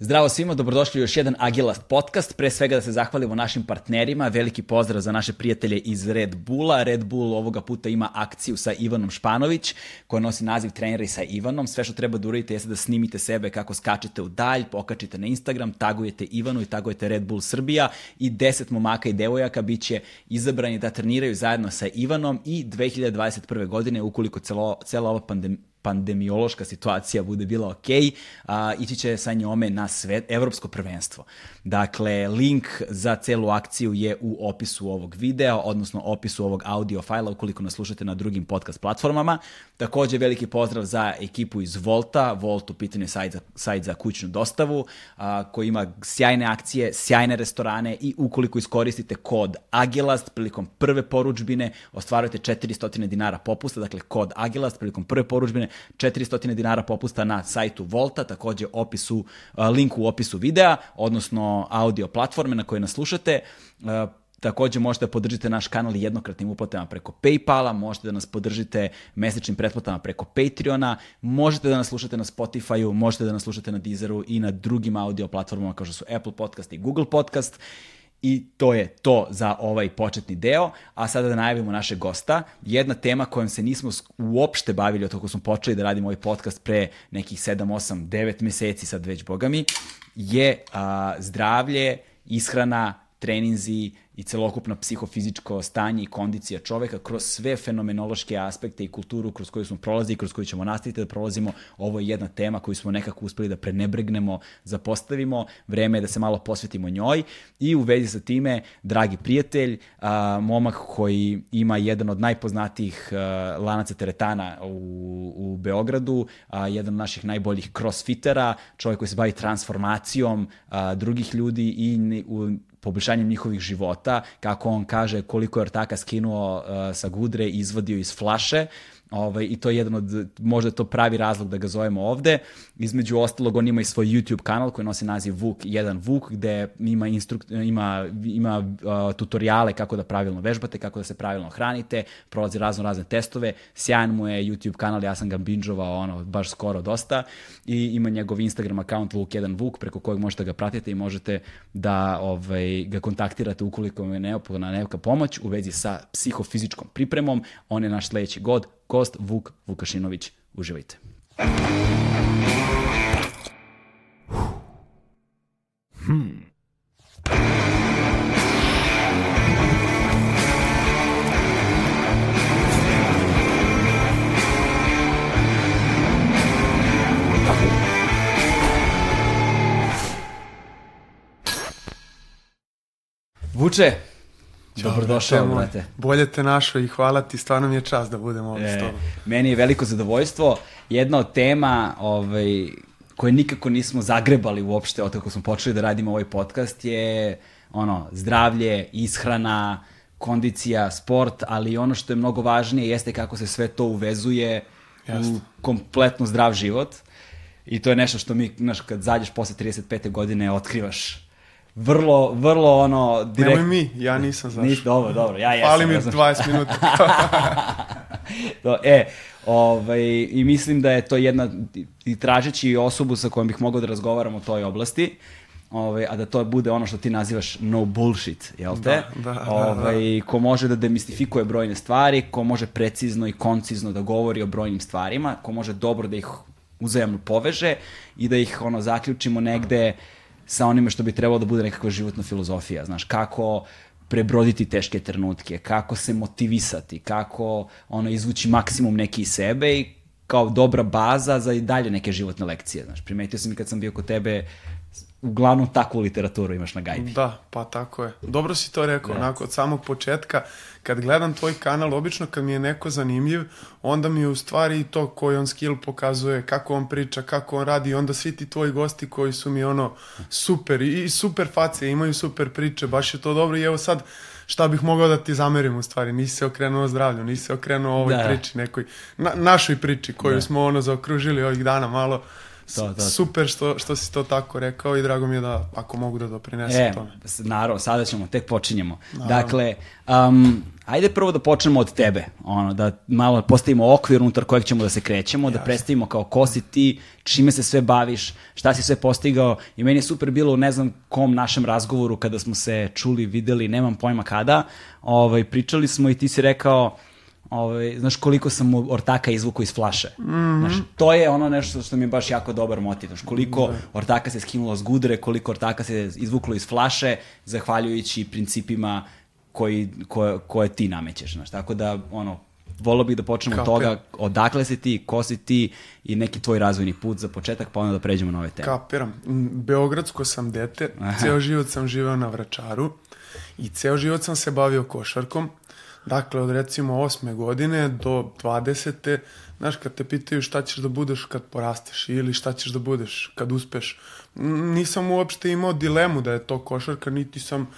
Zdravo svima, dobrodošli u još jedan Agilast podcast. Pre svega da se zahvalimo našim partnerima. Veliki pozdrav za naše prijatelje iz Red Bulla. Red Bull ovoga puta ima akciju sa Ivanom Španović, koja nosi naziv treneri sa Ivanom. Sve što treba da uradite jeste da snimite sebe kako skačete u dalj, pokačite na Instagram, tagujete Ivanu i tagujete Red Bull Srbija i 10 momaka i devojaka bit će izabrani da treniraju zajedno sa Ivanom i 2021. godine, ukoliko celo, cela ova pandemija pandemiološka situacija bude bila ok, a, ići će sa njome na svet, evropsko prvenstvo. Dakle, link za celu akciju je u opisu ovog videa, odnosno opisu ovog audio fajla ukoliko nas slušate na drugim podcast platformama. Takođe, veliki pozdrav za ekipu iz Volta. Volt u pitanju je sajt za, sajt za kućnu dostavu, a, koji ima sjajne akcije, sjajne restorane i ukoliko iskoristite kod Agilast prilikom prve poručbine, ostvarujete 400 dinara popusta, dakle kod Agilast prilikom prve poručbine 400 dinara popusta na sajtu Volta, takođe opisu, link u opisu videa, odnosno audio platforme na koje nas slušate. Takođe možete da podržite naš kanal jednokratnim uplatama preko Paypala, možete da nas podržite mesečnim pretplatama preko Patreona, možete da nas slušate na Spotifyu, možete da nas slušate na Deezeru i na drugim audio platformama kao što su Apple Podcast i Google Podcast. I to je to za ovaj početni deo, a sada da najavimo našeg gosta. Jedna tema kojom se nismo uopšte bavili od kako smo počeli da radimo ovaj podcast pre nekih 7, 8, 9 meseci, sad već bogami, je a, zdravlje, ishrana, treninzi i celokupno psihofizičko stanje i kondicija čoveka kroz sve fenomenološke aspekte i kulturu kroz koju smo prolazili i kroz koju ćemo nastaviti da prolazimo. Ovo je jedna tema koju smo nekako uspeli da prenebregnemo, zapostavimo. Vreme je da se malo posvetimo njoj i u vezi sa time, dragi prijatelj, a, momak koji ima jedan od najpoznatijih a, lanaca teretana u, u Beogradu, a, jedan od naših najboljih crossfitera, čovjek koji se bavi transformacijom a, drugih ljudi i u poboljšanjem njihovih života, kako on kaže koliko je ortaka skinuo uh, sa gudre i izvadio iz flaše, Ovaj, I to je jedan od, možda to pravi razlog da ga zovemo ovde. Između ostalog, on ima i svoj YouTube kanal koji nosi naziv Vuk 1 Vuk, gde ima, instruk, ima, ima uh, tutoriale kako da pravilno vežbate, kako da se pravilno hranite, prolazi razno razne testove. Sjajan mu je YouTube kanal, ja sam ga binđovao ono, baš skoro dosta. I ima njegov Instagram account Vuk 1 Vuk, preko kojeg možete ga pratiti i možete da ovaj, ga kontaktirate ukoliko vam je neophodna neka pomoć u vezi sa psihofizičkom pripremom. On je naš sledeći god, gost Vuk Vukašinović. Uživajte. Hmm. Vuče, Dobrodošao, brate. brate. Bolje te našo i hvala ti, stvarno mi je čast da budem ovdje e, s tobom. Meni je veliko zadovoljstvo. Jedna od tema ovaj, koje nikako nismo zagrebali uopšte od kako smo počeli da radimo ovaj podcast je ono, zdravlje, ishrana, kondicija, sport, ali ono što je mnogo važnije jeste kako se sve to uvezuje Jasne. u kompletno zdrav život. I to je nešto što mi, znaš, kad zađeš posle 35. godine, otkrivaš vrlo, vrlo ono... Direkt... Nemoj mi, ja nisam zašao. Nis, dobro, dobro, ja jesam. Fali mi 20 minuta. to, e, ovaj, i mislim da je to jedna, i tražeći osobu sa kojom bih mogao da razgovaram o toj oblasti, ovaj, a da to bude ono što ti nazivaš no bullshit, jel te? Da, da, ovaj, da, da. Ko može da demistifikuje brojne stvari, ko može precizno i koncizno da govori o brojnim stvarima, ko može dobro da ih uzajamno poveže i da ih ono zaključimo negde uh, sa onime što bi trebalo da bude nekakva životna filozofija, znaš, kako prebroditi teške trenutke, kako se motivisati, kako ono izvući maksimum neki iz sebe i kao dobra baza za i dalje neke životne lekcije, znaš. Primetio sam i kad sam bio kod tebe uglavnom takvu literaturu imaš na gajbi. Da, pa tako je. Dobro si to rekao, da. onako od samog početka, kad gledam tvoj kanal, obično kad mi je neko zanimljiv, onda mi je u stvari to koji on skill pokazuje, kako on priča, kako on radi, onda svi ti tvoji gosti koji su mi ono super i super face, imaju super priče, baš je to dobro i evo sad šta bih mogao da ti zamerim u stvari, nisi se okrenuo zdravlju, nisi se okrenuo ovoj da. priči nekoj, na, našoj priči koju da. smo ono zaokružili ovih dana malo, To, to. Super što, što si to tako rekao i drago mi je da ako mogu da doprinesem e, tome. Naravno, sada ćemo, tek počinjemo. Naravno. Dakle, um, ajde prvo da počnemo od tebe, ono, da malo postavimo okvir unutar kojeg ćemo da se krećemo, Jasne. da predstavimo kao ko si ti, čime se sve baviš, šta si sve postigao i meni je super bilo u ne znam kom našem razgovoru kada smo se čuli, videli, nemam pojma kada, ovaj, pričali smo i ti si rekao, ovaj, znaš koliko sam mu ortaka izvukao iz flaše. Mm -hmm. znaš, to je ono nešto što mi je baš jako dobar motiv. Znaš, koliko mm -hmm. ortaka se skinulo s gudre, koliko ortaka se izvuklo iz flaše, zahvaljujući principima koji, koje, koje ti namećeš. Znaš. Tako da, ono, volio bih da počnemo od toga odakle si ti, ko si ti i neki tvoj razvojni put za početak, pa onda da pređemo na ove teme. Kapiram. Beogradsko sam dete, Aha. ceo život sam živeo na Vračaru i ceo život sam se bavio košarkom. Dakle, od recimo osme godine do 20. Znaš, kad te pitaju šta ćeš da budeš kad porasteš ili šta ćeš da budeš kad uspeš, nisam uopšte imao dilemu da je to košarka, niti sam uh,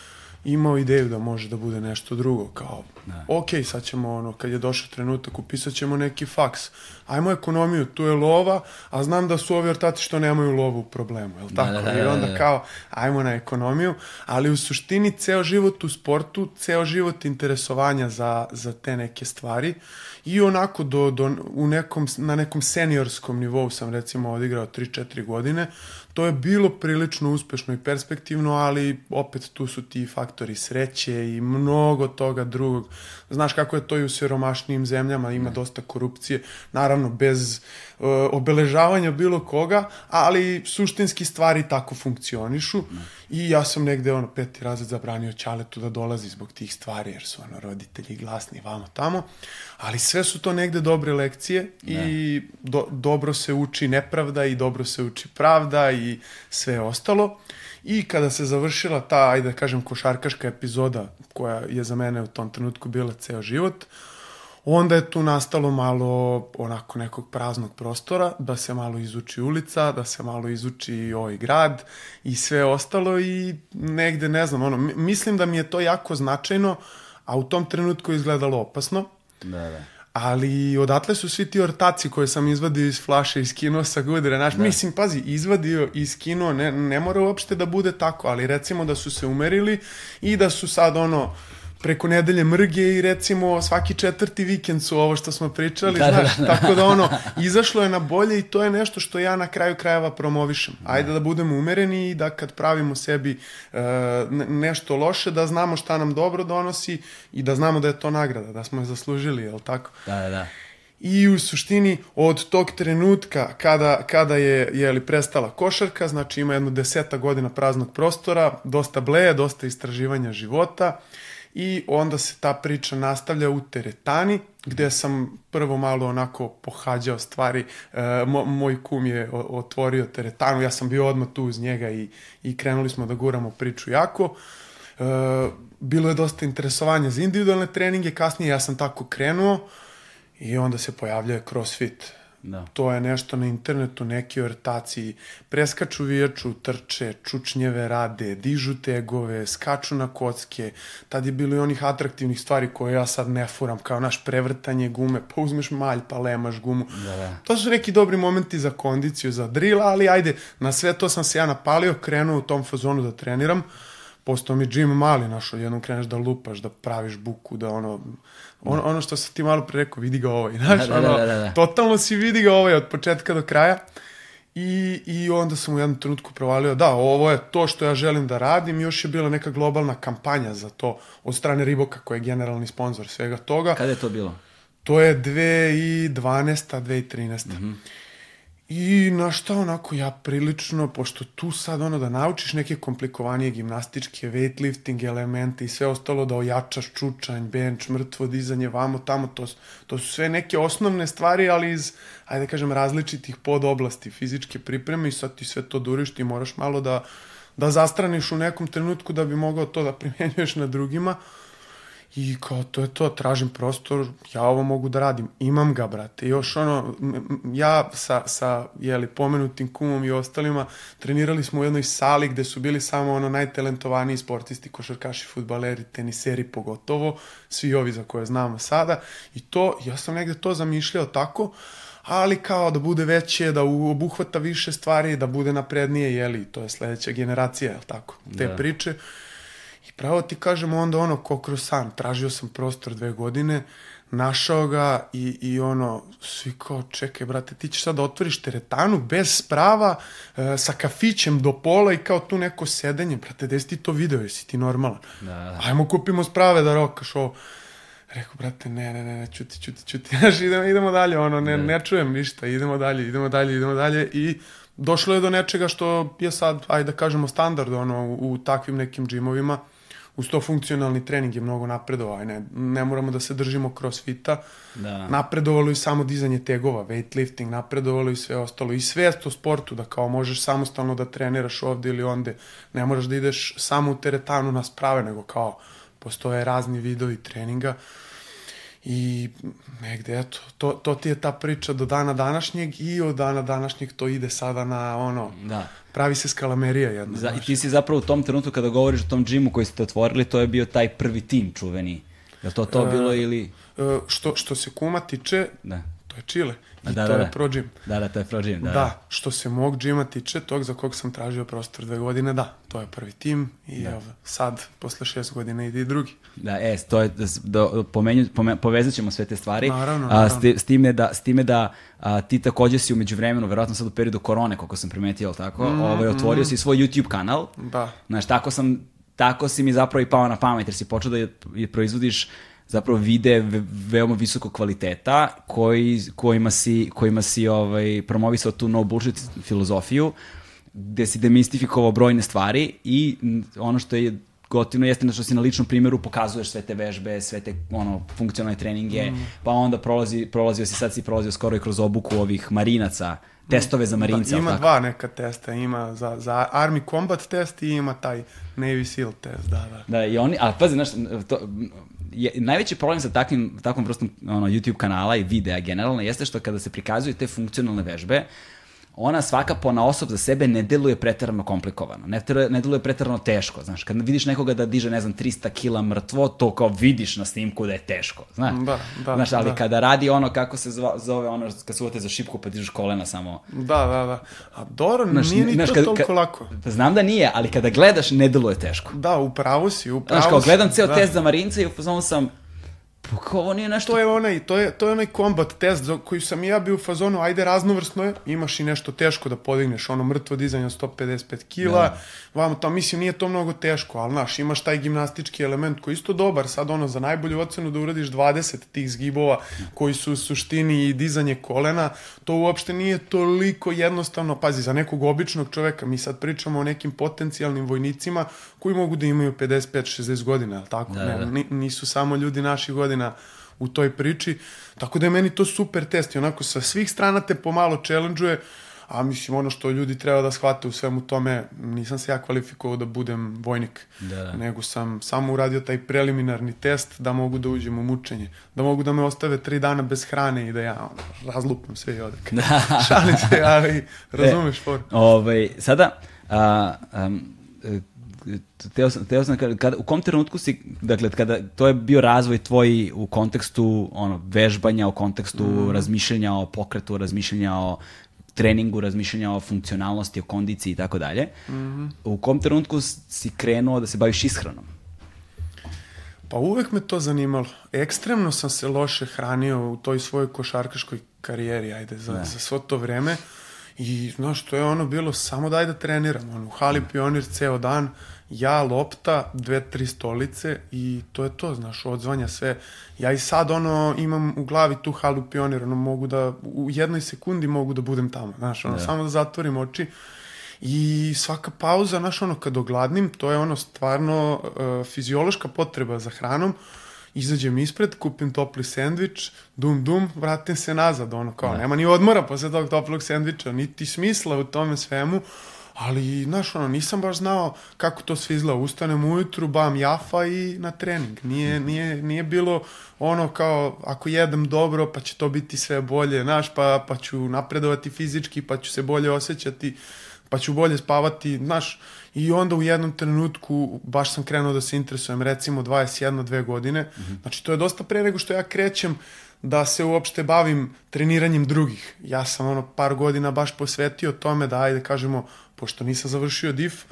imao ideju da može da bude nešto drugo, kao, da. ok, sad ćemo, ono, kad je došao trenutak, upisat ćemo neki faks, ajmo ekonomiju, tu je lova, a znam da su ovi ortati što nemaju lovu u problemu, je li da, tako? Da, da, da, I onda kao, ajmo na ekonomiju, ali u suštini ceo život u sportu, ceo život interesovanja za, za te neke stvari i onako do, do, u nekom, na nekom seniorskom nivou sam recimo odigrao 3-4 godine, to je bilo prilično uspešno i perspektivno, ali opet tu su ti faktori sreće i mnogo toga drugog. Znaš kako je to i u siromašnijim zemljama, ima dosta korupcije, naravno bez uh, obeležavanja bilo koga, ali suštinski stvari tako funkcionišu i ja sam negde ono peti razred zabranio Ćaletu da dolazi zbog tih stvari, jer su ono roditelji glasni vamo tamo, ali sve su to negde dobre lekcije ne. i do, dobro se uči nepravda i dobro se uči pravda i sve ostalo. I kada se završila ta, ajde da kažem, košarkaška epizoda koja je za mene u tom trenutku bila ceo život, onda je tu nastalo malo onako nekog praznog prostora, da se malo izuči ulica, da se malo izuči ovaj grad i sve ostalo i negde, ne znam, ono, mislim da mi je to jako značajno, a u tom trenutku je izgledalo opasno. Da, da ali odatle su svi ti ortaci koje sam izvadio iz flaše, iz kino sa gudre, znaš, da. mislim, pazi, izvadio iz kino, ne, ne mora uopšte da bude tako, ali recimo da su se umerili i da su sad ono, preko nedelje mrge i recimo svaki četvrti vikend su ovo što smo pričali, da, da znaš, da, da, tako da ono, izašlo je na bolje i to je nešto što ja na kraju krajeva promovišem. Da. Ajde da budemo umereni i da kad pravimo sebi uh, nešto loše, da znamo šta nam dobro donosi i da znamo da je to nagrada, da smo je zaslužili, je li tako? Da, da, da. I u suštini od tog trenutka kada, kada je, je li prestala košarka, znači ima jedno deseta godina praznog prostora, dosta bleje, dosta istraživanja života, i onda se ta priča nastavlja u teretani, gde sam prvo malo onako pohađao stvari. E, mo, moj kum je otvorio teretanu, ja sam bio odmah tu uz njega i, i krenuli smo da guramo priču jako. E, bilo je dosta interesovanja za individualne treninge, kasnije ja sam tako krenuo i onda se pojavljaju crossfit Da. To je nešto na internetu, neki ortaci preskaču vijaču, trče, čučnjeve rade, dižu tegove, skaču na kocke. Tad je bilo i onih atraktivnih stvari koje ja sad ne furam, kao naš prevrtanje gume, pa uzmeš malj, pa lemaš gumu. Da, da. To su neki dobri momenti za kondiciju, za drill, ali ajde, na sve to sam se ja napalio, krenuo u tom fazonu da treniram. Postao mi Jim mali, našo, jednom kreneš da lupaš, da praviš buku, da ono ono, ono što se ti malo pre rekao, vidi ga ovaj, znaš, da, da, ono, da, da, da. totalno si vidi ga ovaj od početka do kraja. I, I onda sam u jednom trenutku provalio, da, ovo je to što ja želim da radim, još je bila neka globalna kampanja za to od strane Riboka, koji je generalni sponsor svega toga. Kada je to bilo? To je 2012. 2013. Mm -hmm. I na šta onako ja prilično, pošto tu sad ono da naučiš neke komplikovanije gimnastičke, weightlifting elemente i sve ostalo da ojačaš čučanj, bench, mrtvo dizanje, vamo, tamo, to, to su sve neke osnovne stvari, ali iz, ajde da kažem, različitih podoblasti fizičke pripreme i sad ti sve to duriš, ti moraš malo da, da zastraniš u nekom trenutku da bi mogao to da primjenjuješ na drugima. Uh, I kao, to je to, tražim prostor, ja ovo mogu da radim, imam ga, brate. još ono, ja sa, sa jeli, pomenutim kumom i ostalima trenirali smo u jednoj sali gde su bili samo ono najtalentovaniji sportisti, košarkaši, futbaleri, teniseri pogotovo, svi ovi za koje znamo sada. I to, ja sam negde to zamišljao tako, ali kao da bude veće, da obuhvata više stvari, da bude naprednije, jeli, to je sledeća generacija, jel tako, te da. priče. I pravo ti kažem onda ono, ko kroz san, tražio sam prostor dve godine, našao ga i, i ono, svi kao, čekaj, brate, ti ćeš sad da otvoriš teretanu bez sprava, e, sa kafićem do pola i kao tu neko sedenje, brate, gde si ti to video, jesi ti normalan? Da, da. Ajmo kupimo sprave da rokaš ovo. Rekao, brate, ne, ne, ne, ne, čuti, čuti, čuti, znaš, idemo, idemo dalje, ono, ne, ne čujem ništa, idemo dalje, idemo dalje, idemo dalje i došlo je do nečega što je sad, ajde da kažemo, standard, ono, u, u takvim nekim džimovima, uz to funkcionalni trening je mnogo napredovao, ne, ne moramo da se držimo crossfita, da. napredovalo i samo dizanje tegova, weightlifting, napredovalo i sve ostalo, i svest o sportu, da kao možeš samostalno da treniraš ovde ili onde, ne moraš da ideš samo u teretanu na sprave, nego kao postoje razni vidovi treninga i negde, eto, to, to ti je ta priča do dana današnjeg i od dana današnjeg to ide sada na ono, da. pravi se skalamerija jedna. Za, I ti si zapravo u tom trenutku kada govoriš o tom džimu koji ste otvorili, to je bio taj prvi tim čuveni. Je to to e, bilo ili... E, što, što se kuma tiče, da. to je Chile. I da, to da, je Pro Gym. Da, da, to je Pro Gym, da. Da, što se mog džima tiče, tog za kog sam tražio prostor dve godine, da, to je prvi tim i da. evo, sad, posle šest godina ide i drugi. Da, e, to je, da, da pomenju, pome, povezat ćemo sve te stvari. Naravno, naravno. A, s, s time da, s time da a, ti takođe si umeđu vremenu, verovatno sad u periodu korone, koliko sam primetio, tako, mm, ovaj, otvorio mm. si svoj YouTube kanal. Da. Znaš, tako sam, tako si mi zapravo i pao na pamet, jer si počeo da je, je proizvodiš zapravo vide veoma visokog kvaliteta koji, kojima si, kojima si ovaj, promovisao tu no bullshit filozofiju gde si demistifikovao brojne stvari i ono što je gotivno jeste na što si na ličnom primjeru pokazuješ sve te vežbe, sve te ono, funkcionalne treninge, mm. pa onda prolazi, prolazio si, sad si prolazio skoro i kroz obuku ovih marinaca, testove za marince. Da, ima tako? dva neka testa, ima za, za Army Combat test i ima taj Navy SEAL test, da, da. Da, i oni, a pazi, znaš, to, je, najveći problem sa takvim, takvom vrstom ono, YouTube kanala i videa generalno jeste što kada se prikazuju te funkcionalne vežbe, ona svaka pona osob za sebe ne deluje preterano komplikovano, ne, ne deluje preterano teško, znaš, kad vidiš nekoga da diže, ne znam, 300 kila mrtvo, to kao vidiš na snimku da je teško, znaš, da, da, znaš, ali da. kada radi ono, kako se zove ono, kad suvate za šipku pa dižeš kolena samo. Da, da, da, a dobro, znaš, nije ni znaš, to kad, toliko kad, lako. Znam da nije, ali kada gledaš, ne deluje teško. Da, upravo si, upravo Znaš, kao gledam ceo da. test za Marinca i u fazonu sam, kao ovo nije nešto... To je onaj, to je, to je onaj combat test za koji sam i ja bio u fazonu, ajde raznovrsno je, imaš i nešto teško da podigneš, ono mrtvo dizanje 155 kila, da. vamo to, mislim, nije to mnogo teško, ali znaš, imaš taj gimnastički element koji je isto dobar, sad ono, za najbolju ocenu da uradiš 20 tih zgibova koji su u suštini i dizanje kolena, to uopšte nije toliko jednostavno, pazi, za nekog običnog čoveka, mi sad pričamo o nekim potencijalnim vojnicima koji mogu da imaju 55-60 godina, ali tako? Da, ne, da. nisu samo ljudi naših godina u toj priči, tako da je meni to super test i onako sa svih strana te pomalo challenge-uje, a mislim ono što ljudi treba da shvate u svemu tome, nisam se ja kvalifikovao da budem vojnik, da, da. nego sam samo uradio taj preliminarni test da mogu da uđem u mučenje, da mogu da me ostave tri dana bez hrane i da ja ono, razlupam sve i odek. Da. Šalim se, ali razumeš e, for. Ovaj, sada, a, um, teo sam, teo sam kada, u kom trenutku si, dakle, kada, to je bio razvoj tvoj u kontekstu ono, vežbanja, u kontekstu mm. razmišljanja o pokretu, razmišljanja o treningu, razmišljanja o funkcionalnosti, o kondiciji i tako dalje. Mhm. U kom trenutku si krenuo da se baviš ishranom? Pa uvek me to zanimalo. Ekstremno sam se loše hranio u toj svojoj košarkaškoj karijeri, ajde, za, ne. za svo to vreme. I, znaš, to je ono bilo samo daj da treniram. Ono, u hali pionir ceo dan, ja, lopta, dve, tri stolice i to je to, znaš, odzvanja sve. Ja i sad, ono, imam u glavi tu halu pionir, ono, mogu da, u jednoj sekundi mogu da budem tamo, znaš, ono, yeah. samo da zatvorim oči. I svaka pauza, znaš, ono, kad ogladnim, to je ono stvarno uh, fiziološka potreba za hranom, izađem ispred, kupim topli sendvič, dum dum, vratim se nazad, ono kao, ne. Da. nema ni odmora posle tog toplog sendviča, niti smisla u tome svemu, ali, znaš, ono, nisam baš znao kako to sve izgleda. Ustanem ujutru, bam jafa i na trening. Nije, nije, nije bilo ono kao, ako jedem dobro, pa će to biti sve bolje, znaš, pa, pa ću napredovati fizički, pa ću se bolje osjećati, pa ću bolje spavati, znaš, I onda u jednom trenutku baš sam krenuo da se interesujem, recimo 21, dve godine. Mm -hmm. Znači, to je dosta pre nego što ja krećem da se uopšte bavim treniranjem drugih. Ja sam ono par godina baš posvetio tome da, ajde kažemo, pošto nisam završio DIF,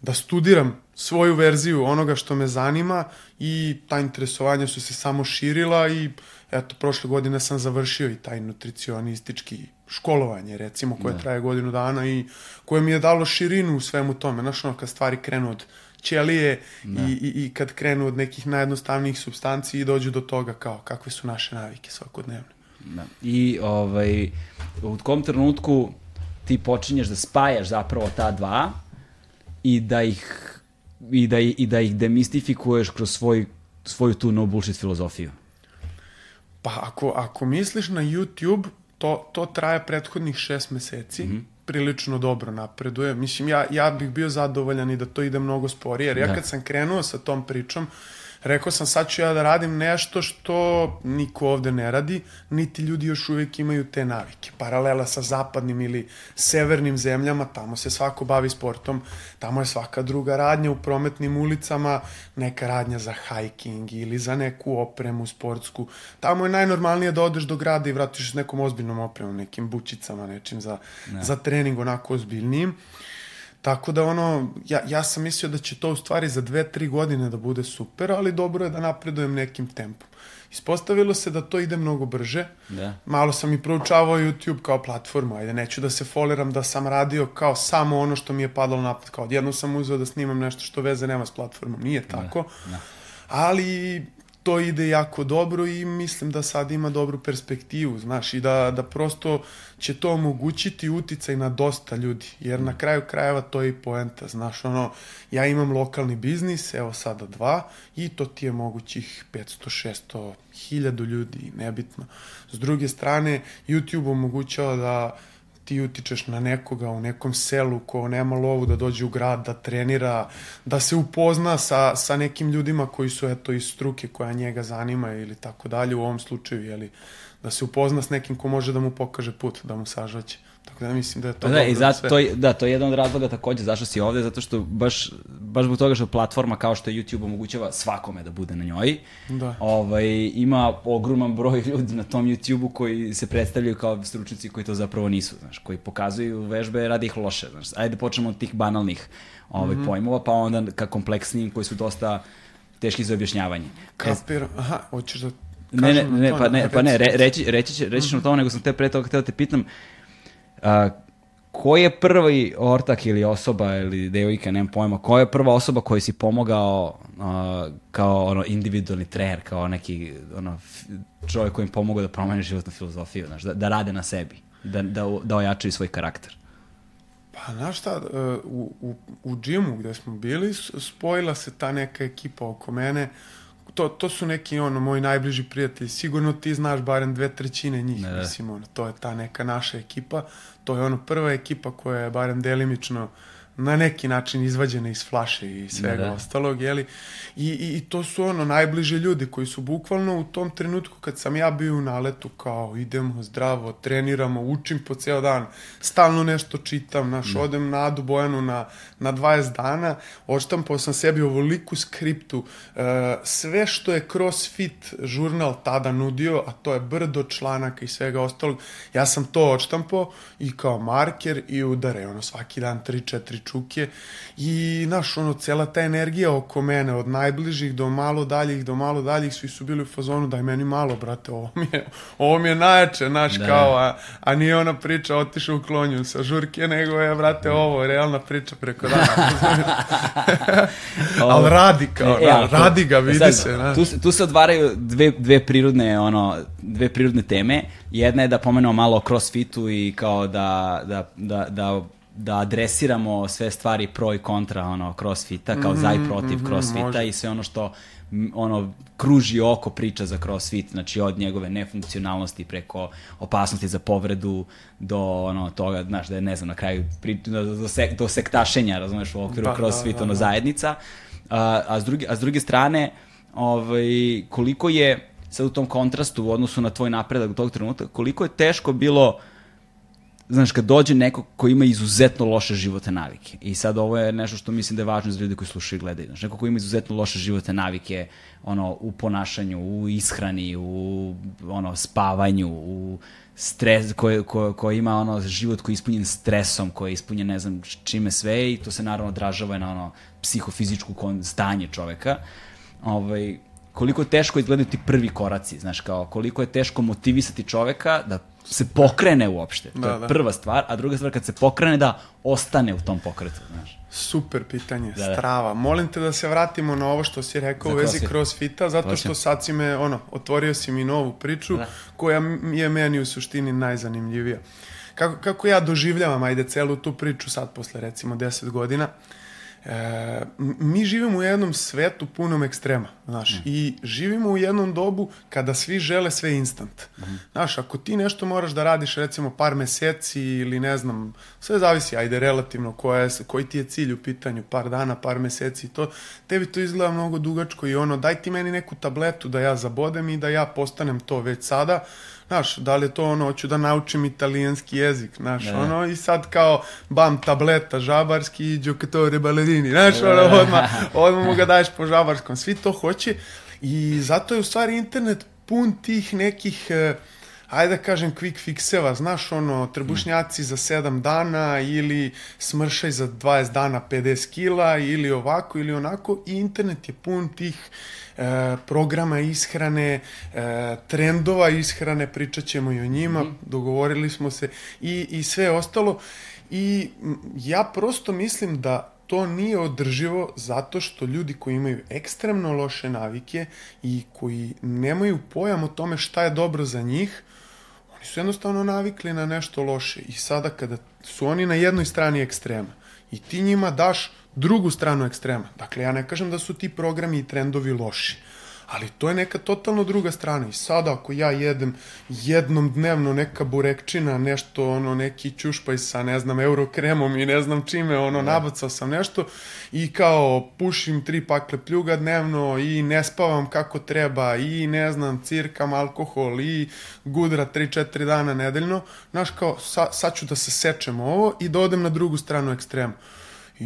da studiram svoju verziju onoga što me zanima i ta interesovanja su se samo širila i eto, prošle godine sam završio i taj nutricionistički školovanje, recimo, koje da. traje godinu dana i koje mi je dalo širinu u svemu tome. Znaš, ono, kad stvari krenu od ćelije da. i, i, i kad krenu od nekih najjednostavnijih substanci i dođu do toga kao kakve su naše navike svakodnevne. Da. I ovaj, u kom trenutku ti počinješ da spajaš zapravo ta dva i da ih i da, i da ih demistifikuješ kroz svoj, svoju tu no bullshit filozofiju? Pa ako, ako misliš na YouTube, to, to traje prethodnih šest meseci. Mm -hmm prilično dobro napreduje. Mislim, ja, ja bih bio zadovoljan i da to ide mnogo sporije, jer ja da. kad sam krenuo sa tom pričom, rekao sam sad ću ja da radim nešto što niko ovde ne radi, niti ljudi još uvijek imaju te navike. Paralela sa zapadnim ili severnim zemljama, tamo se svako bavi sportom, tamo je svaka druga radnja u prometnim ulicama, neka radnja za hiking ili za neku opremu sportsku. Tamo je najnormalnije da odeš do grada i vratiš s nekom ozbiljnom opremom, nekim bučicama, nečim za, ne. za trening onako ozbiljnijim. Tako da ono, ja, ja sam mislio da će to u stvari za dve, tri godine da bude super, ali dobro je da napredujem nekim tempom. Ispostavilo se da to ide mnogo brže. Da. Malo sam i proučavao YouTube kao platformu, ajde, neću da se foliram da sam radio kao samo ono što mi je padalo napad. Kao odjedno sam uzeo da snimam nešto što veze nema s platformom. Nije da, tako. Da. Da. Ali to ide jako dobro i mislim da sad ima dobru perspektivu, znaš, i da, da prosto će to omogućiti uticaj na dosta ljudi, jer na kraju krajeva to je i poenta, znaš, ono, ja imam lokalni biznis, evo sada dva, i to ti je mogućih 500, 600, 1000 ljudi, nebitno. S druge strane, YouTube omogućava da ti utičeš na nekoga u nekom selu ko nema lovu da dođe u grad, da trenira, da se upozna sa, sa nekim ljudima koji su eto iz struke koja njega zanima ili tako dalje, u ovom slučaju, jeli, da se upozna s nekim ko može da mu pokaže put, da mu sažvaće. Tako da mislim da je to da, i zato, to, da, to je jedan od razloga takođe zašto si ovde, zato što baš, baš zbog toga što platforma kao što je YouTube omogućava svakome da bude na njoj, da. ovaj, ima ogroman broj ljudi na tom YouTube-u koji se predstavljaju kao stručnici koji to zapravo nisu, znaš, koji pokazuju vežbe, radi ih loše, znaš. Ajde da počnemo od tih banalnih ovaj, mm -hmm. pojmova, pa onda ka kompleksnijim koji su dosta teški za objašnjavanje. Kapir, aha, hoćeš da Ne, ne, ne, pa ne, pa ne, re, reći, reći, će, reći ćemo mm -hmm. to, nego sam te pre toga htio da te pitam, a, ko je prvi ortak ili osoba ili devojka, nemam pojma, ko je prva osoba koji si pomogao a, kao ono individualni trener, kao neki ono, čovjek koji im pomogao da promeni životnu filozofiju, znaš, da, da rade na sebi, da, da, da ojačaju svoj karakter? Pa, znaš šta, e, u, u, u džimu gde smo bili, spojila se ta neka ekipa oko mene, to, to su neki ono moji najbliži prijatelji. Sigurno ti znaš barem dve trećine njih, ne, mislim ono, to je ta neka naša ekipa. To je ono prva ekipa koja je barem delimično uh, na neki način izvađene iz flaše i svega da, da. ostalog, jeli? I, i, I to su ono najbliže ljudi koji su bukvalno u tom trenutku kad sam ja bio u naletu kao idemo zdravo, treniramo, učim po ceo dan, stalno nešto čitam, naš, da. odem na Adu Bojanu na, na 20 dana, odštampao sam sebi ovoliku skriptu, uh, sve što je CrossFit žurnal tada nudio, a to je brdo članaka i svega ostalog, ja sam to odštampao i kao marker i udare, ono, svaki dan 3-4 čuke i, naš, ono, cela ta energija oko mene, od najbližih do malo daljih, do malo daljih, svi su bili u fazonu, daj meni malo, brate, ovo mi je, ovo mi je najjače, naš, da. kao, a, a nije ona priča otišao u klonju sa žurke, nego je, brate, da. ovo, realna priča preko dana. ali radi, kao, e, da, radi ga, vidi sad, se. Da. Tu, tu se odvaraju dve, dve prirodne, ono, dve prirodne teme. Jedna je da pomenemo malo o crossfitu i kao da, da, da, da da adresiramo sve stvari pro i kontra ono crossfita kao mm -hmm, za i mhm, protiv mm -hmm, crossfita može. i sve ono što ono kruži oko priča za crossfit, znači od njegove nefunkcionalnosti preko opasnosti za povredu do ono toga, znaš, da je ne znam na kraju pri, do, do, sek, do sektašenja, razumeš, u okviru da, crossfit, da, da, ono da. zajednica. A, a, s druge, a s druge strane, ovaj, koliko je sad u tom kontrastu u odnosu na tvoj napredak u tog trenutka, koliko je teško bilo znaš, kad dođe neko ko ima izuzetno loše životne navike, i sad ovo je nešto što mislim da je važno za ljudi koji slušaju i gledaju, znaš, neko ko ima izuzetno loše životne navike, ono, u ponašanju, u ishrani, u, ono, spavanju, u stres, ko, ko, ko ima ono život koji je ispunjen stresom, koji je ispunjen ne znam čime sve i to se naravno odražava na ono psihofizičku stanje čoveka. Ovaj, koliko je teško izgledaju ti prvi koraci, znaš, kao koliko je teško motivisati čoveka da se pokrene uopšte. To da, je da. prva stvar, a druga stvar kad se pokrene da ostane u tom pokretu, znaš. Super pitanje, da, da. strava. Molim te da se vratimo na ovo što si rekao u vezi crossfit. crossfita, zato Hoćem. što sad si me, ono, otvorio si mi novu priču da. koja je meni u suštini najzanimljivija. Kako, kako ja doživljavam, ajde, celu tu priču sad posle recimo 10 godina, uh, E, mi živimo u jednom svetu punom ekstrema, znaš, mm. i živimo u jednom dobu kada svi žele sve instant. Mm. Znaš, ako ti nešto moraš da radiš recimo par meseci ili ne znam, sve zavisi, ajde relativno koja je, koji ti je cilj u pitanju, par dana, par meseci, to, tebi to izgleda mnogo dugačko i ono, daj ti meni neku tabletu da ja zabodem i da ja postanem to već sada, Znaš, da li je to ono, hoću da naučim italijanski jezik, znaš, ne. ono, i sad kao, bam, tableta, žabarski džokatore balerini, znaš, ono, odmah, odmah mu ga daješ po žabarskom, svi to hoće i zato je u stvari internet pun tih nekih, uh, ajde da kažem quick fixeva, znaš ono, trbušnjaci za 7 dana ili smršaj za 20 dana 50 kila ili ovako ili onako i internet je pun tih e, programa ishrane, e, trendova ishrane, pričat ćemo i o njima, mm -hmm. dogovorili smo se i, i sve ostalo i ja prosto mislim da to nije održivo zato što ljudi koji imaju ekstremno loše navike i koji nemaju pojam o tome šta je dobro za njih, Oni su jednostavno navikli na nešto loše. I sada kada su oni na jednoj strani ekstrema i ti njima daš drugu stranu ekstrema, dakle ja ne kažem da su ti programi i trendovi loši, ali to je neka totalno druga strana i sada ako ja jedem jednom dnevno neka burekčina, nešto ono neki ćušpaj sa ne znam eurokremom i ne znam čime, ono da. nabacao sam nešto i kao pušim tri pakle pljuga dnevno i ne spavam kako treba i ne znam cirkam alkohol i gudra 3-4 dana nedeljno, znaš kao sa, sad ću da se sečem ovo i da odem na drugu stranu ekstrema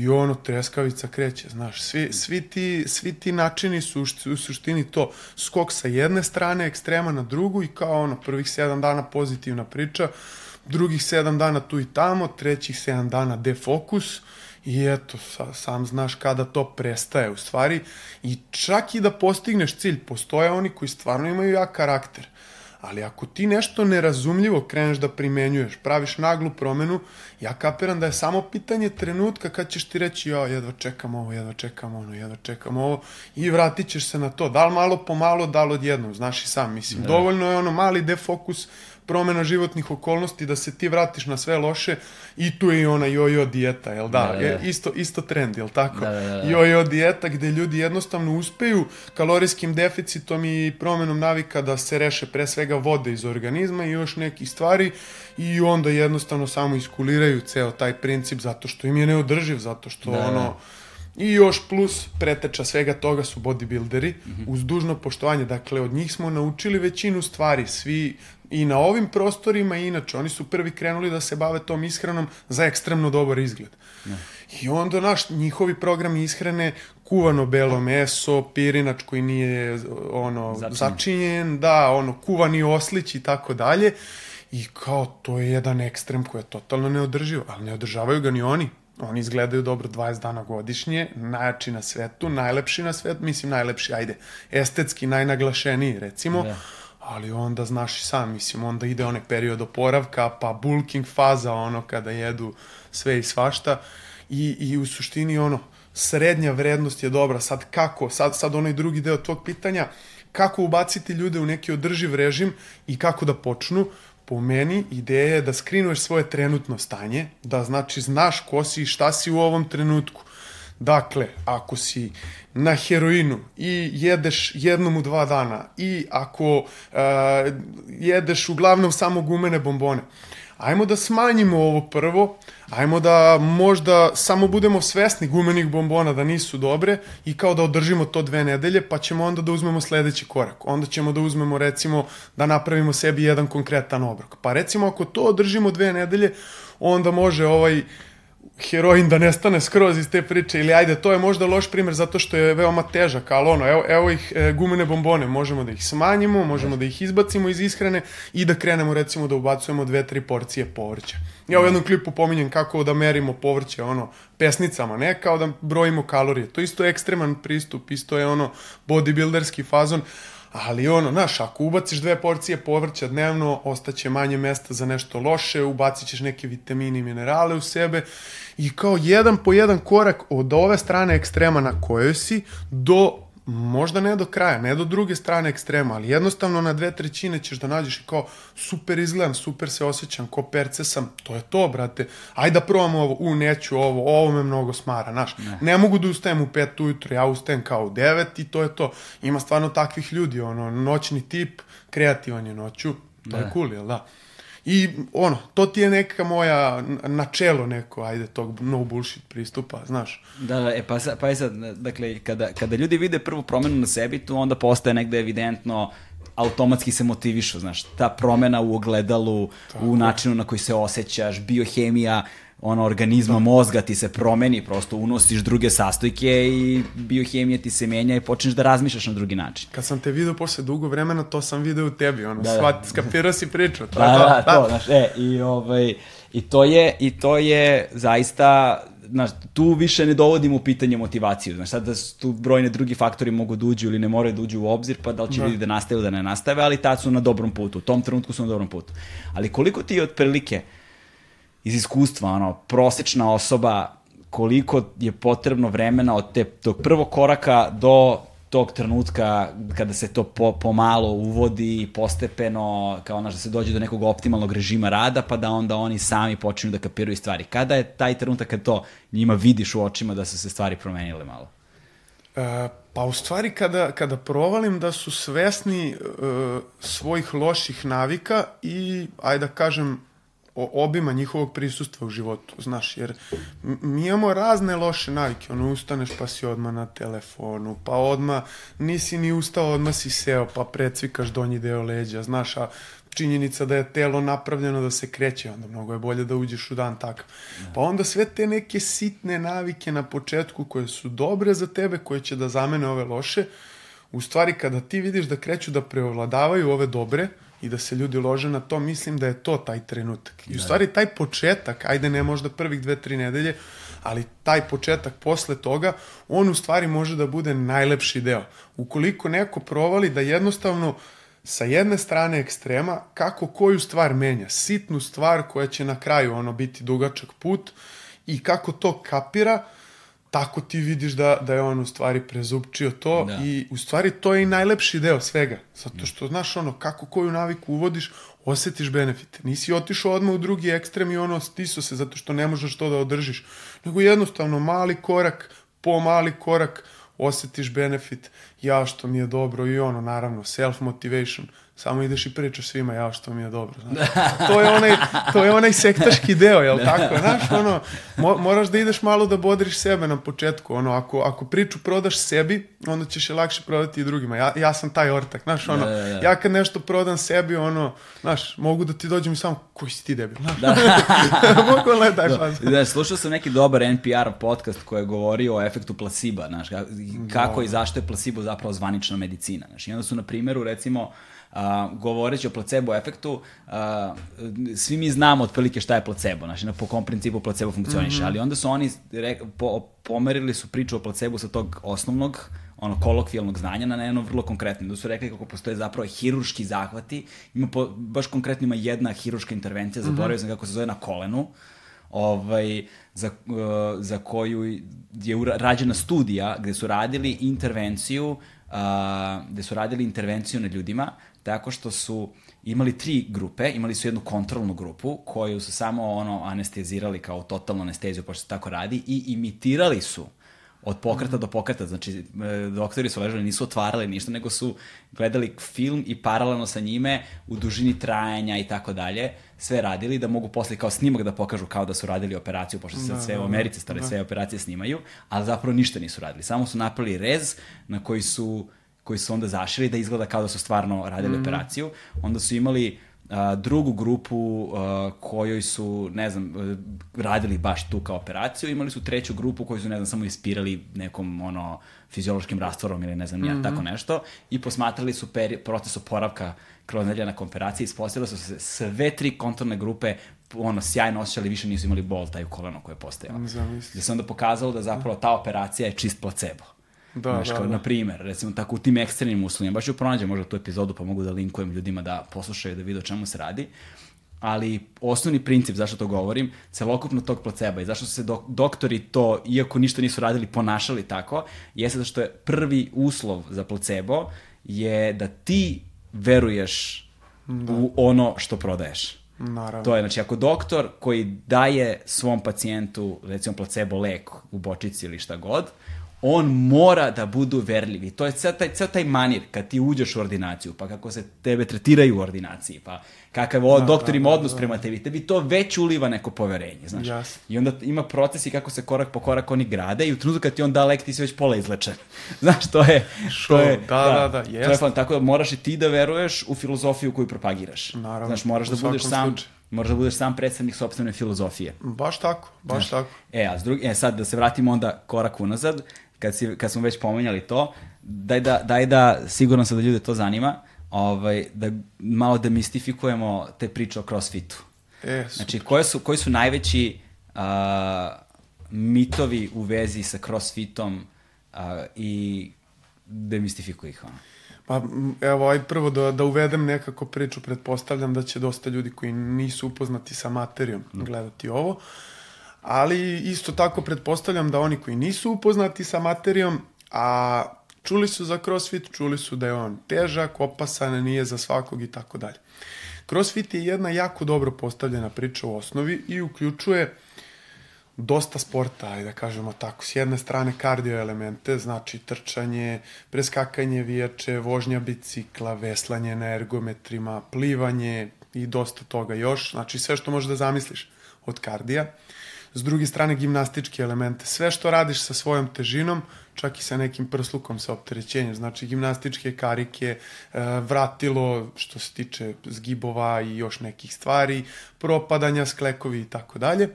i ono treskavica kreće, znaš, svi, svi, ti, svi ti načini su u suštini to, skok sa jedne strane, ekstrema na drugu i kao ono, prvih sedam dana pozitivna priča, drugih sedam dana tu i tamo, trećih sedam dana defokus i eto, sa, sam znaš kada to prestaje u stvari. I čak i da postigneš cilj, postoje oni koji stvarno imaju jak karakter, Ali ako ti nešto nerazumljivo kreneš da primenjuješ, praviš naglu promenu, ja kapiram da je samo pitanje trenutka kad ćeš ti reći, ja jedva čekam ovo, jedva čekam ono, jedva čekam ovo i vratit ćeš se na to. Da li malo po malo, da li odjednom, znaš i sam, mislim. Da. Dovoljno je ono mali defokus, promena životnih okolnosti, da se ti vratiš na sve loše i tu je i ona jojo dijeta, jel da? da, da, da. Isto, isto trend, jel tako? Da, da, da. Jojo dijeta gde ljudi jednostavno uspeju kalorijskim deficitom i promenom navika da se reše pre svega vode iz organizma i još nekih stvari i onda jednostavno samo iskuliraju ceo taj princip zato što im je neodrživ, zato što da, ono... Da I još plus preteča svega toga su bodybuilderi, mm -hmm. uz dužno poštovanje. Dakle, od njih smo naučili većinu stvari. Svi i na ovim prostorima i inače, oni su prvi krenuli da se bave tom ishranom za ekstremno dobar izgled. Ne. I onda naš, njihovi programi ishrane, kuvano belo meso, pirinač koji nije ono, začinjen, začinjen da, ono, kuvani oslić i tako dalje. I kao, to je jedan ekstrem koji je totalno neodrživ, ali ne održavaju ga ni oni. Oni izgledaju dobro 20 dana godišnje, najjači na svetu, najlepši na svetu, mislim najlepši, ajde, estetski najnaglašeniji, recimo. Da ali onda znaš i sam, mislim, onda ide onaj period oporavka, pa bulking faza, ono, kada jedu sve i svašta. I, i u suštini, ono, srednja vrednost je dobra. Sad kako, sad, sad onaj drugi deo tvog pitanja, kako ubaciti ljude u neki održiv režim i kako da počnu, po meni ideja je da skrinuješ svoje trenutno stanje, da znači znaš ko si i šta si u ovom trenutku Dakle, ako si na heroinu i jedeš jednom u dva dana i ako uh, jedeš uglavnom samo gumene bombone, ajmo da smanjimo ovo prvo, ajmo da možda samo budemo svesni gumenih bombona da nisu dobre i kao da održimo to dve nedelje, pa ćemo onda da uzmemo sledeći korak. Onda ćemo da uzmemo recimo da napravimo sebi jedan konkretan obrok. Pa recimo ako to održimo dve nedelje, onda može ovaj heroin da nestane skroz iz te priče ili ajde, to je možda loš primer zato što je veoma težak, ali ono, evo, evo ih e, gumene bombone, možemo da ih smanjimo, možemo da ih izbacimo iz ishrane i da krenemo recimo da ubacujemo dve, tri porcije povrća. Ja u jednom klipu pominjem kako da merimo povrće, ono, pesnicama, ne kao da brojimo kalorije. To isto je ekstreman pristup, isto je ono bodybuilderski fazon, Ali ono, znaš, ako ubaciš dve porcije povrća dnevno, ostaće manje mesta za nešto loše, ubacit ćeš neke vitamine i minerale u sebe i kao jedan po jedan korak od ove strane ekstrema na kojoj si do možda ne do kraja, ne do druge strane ekstrema, ali jednostavno na dve trećine ćeš da nađeš i kao super izgledam, super se osjećam, ko perce sam, to je to, brate. Ajde da probamo ovo, u, neću ovo, ovo me mnogo smara, znaš. Ne. ne mogu da ustajem u pet ujutro, ja ustajem kao u devet i to je to. Ima stvarno takvih ljudi, ono, noćni tip, kreativan je noću, to ne. je cool, jel da? I ono, to ti je neka moja načelo neko, ajde, tog no bullshit pristupa, znaš. Da, da, e, pa, pa je sad, dakle, kada, kada ljudi vide prvu promenu na sebi, tu onda postaje negde evidentno automatski se motivišu, znaš, ta promena u ogledalu, Tako. u načinu na koji se osjećaš, biohemija, ono, organizma, mozga ti se promeni, prosto unosiš druge sastojke i biohemija ti se menja i počneš da razmišljaš na drugi način. Kad sam te video posle dugo vremena, to sam video u tebi, ono, da, svat, da. skapirao si priču. To da, to, da, da, to, znaš, e, i, ovaj, i to je, i to je zaista, znaš, tu više ne dovodimo u pitanje motivaciju, znaš, sad da su tu brojne drugi faktori mogu da uđu ili ne moraju da uđu u obzir, pa da li će da. ljudi da nastave da ne nastave, ali tad su na dobrom putu, u tom trenutku su na dobrom putu. Ali koliko ti otprilike, iz iskustva, ono, prosečna osoba, koliko je potrebno vremena od te, tog prvog koraka do tog trenutka kada se to po, pomalo uvodi postepeno, kao znaš, da se dođe do nekog optimalnog režima rada, pa da onda oni sami počinju da kapiraju stvari. Kada je taj trenutak kad to njima vidiš u očima da su se stvari promenile malo? E, pa u stvari kada, kada provalim da su svesni e, svojih loših navika i, ajde da kažem, obima njihovog prisustva u životu, znaš, jer mi imamo razne loše navike, ono, ustaneš pa si odmah na telefonu, pa odmah nisi ni ustao, odmah si seo, pa precvikaš donji deo leđa, znaš, a činjenica da je telo napravljeno da se kreće, onda mnogo je bolje da uđeš u dan takav. Pa onda sve te neke sitne navike na početku koje su dobre za tebe, koje će da zamene ove loše, u stvari kada ti vidiš da kreću da preovladavaju ove dobre, i da se ljudi lože na to, mislim da je to taj trenutak. I u da. stvari taj početak, ajde ne možda prvih dve, tri nedelje, ali taj početak posle toga, on u stvari može da bude najlepši deo. Ukoliko neko provali da jednostavno sa jedne strane ekstrema, kako koju stvar menja, sitnu stvar koja će na kraju ono biti dugačak put i kako to kapira, tako ti vidiš da, da je on u stvari prezupčio to da. i u stvari to je i najlepši deo svega. Zato što, znaš, ono, kako koju naviku uvodiš, osetiš benefite. Nisi otišao odmah u drugi ekstrem i ono, stiso se zato što ne možeš to da održiš. Nego jednostavno mali korak po mali korak osetiš benefit, ja što mi je dobro i ono, naravno, self-motivation samo ideš i pričaš svima ja što mi je dobro. Znaš. To, je onaj, to je onaj sektaški deo, jel tako? Znaš, ono, mo, moraš da ideš malo da bodriš sebe na početku. Ono, ako, ako priču prodaš sebi, onda ćeš je lakše prodati i drugima. Ja, ja sam taj ortak, znaš, ono, da, da, da. ja kad nešto prodam sebi, ono, znaš, mogu da ti dođem i samo, koji si ti debil, znaš. Da. mogu da daj šansu. Da, slušao sam neki dobar NPR podcast koji je govorio o efektu plasiba, znaš, kako da. i zašto je plasibo zapravo zvanična medicina, znaš. I onda su, na primjeru, recimo, a, govoreći o placebo efektu, a, svi mi znamo otprilike šta je placebo, znači na po kom principu placebo funkcioniše, mm -hmm. ali onda su oni re, po, pomerili su priču o placebu sa tog osnovnog ono kolokvijalnog znanja na jedno vrlo konkretno. Da su rekli kako postoje zapravo hirurški zahvati, ima po, baš konkretno ima jedna hiruška intervencija, mhm. zaboravio mm -hmm. sam kako se zove na kolenu, ovaj, za, uh, za koju je rađena studija gde su radili intervenciju uh, gde su radili intervenciju na ljudima tako što su imali tri grupe, imali su jednu kontrolnu grupu koju su samo ono anestezirali kao totalnu anesteziju, pošto se tako radi, i imitirali su od pokreta do pokreta. Znači, e, doktori su ležali, nisu otvarali ništa, nego su gledali film i paralelno sa njime u dužini trajanja i tako dalje, sve radili da mogu posle kao snimak da pokažu kao da su radili operaciju, pošto se da, sve da, u Americi stare da. sve operacije snimaju, ali zapravo ništa nisu radili. Samo su napravili rez na koji su koji su onda zašili da izgleda kao da su stvarno radili mm. operaciju. Onda su imali a, drugu grupu a, kojoj su, ne znam, radili baš tu kao operaciju, imali su treću grupu koju su, ne znam, samo ispirali nekom, ono, fiziološkim rastvorom ili ne znam, nija, mm -hmm. tako nešto i posmatrali su peri, proces oporavka kroz nedelja na konferaciji, ispostavilo su se sve tri kontrolne grupe ono, sjajno osjećali, više nisu imali bol taj u koleno koje je. Gde se onda pokazalo da zapravo ta operacija je čist placebo. Da, Znaš, da, kao, da. na primer, recimo tako u tim ekstremnim uslovima, baš ću pronađem možda tu epizodu pa mogu da linkujem ljudima da poslušaju da vide o čemu se radi, ali osnovni princip zašto to govorim, celokupno tog placeba i zašto su se dok, doktori to, iako ništa nisu radili, ponašali tako, jeste da što je prvi uslov za placebo je da ti veruješ da. u ono što prodaješ. Naravno. To je, znači, ako doktor koji daje svom pacijentu, recimo placebo lek u bočici ili šta god, on mora da budu verljiv. I to je ceo taj, ceo taj manir kad ti uđeš u ordinaciju, pa kako se tebe tretiraju u ordinaciji, pa kakav da, doktor da, ima da, odnos da, prema tebi, tebi to već uliva neko poverenje, znaš. Yes. I onda ima proces i kako se korak po korak oni grade i u trenutku kad ti on da lek, ti si već pola izlečen. znaš, to je... Što? To je, da, da, da, jest. To je fan, tako da moraš i ti da veruješ u filozofiju koju propagiraš. Naravno, znaš, moraš da budeš sam... Slučaju Moraš da budeš sam predstavnik sobstvene filozofije. Baš tako, baš Znaš, tako. E, a s drugi, e, sad da se vratimo onda korak unazad, kad, si, kad smo već pomenjali to, daj da, daj da sigurno se da ljude to zanima, ovaj, da malo demistifikujemo te priče o crossfitu. E, znači, koje su, koji su najveći uh, mitovi u vezi sa crossfitom uh, i demistifikuj ih? Ono? Pa evo, aj prvo da, da uvedem nekako priču, pretpostavljam da će dosta ljudi koji nisu upoznati sa materijom mm. gledati ovo, ali isto tako pretpostavljam da oni koji nisu upoznati sa materijom, a čuli su za crossfit, čuli su da je on težak, opasan, nije za svakog i tako dalje. Crossfit je jedna jako dobro postavljena priča u osnovi i uključuje dosta sporta, ajde da kažemo tako. S jedne strane kardio elemente, znači trčanje, preskakanje vijače, vožnja bicikla, veslanje na ergometrima, plivanje i dosta toga još. Znači sve što možeš da zamisliš od kardija. S druge strane gimnastičke elemente. Sve što radiš sa svojom težinom, čak i sa nekim prslukom sa opterećenjem. Znači gimnastičke karike, e, vratilo što se tiče zgibova i još nekih stvari, propadanja, sklekovi i tako dalje.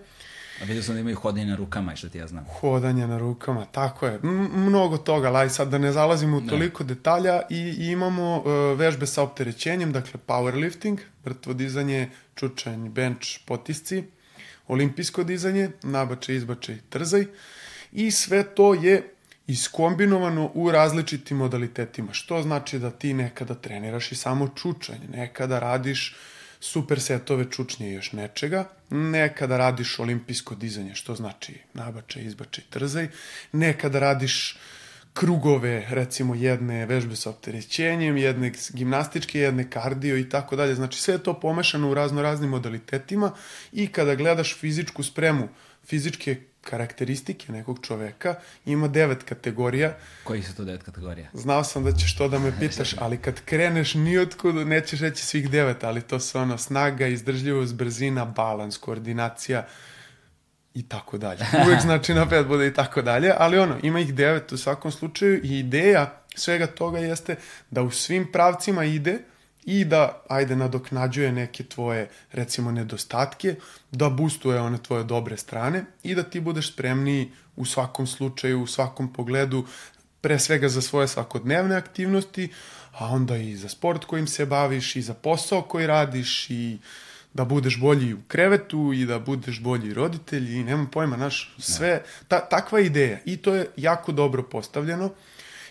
A vidio sam da imaju hodanje na rukama što ti ja znam. Hodanje na rukama, tako je. M mnogo toga, laj sad da ne zalazimo u toliko ne. detalja i, i imamo uh, vežbe sa opterećenjem, dakle powerlifting, mrtvo dizanje, čučanj, bench, potisci, olimpijsko dizanje, nabače, izbače i trzaj. I sve to je iskombinovano u različitim modalitetima, što znači da ti nekada treniraš i samo čučanje, nekada radiš super setove čučnje i još nečega, nekada radiš olimpijsko dizanje, što znači nabačaj, izbačaj, trzaj, nekada radiš krugove, recimo jedne vežbe sa opterećenjem, jedne gimnastičke, jedne kardio i tako dalje. Znači sve je to pomešano u razno raznim modalitetima i kada gledaš fizičku spremu, fizičke karakteristike nekog čoveka, ima devet kategorija. Koji su to devet kategorija? Znao sam da ćeš to da me pitaš, ali kad kreneš nijotkud nećeš reći svih devet, ali to su ono snaga, izdržljivost, brzina, balans, koordinacija i tako dalje. Uvek znači na pet bude i tako dalje, ali ono, ima ih devet u svakom slučaju i ideja svega toga jeste da u svim pravcima ide i da, ajde, nadoknađuje neke tvoje, recimo, nedostatke, da boostuje one tvoje dobre strane i da ti budeš spremniji u svakom slučaju, u svakom pogledu, pre svega za svoje svakodnevne aktivnosti, a onda i za sport kojim se baviš i za posao koji radiš i da budeš bolji u krevetu i da budeš bolji roditelj i nemam pojma, naš, sve, ta, takva ideja i to je jako dobro postavljeno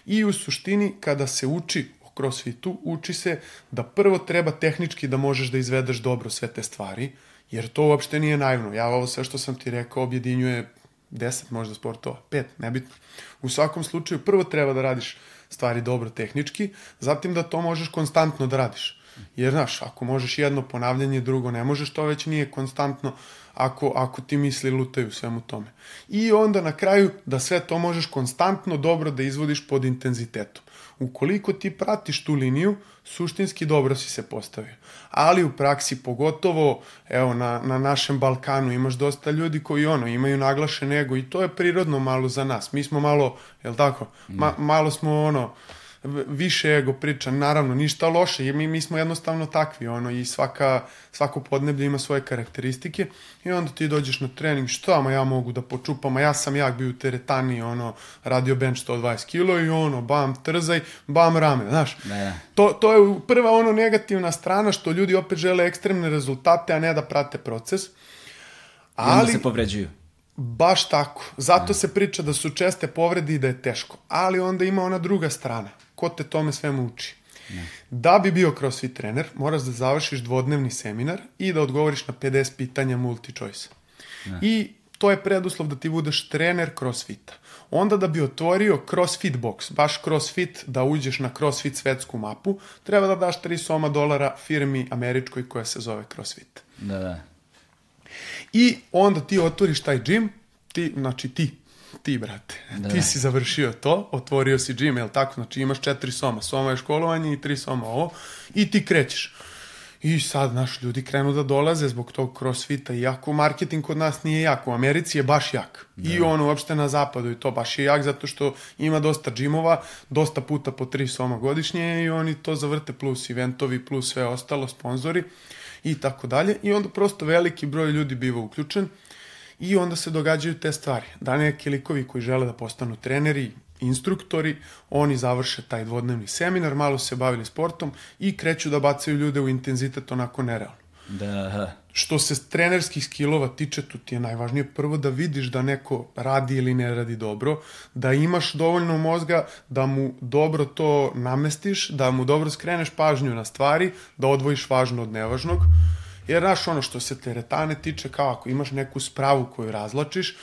i u suštini kada se uči crossfitu uči se da prvo treba tehnički da možeš da izvedeš dobro sve te stvari, jer to uopšte nije naivno. Ja ovo sve što sam ti rekao objedinjuje 10 možda sportova, 5, nebitno. U svakom slučaju prvo treba da radiš stvari dobro tehnički, zatim da to možeš konstantno da radiš. Jer, znaš, ako možeš jedno ponavljanje, drugo ne možeš, to već nije konstantno ako, ako ti misli lutaju svemu tome. I onda na kraju da sve to možeš konstantno dobro da izvodiš pod intenzitetom. Ukoliko ti pratiš tu liniju, suštinski dobro si se postavio. Ali u praksi pogotovo, evo na, na našem Balkanu imaš dosta ljudi koji ono imaju naglašen ego i to je prirodno malo za nas. Mi smo malo, jel tako, Ma, malo smo ono, više ego priča, naravno ništa loše, mi, mi smo jednostavno takvi, ono, i svaka, svako podneblje ima svoje karakteristike i onda ti dođeš na trening, šta ma ja mogu da počupam, a ja sam jak bio u teretani, ono, radio bench 120 kilo i ono, bam, trzaj, bam, rame, znaš. Da, da. To, to je prva ono negativna strana što ljudi opet žele ekstremne rezultate, a ne da prate proces. Ali, I onda se povređuju. Baš tako. Zato se priča da su česte povrede i da je teško. Ali onda ima ona druga strana ko te tome svemu uči. Ne. Da bi bio crossfit trener, moraš da završiš dvodnevni seminar i da odgovoriš na 50 pitanja multi-choice. I to je preduslov da ti budeš trener crossfita. Onda da bi otvorio crossfit box, baš crossfit, da uđeš na crossfit svetsku mapu, treba da daš 3 soma dolara firmi američkoj koja se zove crossfit. Da, da. I onda ti otvoriš taj gym, ti, znači ti ti, brate. Da. Ti si završio to, otvorio si gym, jel tako? Znači imaš četiri soma. Soma je školovanje i tri soma ovo. I ti krećeš. I sad, naš, ljudi krenu da dolaze zbog tog crossfita, iako marketing kod nas nije jak, u Americi je baš jak. Da. I ono, uopšte na zapadu i to baš je jak, zato što ima dosta džimova, dosta puta po tri soma godišnje i oni to zavrte plus eventovi, plus sve ostalo, sponzori i tako dalje. I onda prosto veliki broj ljudi biva uključen I onda se događaju te stvari. Da neki likovi koji žele da postanu treneri, instruktori, oni završe taj dvodnevni seminar, malo se bavili sportom i kreću da bacaju ljude u intenzitet onako nerealno. Da. Što se trenerskih skillova tiče, tu ti je najvažnije prvo da vidiš da neko radi ili ne radi dobro, da imaš dovoljno mozga da mu dobro to namestiš, da mu dobro skreneš pažnju na stvari, da odvojiš važno od nevažnog. Jer, znaš, ono što se teretane tiče, kao ako imaš neku spravu koju razlačiš,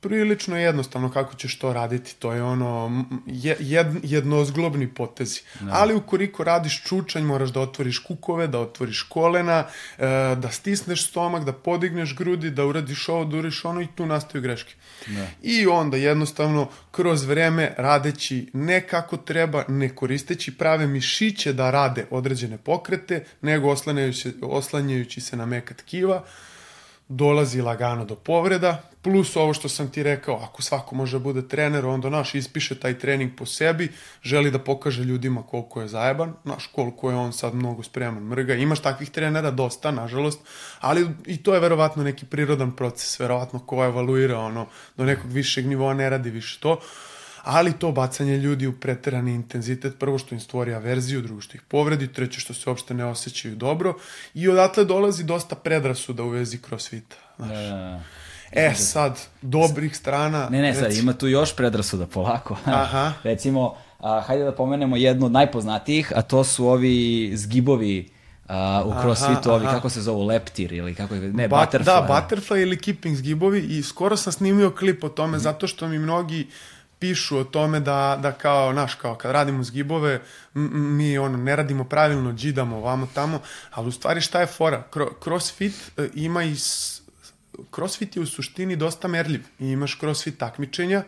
prilično jednostavno kako ćeš to raditi. To je ono jed, jednozglobni potezi. No. Da. Ali ukoliko radiš čučanj, moraš da otvoriš kukove, da otvoriš kolena, e, da stisneš stomak, da podigneš grudi, da uradiš ovo, da uradiš ono i tu nastaju greške. Da. I onda jednostavno kroz vreme radeći ne kako treba, ne koristeći prave mišiće da rade određene pokrete, nego oslanjajući, oslanjajući se na meka tkiva, dolazi lagano do povreda, plus ovo što sam ti rekao, ako svako može da bude trener, onda naš ispiše taj trening po sebi, želi da pokaže ljudima koliko je zajeban, naš koliko je on sad mnogo spreman mrga. Imaš takvih trenera dosta, nažalost, ali i to je verovatno neki prirodan proces, verovatno ko evaluira ono, do nekog višeg nivoa ne radi više to ali to bacanje ljudi u preterani intenzitet, prvo što im stvori averziju, drugo što ih povredi, treće što se uopšte ne osjećaju dobro i odatle dolazi dosta predrasuda u vezi crossfita. Znaš. Da. E, sad, dobrih strana... Ne, ne, sad, ima tu još predrasuda, polako. Aha. Recimo, a, hajde da pomenemo jednu od najpoznatijih, a to su ovi zgibovi a, u crossfitu, ovi, kako se zovu, leptir ili kako je, ne, ba, butterfly. Da, butterfly ili keeping zgibovi i skoro sam snimio klip o tome mm. zato što mi mnogi pišu o tome da, da kao, naš, kao kad radimo zgibove, mi ono, ne radimo pravilno, džidamo vamo tamo, ali u stvari šta je fora? Crossfit e, ima i crossfit je u suštini dosta merljiv i imaš crossfit takmičenja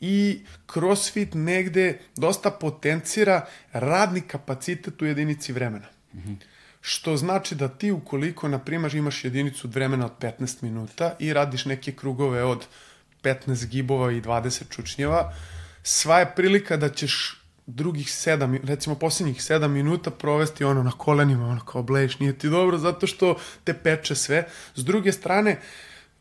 i crossfit negde dosta potencira radni kapacitet u jedinici vremena. Mm -hmm. Što znači da ti ukoliko, na primjer, imaš jedinicu vremena od 15 minuta i radiš neke krugove od 15 gibova i 20 čučnjeva, sva je prilika da ćeš drugih sedam, recimo posljednjih sedam minuta provesti ono na kolenima, ono kao bleješ, nije ti dobro zato što te peče sve. S druge strane,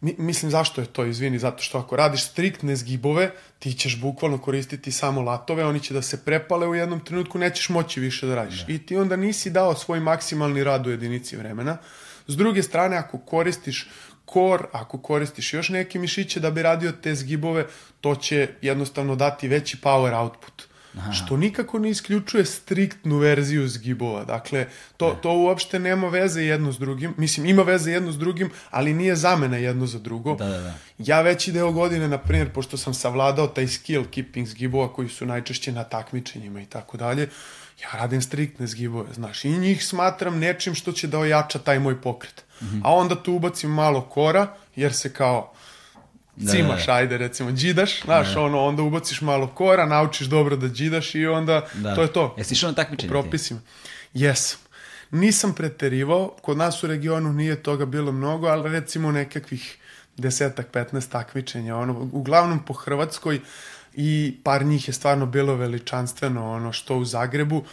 mi, mislim zašto je to, izvini, zato što ako radiš striktne zgibove, ti ćeš bukvalno koristiti samo latove, oni će da se prepale u jednom trenutku, nećeš moći više da radiš. Da. I ti onda nisi dao svoj maksimalni rad u jedinici vremena. S druge strane, ako koristiš kor, ako koristiš još neke mišiće da bi radio te zgibove, to će jednostavno dati veći power output. Aha. što nikako ne isključuje striktnu verziju zgibova. Dakle, to, ne. to uopšte nema veze jedno s drugim. Mislim, ima veze jedno s drugim, ali nije zamena jedno za drugo. Da, da, da. Ja veći deo godine, na primjer, pošto sam savladao taj skill keeping zgibova koji su najčešće na takmičenjima i tako dalje, ja radim striktne zgibove, znaš, i njih smatram nečim što će da ojača taj moj pokret. Mm -hmm. A onda tu ubacim malo kora, jer se kao cimaš, da, da. ajde recimo, džidaš, znaš, da. ono, onda ubaciš malo kora, naučiš dobro da džidaš i onda da. to je to. Jesi išao na takmičenje? Propisima. Jesam. Nisam preterivao, kod nas u regionu nije toga bilo mnogo, ali recimo nekakvih desetak, 15 takmičenja, ono, uglavnom po Hrvatskoj i par njih je stvarno bilo veličanstveno, ono, što u Zagrebu,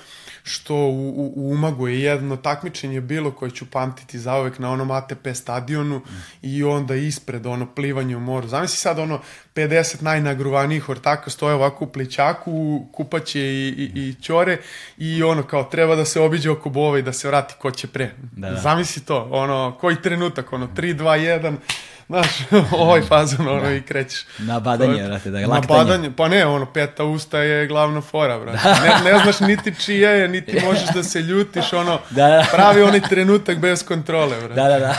što u, u, u Umagu je jedno takmičenje bilo koje ću pamtiti zaovek na onom ATP stadionu mm. i onda ispred ono plivanje u moru. Zamisli sad ono 50 najnagruvanijih ortaka stoje ovako u plićaku, kupaće i, i, i ćore i ono kao treba da se obiđe oko bova i da se vrati ko će pre. Da, da. Zamisli to, ono, koji trenutak, ono, 3, 2, 1, Znaš, ovaj fazon, ono, da. i krećeš. Na badanje, brate, da, laktanje. Na badanje, pa ne, ono, peta usta je glavna fora, brate. Da. Ne, ne znaš niti čija je, niti možeš da se ljutiš, ono, da, da. pravi onaj trenutak bez kontrole, brate. Da, da, da.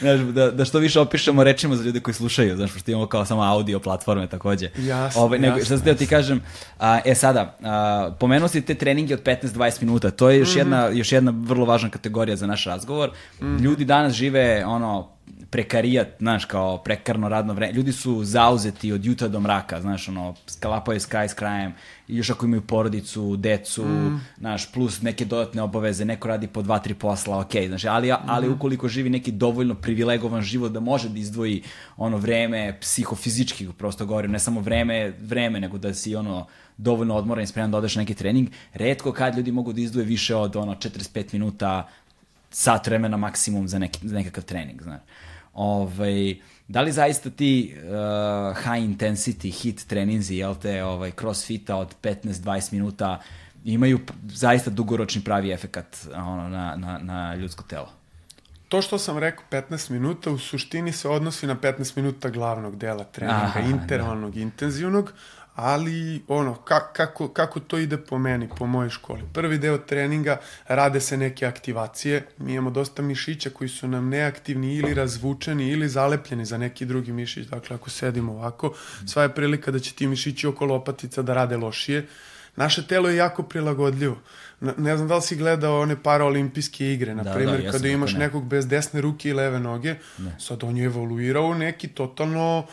znaš, da, da što više opišemo rečima za ljude koji slušaju, znaš, pošto imamo kao samo audio platforme takođe. Jasno, Ove, nego, jasno. Šta se ti kažem, a, e sada, a, pomenuo si te treninge od 15-20 minuta, to je još, mm -hmm. jedna, još jedna vrlo važna kategorija za naš razgovor. Mm -hmm. Ljudi danas žive, ono, prekarijat, znaš, kao prekarno radno vreme. Ljudi su zauzeti od jutra do mraka, znaš, ono, skalapaju sky s krajem, još ako imaju porodicu, decu, mm. znaš, plus neke dodatne obaveze, neko radi po dva, tri posla, ok, znaš, ali, ali mm. ukoliko živi neki dovoljno privilegovan život da može da izdvoji ono vreme psihofizički, prosto govorim, ne samo vreme, vreme, nego da si ono, dovoljno odmoran i spreman da odeš na neki trening, redko kad ljudi mogu da izdvoje više od ono 45 minuta sat vremena maksimum za, neki, za nekakav trening, znaš. Ovaj, da li zaista ti uh, high intensity hit treninzi, jel te, ovaj, crossfita od 15-20 minuta imaju zaista dugoročni pravi efekat ono, na, na, na ljudsko telo? To što sam rekao 15 minuta u suštini se odnosi na 15 minuta glavnog dela treninga, Aha, da. intervalnog, da. intenzivnog, ali ono, ka, kako, kako to ide po meni, po mojoj školi. Prvi deo treninga rade se neke aktivacije, mi imamo dosta mišića koji su nam neaktivni ili razvučeni ili zalepljeni za neki drugi mišić, dakle ako sedimo ovako, sva je prilika da će ti mišići oko lopatica da rade lošije. Naše telo je jako prilagodljivo. Ne znam da li si gledao one paraolimpijske igre, na da, primjer, da, kada imaš ne. nekog bez desne ruke i leve noge, ne. sad on je evoluirao u neki totalno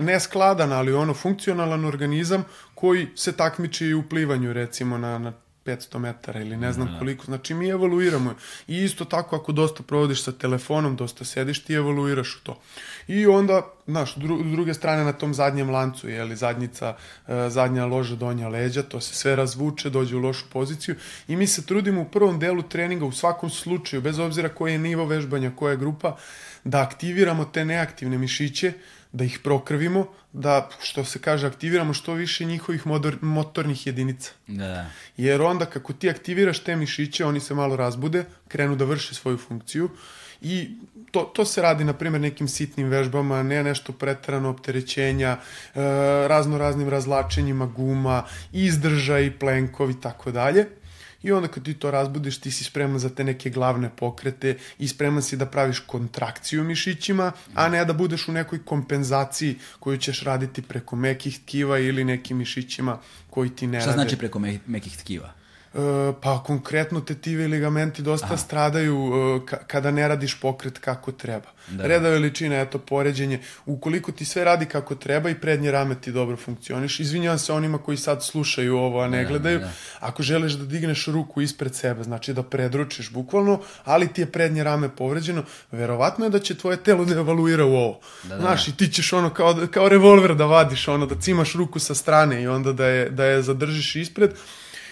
ne skladan, ali ono funkcionalan organizam koji se takmiči i u plivanju recimo na, na 500 metara ili ne znam da, koliko. Znači mi evoluiramo. I isto tako ako dosta provodiš sa telefonom, dosta sediš, ti evoluiraš u to. I onda, znaš, dru, s druge strane na tom zadnjem lancu, je li zadnjica, e, zadnja loža, donja leđa, to se sve razvuče, dođe u lošu poziciju i mi se trudimo u prvom delu treninga u svakom slučaju, bez obzira koji je nivo vežbanja, koja je grupa, da aktiviramo te neaktivne mišiće, da ih prokrvimo, da, što se kaže, aktiviramo što više njihovih motor, motornih jedinica. Da. Jer onda kako ti aktiviraš te mišiće, oni se malo razbude, krenu da vrše svoju funkciju i to, to se radi, na primjer, nekim sitnim vežbama, ne nešto pretrano opterećenja, e, razno raznim razlačenjima guma, izdržaj, plenkovi, tako dalje. I onda kad ti to razbudiš, ti si spreman za te neke glavne pokrete i spreman si da praviš kontrakciju mišićima, a ne da budeš u nekoj kompenzaciji koju ćeš raditi preko mekih tkiva ili nekim mišićima koji ti ne Šta rade. Šta znači preko me mekih tkiva? E, pa konkretno tetivi ligamenti dosta Aha. stradaju e, kada ne radiš pokret kako treba. Da. Reda veličina, eto, poređenje. Ukoliko ti sve radi kako treba i prednje rame ti dobro funkcioniš, izvinjavam se onima koji sad slušaju ovo, a ne da, gledaju, da. Ako želiš da digneš ruku ispred sebe, znači da predručiš bukvalno, ali ti je prednje rame povređeno, verovatno je da će tvoje telo da evaluira u ovo. Da, da. Znaš, i ti ćeš ono kao, kao revolver da vadiš, ono da cimaš ruku sa strane i onda da je, da je zadržiš ispred,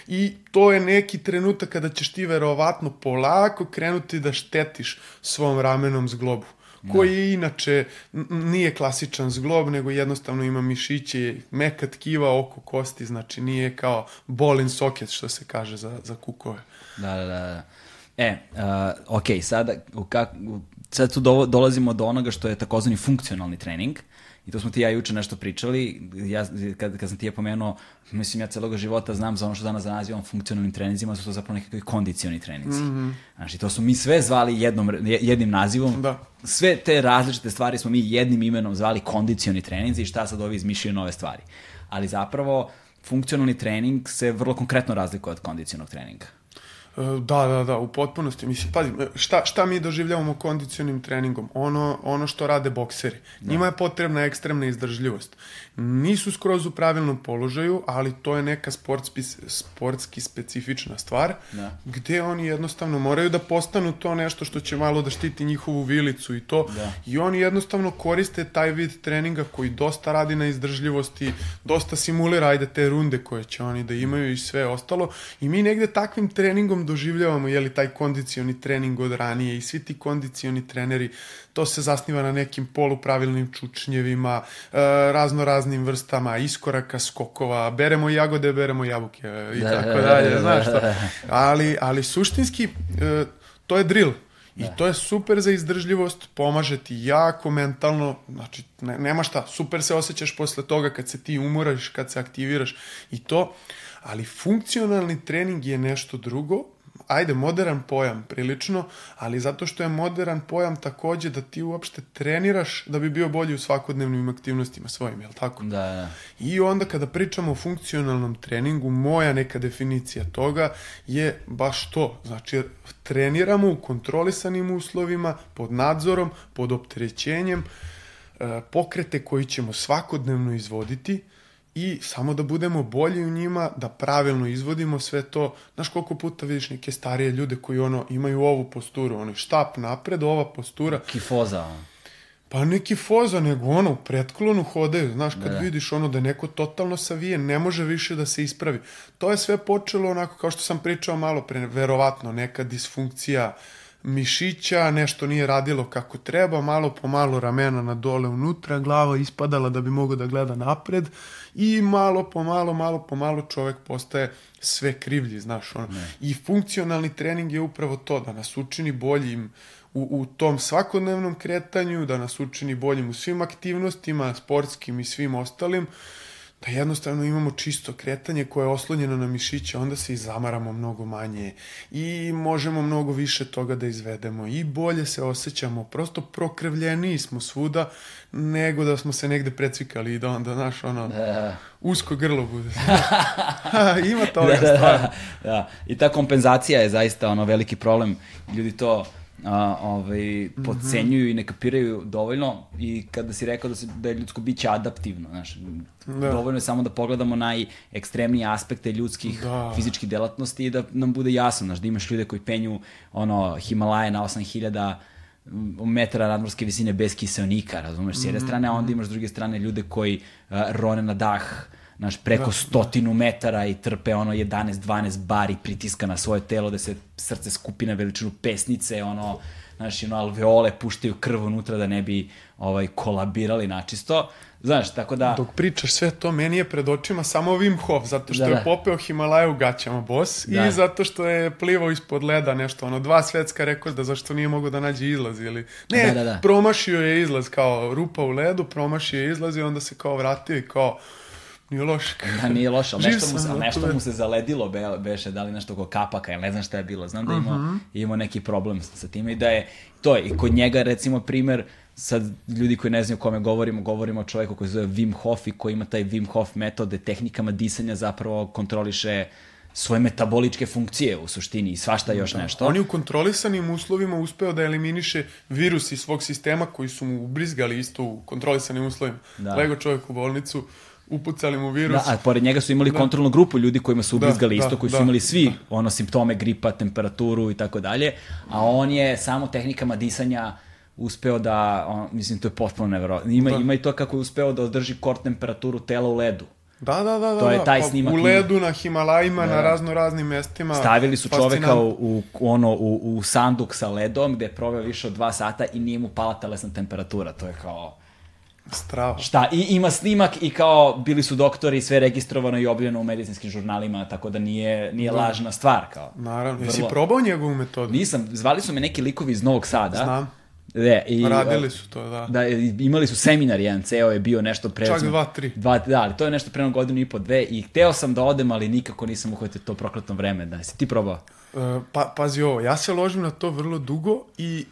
i to je neki trenutak kada ćeš ti verovatno polako krenuti da štetiš svom ramenom zglobu koji je inače nije klasičan zglob, nego jednostavno ima mišiće, meka tkiva oko kosti, znači nije kao bolin soket, što se kaže za, za kukove. Da, da, da. E, uh, ok, sada, u kak, sad tu do, dolazimo do onoga što je takozvani funkcionalni trening, i to smo ti ja juče nešto pričali, ja, kad, kad sam ti je pomenuo, mislim ja celog života znam za ono što danas nazivam funkcionalnim treninzima, su to zapravo nekakvi kondicioni treninzi. Mm -hmm. Znači, to su mi sve zvali jednom, jednim nazivom, Da. sve te različite stvari smo mi jednim imenom zvali kondicioni treninzi i šta sad ovi izmišljaju nove stvari. Ali zapravo, funkcionalni trening se vrlo konkretno razlikuje od kondicionog treninga. E, Da, da, da, u potpunosti. Mislim, pazi, šta, šta mi doživljavamo kondicionim treningom? Ono, ono što rade bokseri. Njima je potrebna ekstremna izdržljivost. Nisu skroz u pravilnom položaju, ali to je neka sportski, sportski specifična stvar, Da. gde oni jednostavno moraju da postanu to nešto što će malo da štiti njihovu vilicu i to. Da. I oni jednostavno koriste taj vid treninga koji dosta radi na izdržljivosti, dosta simulira, ajde, te runde koje će oni da imaju i sve ostalo. I mi negde takvim treningom doživljavamo, jeli, taj kondicioni trening od ranije i svi ti kondicioni treneri, to se zasniva na nekim polupravilnim čučnjevima, e, razno raznim vrstama, iskoraka, skokova, beremo jagode, beremo jabuke i Da, tako da, dalje, da, znaš šta. Ali, ali suštinski, e, to je drill. I to je super za izdržljivost, pomaže ti jako mentalno, znači ne, nema šta, super se osjećaš posle toga kad se ti umoraš, kad se aktiviraš i to, ali funkcionalni trening je nešto drugo, ajde, modern pojam prilično, ali zato što je modern pojam takođe da ti uopšte treniraš da bi bio bolji u svakodnevnim aktivnostima svojim, jel tako? Da, da. I onda kada pričamo o funkcionalnom treningu, moja neka definicija toga je baš to. Znači, treniramo u kontrolisanim uslovima, pod nadzorom, pod opterećenjem, e, pokrete koji ćemo svakodnevno izvoditi i samo da budemo bolji u njima, da pravilno izvodimo sve to. Znaš koliko puta vidiš neke starije ljude koji ono imaju ovu posturu, ono štap napred, ova postura, Kifoza. Pa neki foza, nego ono, u pretklonu hodaju, znaš, kad vidiš ono da neko totalno savijen, ne može više da se ispravi. To je sve počelo onako, kao što sam pričao malo pre, verovatno, neka disfunkcija mišića, nešto nije radilo kako treba, malo po malo ramena na dole unutra, glava ispadala da bi mogao da gleda napred i malo po malo, malo po malo čovek postaje sve krivlji, znaš, ono. I funkcionalni trening je upravo to, da nas učini boljim u, u tom svakodnevnom kretanju, da nas učini boljim u svim aktivnostima, sportskim i svim ostalim, da jednostavno imamo čisto kretanje koje je oslonjeno na mišiće, onda se i zamaramo mnogo manje i možemo mnogo više toga da izvedemo i bolje se osjećamo, prosto prokrevljeniji smo svuda nego da smo se negde precvikali i da onda, znaš, ono, Da. usko grlo bude. Ima toga stvarno. da. I ta kompenzacija je zaista ono veliki problem. Ljudi to a, ovaj, podcenjuju i ne kapiraju dovoljno i kada si rekao da, se, da je ljudsko biće adaptivno, znaš, dovoljno je samo da pogledamo najekstremnije aspekte ljudskih Da. fizičkih delatnosti i da nam bude jasno, znaš, da imaš ljude koji penju ono, Himalaje na 8000 metara nadmorske visine bez kiseonika, razumeš, s jedne strane, a onda imaš s druge strane ljude koji uh, rone na dah, znaš, preko stotinu metara i trpe ono 11-12 bari pritiska na svoje telo da se srce skupi na veličinu pesnice, ono, znaš, ono, alveole puštaju krv unutra da ne bi ovaj, kolabirali načisto. Znaš, tako da... Dok pričaš sve to, meni je pred očima samo Wim Hof, zato što Da, je da. popeo Himalaja u gaćama, bos, Da. i zato što je plivao ispod leda nešto, ono, dva svetska rekorda, zašto nije mogao da nađe izlaz, ili... Ne, Da, da, da. promašio je izlaz, kao rupa u ledu, promašio je izlaz i onda se kao vratio i kao, nije loše. Da, nije loše, ali nešto, mu, se, da, nešto mu se zaledilo, be, beše, da li nešto oko kapaka, ili ne znam šta je bilo. Znam da je imao, Mhm. imao neki problem sa time i da je, to je, i kod njega, recimo, primer, sad ljudi koji ne znaju o kome govorimo, govorimo o čoveku koji se zove Wim Hof i koji ima taj Wim Hof metode, tehnikama disanja zapravo kontroliše svoje metaboličke funkcije u suštini i svašta još nešto. On je u kontrolisanim uslovima uspeo da eliminiše virus iz svog sistema koji su mu ubrizgali isto u kontrolisanim uslovima. Da. Lego čovjek u bolnicu, upucali mu virus. Da, a pored njega su imali kontrolnu grupu ljudi kojima su Da, ubrizgali da, isto, koji su da, imali svi ono simptome gripa, temperaturu i tako dalje, a on je samo tehnikama disanja uspeo da, on, mislim, to je potpuno neverovatno. Ima, Da. ima i to kako je uspeo da održi kor temperaturu tela u ledu. Da, da, da, da. To je da. taj Pa snimak U ledu, na Himalajima, Da. na razno raznim mestima. Stavili su čoveka u, u, ono, u, u sanduk sa ledom gde je proveo više od dva sata i nije mu pala telesna temperatura. To je kao... Strava. Šta, i ima snimak i kao bili su doktori, sve registrovano i objavljeno u medicinskim žurnalima, tako da nije, nije lažna stvar. Kao. Naravno. Vrlo- Jesi probao njegovu metodu? Nisam, zvali su me neki likovi iz Novog Sada. Znam. De, i, Radili su to, da. Da, imali su seminar jedan, ceo je bio nešto pre... Čak dva, tri. Dva, da, ali to je nešto pre godinu i po, dve i hteo sam da odem, ali nikako nisam uhvatio to prokletno vreme. Da, si ti probao? Uh, pa, pazi ovo, ja se ložim na to vrlo dugo i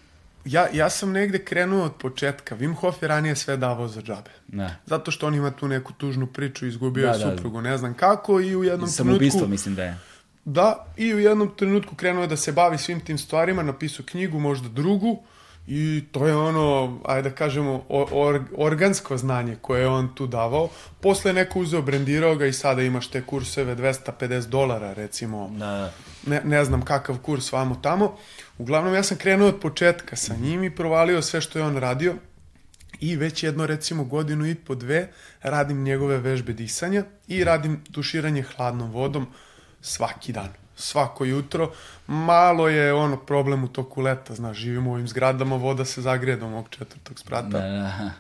ja, ja sam negde krenuo od početka. Wim Hof je ranije sve davao za džabe. Da. Zato što on ima tu neku tužnu priču, izgubio da, je da, suprugu, ne znam kako i u jednom trenutku... mislim da je. Da, i u jednom trenutku krenuo je da se bavi svim tim stvarima, napisao knjigu, možda drugu, I to je ono, ajde da kažemo, or, organsko znanje koje je on tu davao. Posle neko uzeo, brendirao ga i sada imaš te kurseve 250 dolara, recimo. Da. Ne, ne znam kakav kurs vamo tamo. Uglavnom, ja sam krenuo od početka sa njim i provalio sve što je on radio. I već jedno, recimo, godinu i po dve radim njegove vežbe disanja i radim tuširanje hladnom vodom svaki dan svako jutro. Malo je ono problem u toku leta, znaš, živimo u ovim zgradama, voda se zagreje do mog četvrtog sprata. Da, da.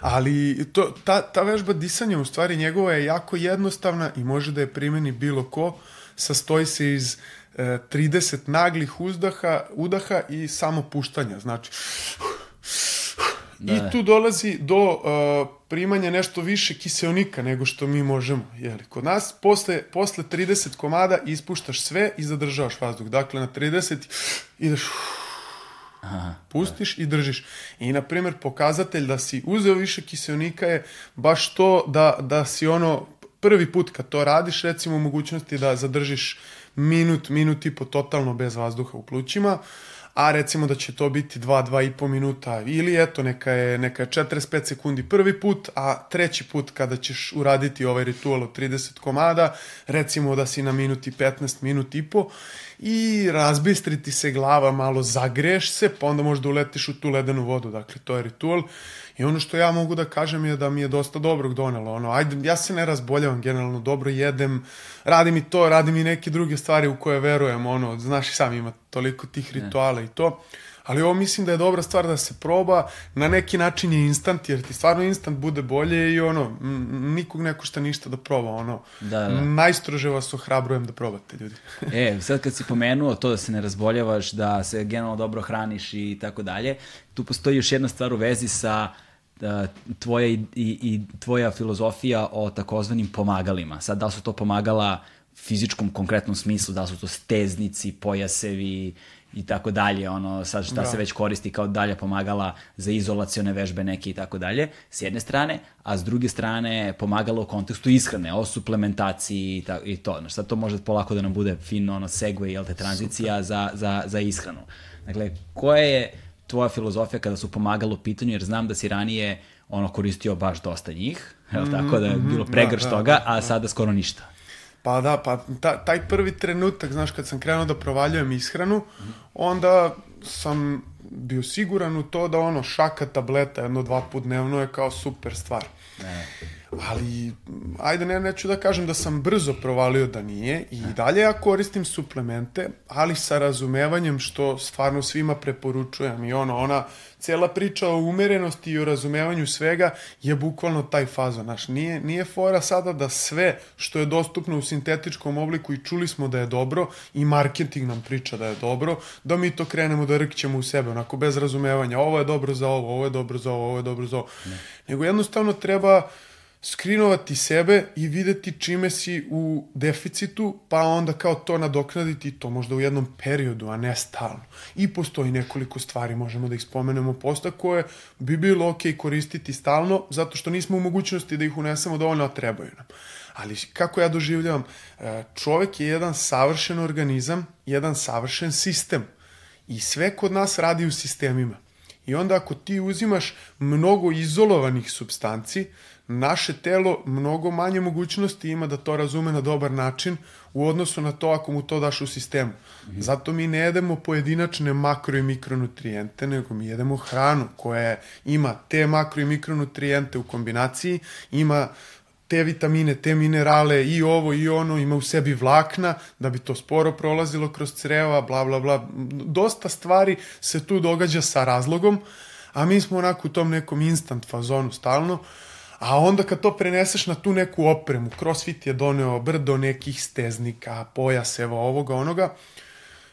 Ali to, ta, ta vežba disanja, u stvari njegova je jako jednostavna i može da je primeni bilo ko. Sastoji se iz 30 naglih uzdaha, udaha i samo puštanja. Znači, Da. I tu dolazi do uh, primanja nešto više kiseonika nego što mi možemo. Jeli. Kod nas posle, posle 30 komada ispuštaš sve i zadržavaš vazduh. Dakle, na 30 ideš Aha, pustiš da. i držiš. I, na primjer, pokazatelj da si uzeo više kiseonika je baš to da, da si ono prvi put kad to radiš, recimo u mogućnosti da zadržiš minut, minut i po totalno bez vazduha u plućima. A recimo da će to biti 2, 2 i po minuta ili eto neka je, neka je 45 sekundi prvi put, a treći put kada ćeš uraditi ovaj ritual od 30 komada, recimo da si na minuti 15, minut i po i razbistriti se glava, malo zagreš se, pa onda možda uletiš u tu ledenu vodu, dakle to je ritual I ono što ja mogu da kažem je da mi je dosta dobrog donelo. Ono, ajde, ja se ne razboljavam generalno, dobro jedem, radim i to, radim i neke druge stvari u koje verujem, ono, znaš i sam ima toliko tih rituala i to. Ali ovo mislim da je dobra stvar da se proba, na neki način je instant, jer ti stvarno instant bude bolje i ono, nikog ne košta ništa da proba, ono, da, da. najstrože vas ohrabrujem da probate, ljudi. e, sad kad si pomenuo to da se ne razboljavaš, da se generalno dobro hraniš i tako dalje, tu postoji još jedna stvar u vezi sa da, tvoja i, i, i tvoja filozofija o takozvanim pomagalima. Sad, da su to pomagala fizičkom konkretnom smislu, da su to steznici, pojasevi i tako dalje, ono, sad šta da. se već koristi kao dalje pomagala za izolacione vežbe neke i tako dalje, s jedne strane, a s druge strane pomagala u kontekstu ishrane, o suplementaciji i, ta, i to. Znači, sad to može polako da nam bude fino, ono, segue, jel te, tranzicija za, za, za ishranu. Dakle, koje je tvoja filozofija kada su pomagalo u pitanju, jer znam da si ranije ono koristio baš dosta njih, mm -hmm, tako da je mhm, bilo pregrš da, da, toga, da, da, a sada skoro ništa. Pa da, pa ta, taj prvi trenutak, znaš, kad sam krenuo da provaljujem ishranu, onda sam bio siguran u to da ono šaka tableta jedno dva put dnevno je kao super stvar. Ne ali ajde ne, neću da kažem da sam brzo provalio da nije i dalje ja koristim suplemente, ali sa razumevanjem što stvarno svima preporučujem i ono, ona cela priča o umerenosti i o razumevanju svega je bukvalno taj fazo, znaš, nije, nije fora sada da sve što je dostupno u sintetičkom obliku i čuli smo da je dobro i marketing nam priča da je dobro, da mi to krenemo da rkćemo u sebe, onako bez razumevanja, ovo je dobro za ovo, ovo je dobro za ovo, ovo je dobro za ovo, ne. nego jednostavno treba skrinovati sebe i videti čime si u deficitu, pa onda kao to nadoknaditi to možda u jednom periodu, a ne stalno. I postoji nekoliko stvari, možemo da ih spomenemo posta, koje bi bilo ok koristiti stalno, zato što nismo u mogućnosti da ih unesemo dovoljno, a trebaju nam. Ali kako ja doživljavam, e, čovek je jedan savršen organizam, jedan savršen sistem. I sve kod nas radi u sistemima. I onda ako ti uzimaš mnogo izolovanih substanci, naše telo mnogo manje mogućnosti ima da to razume na dobar način u odnosu na to ako mu to daš u sistemu. Zato mi ne jedemo pojedinačne makro i mikronutrijente, nego mi jedemo hranu koja ima te makro i mikronutrijente u kombinaciji, ima te vitamine, te minerale i ovo i ono, ima u sebi vlakna da bi to sporo prolazilo kroz creva, bla bla bla. Dosta stvari se tu događa sa razlogom, a mi smo onako u tom nekom instant fazonu stalno. Uh, A onda kad to preneseš na tu neku opremu, CrossFit je doneo brdo nekih steznika, pojaseva, ovoga, onoga,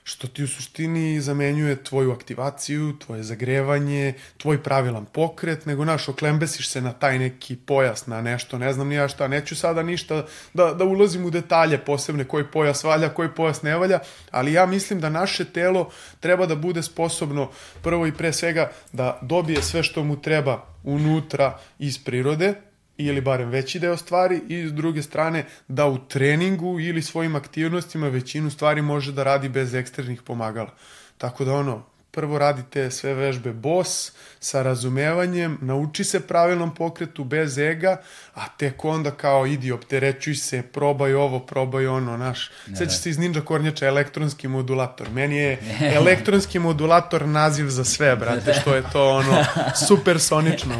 što ti u suštini zamenjuje tvoju aktivaciju, tvoje zagrevanje, tvoj pravilan pokret, nego naš oklembesiš se na taj neki pojas, na nešto, ne znam ni ja šta, neću sada ništa da, da ulazim u detalje posebne koji pojas valja, koji pojas ne valja, ali ja mislim da naše telo treba da bude sposobno prvo i pre svega da dobije sve što mu treba unutra iz prirode, ili barem veći deo stvari i s druge strane da u treningu ili svojim aktivnostima većinu stvari može da radi bez eksternih pomagala. Tako da ono, prvo radite sve vežbe boss sa razumevanjem, nauči se pravilnom pokretu bez ega, a tek onda kao idi opterećuj se, probaj ovo, probaj ono, naš. Sećaš se iz Ninja Kornjača elektronski modulator. Meni je elektronski modulator naziv za sve, brate, što je to ono supersonično.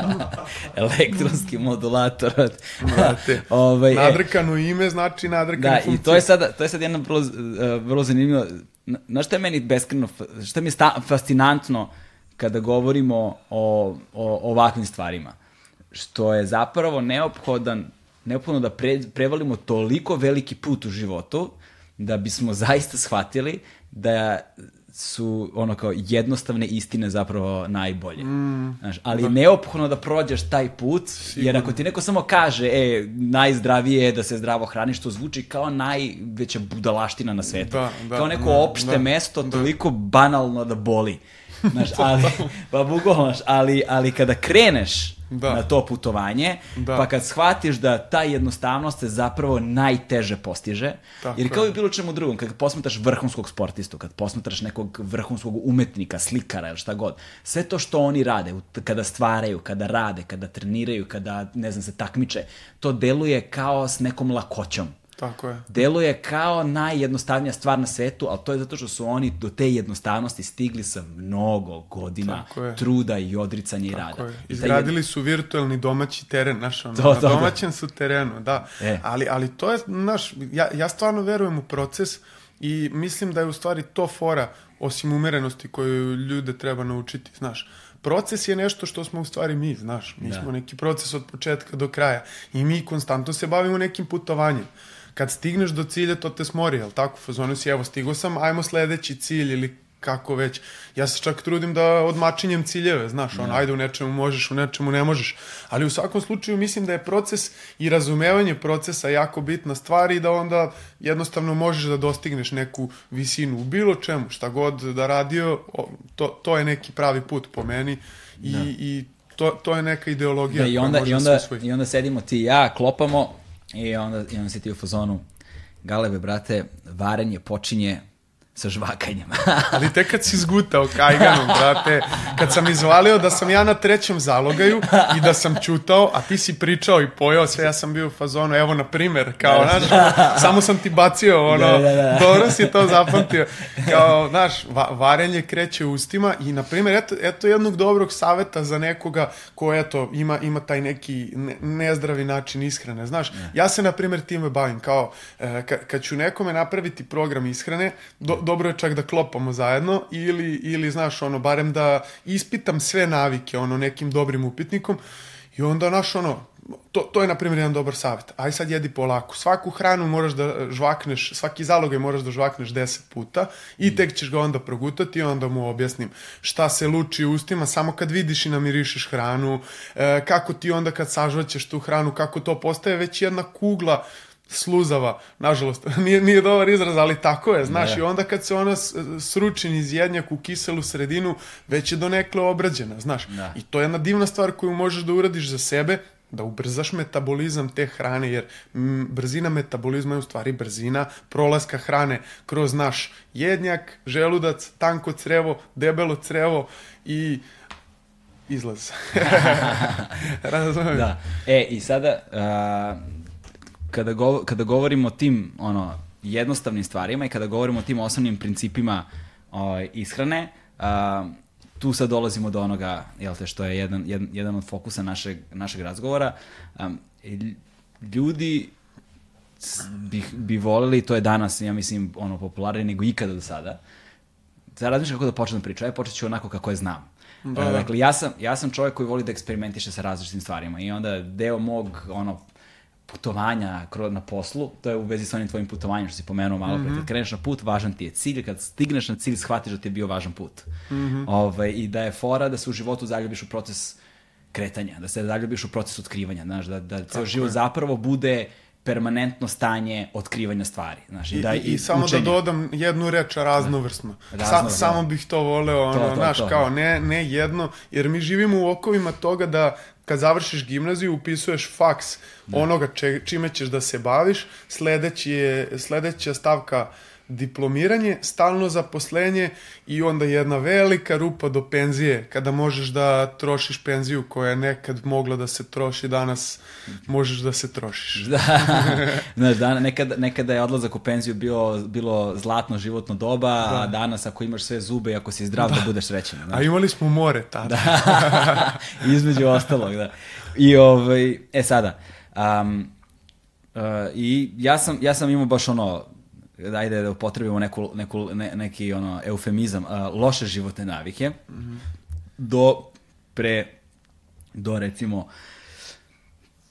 elektronski modulator. Brate, ovaj, e. nadrkano ime znači nadrkano da, funkcije. Da, i to je sada, to je sad jedna vrlo, vrlo zanimljiva Znaš šta je meni beskreno, šta mi je fascinantno kada govorimo o, o, ovakvim stvarima? Što je zapravo neophodan, neophodno da pre, prevalimo toliko veliki put u životu da bismo zaista shvatili da su ono kao jednostavne istine zapravo najbolje. Mm, Znaš, ali da. neophodno da prođeš taj put, Sigurno. jer ako ti neko samo kaže, e, najzdravije je da se zdravo hraniš, to zvuči kao najveća budalaština na svetu. Da, da, kao neko da, opšte da, mesto, da. toliko banalno da boli. Znaš, ali, pa bukvalno, ali, ali kada kreneš da. na to putovanje, da. pa kad shvatiš da ta jednostavnost se zapravo najteže postiže, Tako jer kao i bilo čemu drugom, kad posmetaš vrhunskog sportistu, kad posmetaš nekog vrhunskog umetnika, slikara ili šta god, sve to što oni rade, kada stvaraju, kada rade, kada treniraju, kada, ne znam, se takmiče, to deluje kao s nekom lakoćom. Tako je. Deluje kao najjednostavnija stvar na svetu, ali to je zato što su oni do te jednostavnosti stigli sa mnogo godina truda i odricanja Tako i rada. Je. Izgradili su virtualni domaći teren, naš, ono, to, to, na domaćem su terenu, da. E. Ali, ali to je, naš, ja, ja stvarno verujem u proces i mislim da je u stvari to fora, osim umerenosti koju ljude treba naučiti, znaš proces je nešto što smo u stvari mi, znaš. Mi da. smo neki proces od početka do kraja i mi konstantno se bavimo nekim putovanjem kad stigneš do cilja, to te smori, jel tako? Fazonu si, evo, stigo sam, ajmo sledeći cilj ili kako već. Ja se čak trudim da odmačinjem ciljeve, znaš, on, ajde u nečemu možeš, u nečemu ne možeš. Ali u svakom slučaju mislim da je proces i razumevanje procesa jako bitna stvar i da onda jednostavno možeš da dostigneš neku visinu u bilo čemu, šta god da radio, to, to je neki pravi put po meni i, da. i to, to je neka ideologija da, i onda, i onda, I onda sedimo ti i ja, klopamo, I onda, i onda si ti u fazonu, galebe, brate, varenje počinje sa žvakanjem. Ali tek kad si zgutao kajganom, brate, kad sam izvalio da sam ja na trećem zalogaju i da sam čutao, a ti si pričao i pojao sve, ja sam bio u fazonu, evo na primer, kao, da, znaš, samo sam ti bacio, ono, da, da, da. dobro si to zapamtio. Kao, znaš, va, varenje kreće ustima i, na primer, eto, eto jednog dobrog saveta za nekoga ko, eto, ima, ima taj neki ne, nezdravi način ishrane, znaš. Ja se, na primer, time bavim, kao, e, kad ću nekome napraviti program ishrane, do, dobro je čak da klopamo zajedno ili, ili znaš, ono, barem da ispitam sve navike, ono, nekim dobrim upitnikom i onda, naš, ono, to, to je, na primjer, jedan dobar savjet. Aj sad jedi polako. Svaku hranu moraš da žvakneš, svaki zalogaj moraš da žvakneš 10 puta i tek ćeš ga onda progutati i onda mu objasnim šta se luči u ustima samo kad vidiš i namirišeš hranu, e, kako ti onda kad sažvaćeš tu hranu, kako to postaje već jedna kugla sluzava, nažalost, nije, nije dobar izraz, ali tako je, znaš, ne. i onda kad se ona sruči iz jednjak u kiselu sredinu, već je donekle obrađena, znaš, ne. i to je jedna divna stvar koju možeš da uradiš za sebe, da ubrzaš metabolizam te hrane, jer m, brzina metabolizma je u stvari brzina prolaska hrane kroz naš jednjak, želudac, tanko crevo, debelo crevo i izlaz. Razumem. Da. E, i sada, uh, kada, go, kada govorimo o tim ono, jednostavnim stvarima i kada govorimo o tim osnovnim principima o, ovaj, ishrane, a, tu sad dolazimo do onoga, jel te, što je jedan, jedan, jedan od fokusa našeg, našeg razgovora. A, ljudi bi, bi voleli, to je danas, ja mislim, ono, popularnije nego ikada do sada. Sada razmišljam kako da počnem da pričam, ja počet ću onako kako je znam. Da, da. Dakle, ja sam, ja sam čovjek koji voli da eksperimentiše sa različitim stvarima i onda deo mog, ono, putovanja na poslu, to je u vezi sa onim tvojim putovanjem što si pomenuo malo pre. Mm -hmm. Kad kreneš na put, važan ti je cilj, kad stigneš na cilj, shvatiš da ti je bio važan put. Mm -hmm. Ove, ovaj, I da je fora da se u životu zaljubiš u proces kretanja, da se zaljubiš u proces otkrivanja, znaš, da, da ceo život zapravo bude permanentno stanje otkrivanja stvari. Znaš, I, da, i, i, i samo učenja. da dodam jednu reč, raznovrsno. Da. Sa, samo bih to voleo, ono, to, to, znaš, to, kao ne, ne jedno, jer mi živimo u okovima toga da kad završiš gimnaziju upisuješ faks da. onoga če, čime ćeš da se baviš, sledeći je, sledeća stavka uh, diplomiranje, stalno zaposlenje i onda jedna velika rupa do penzije, kada možeš da trošiš penziju koja je nekad mogla da se troši, danas možeš da se trošiš. Da, znaš, dan, nekada, nekada je odlazak u penziju bilo, bilo zlatno životno doba, da. a danas ako imaš sve zube i ako si zdrav da, da budeš srećan. Znaš. A imali smo more tada. Da, između ostalog, da. I ovaj, e sada, um, uh, i ja sam, ja sam imao baš ono, ajde da upotrebimo neku, neku, ne, neki ono, eufemizam, uh, loše životne navike, mm -hmm. do pre, do recimo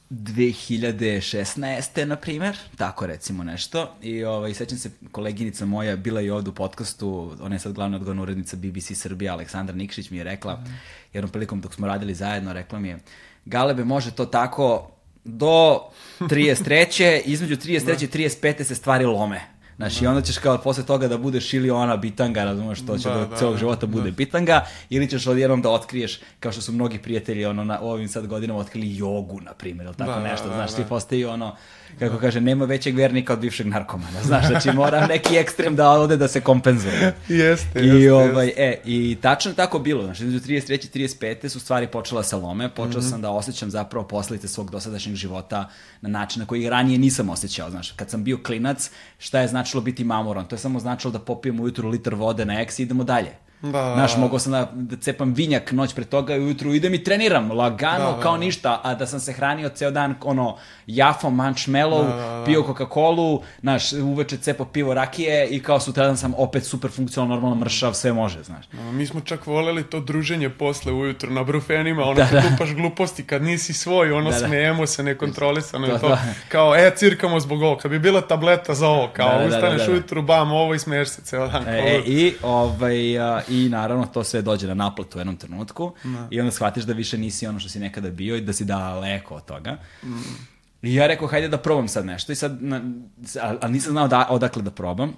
2016. na primer, tako recimo nešto. I ovaj, sećam se, koleginica moja bila i ovde u podcastu, ona je sad glavna odgovorna urednica BBC Srbija, Aleksandra Nikšić mi je rekla, mm jednom prilikom dok smo radili zajedno, rekla mi je, Galebe, može to tako do 33. između 33. i 35. se stvari lome. Znaš, da. i onda ćeš kao posle toga da budeš ili ona bitanga, razumeš, što će da, da, celog da, života da. bude bitanga, ili ćeš odjednom da otkriješ, kao što su mnogi prijatelji ono, na ovim sad godinama otkrili jogu, na primjer, ili tako da, nešto, znaš, da, ti postaji ono, kako da. kaže, nema većeg vernika od bivšeg narkomana, znaš, znači mora neki ekstrem da ode da se kompenzuje. jeste, I, jeste, ovaj, jeste. E, i tačno tako bilo, znači, između 33. i 35. su stvari počela sa lome, počeo mm -hmm. sam da osjećam zapravo posledice svog dosadašnjeg života na način na koji ranije nisam osjećao, znaš, kad sam bio klinac, šta je značilo biti mamoran? To je samo značilo da popijem ujutru liter vode na eks i idemo dalje. Da. Znaš, mogao sam da, da cepam vinjak noć pre toga i ujutru idem i treniram, lagano, da, da, kao da. ništa, a da sam se hranio ceo dan, ono, jafom, mančmelov, da, da, da. pio Coca-Colu, znaš, uveče cepao pivo rakije i kao sutradan sam opet super funkcionalno, normalno mršav, sve može, znaš. No, mi smo čak voleli to druženje posle ujutru na brufenima, ono, da, kad da. tupaš gluposti, kad nisi svoj, ono, da, da. smejemo se nekontrolisano to, i to, da. kao, e, cirkamo zbog ovo, kad bi bila tableta za ovo, kao, da, da, ustaneš da, da, da. ujutru, bam, ovo i smeješ se ceo dan. E, I, ovaj, a, i naravno to sve dođe na naplatu u jednom trenutku da. i onda shvatiš da više nisi ono što si nekada bio i da si daleko od toga. Mm. I ja rekao, hajde da probam sad nešto. I sad, na, ali nisam znao da, odakle da probam.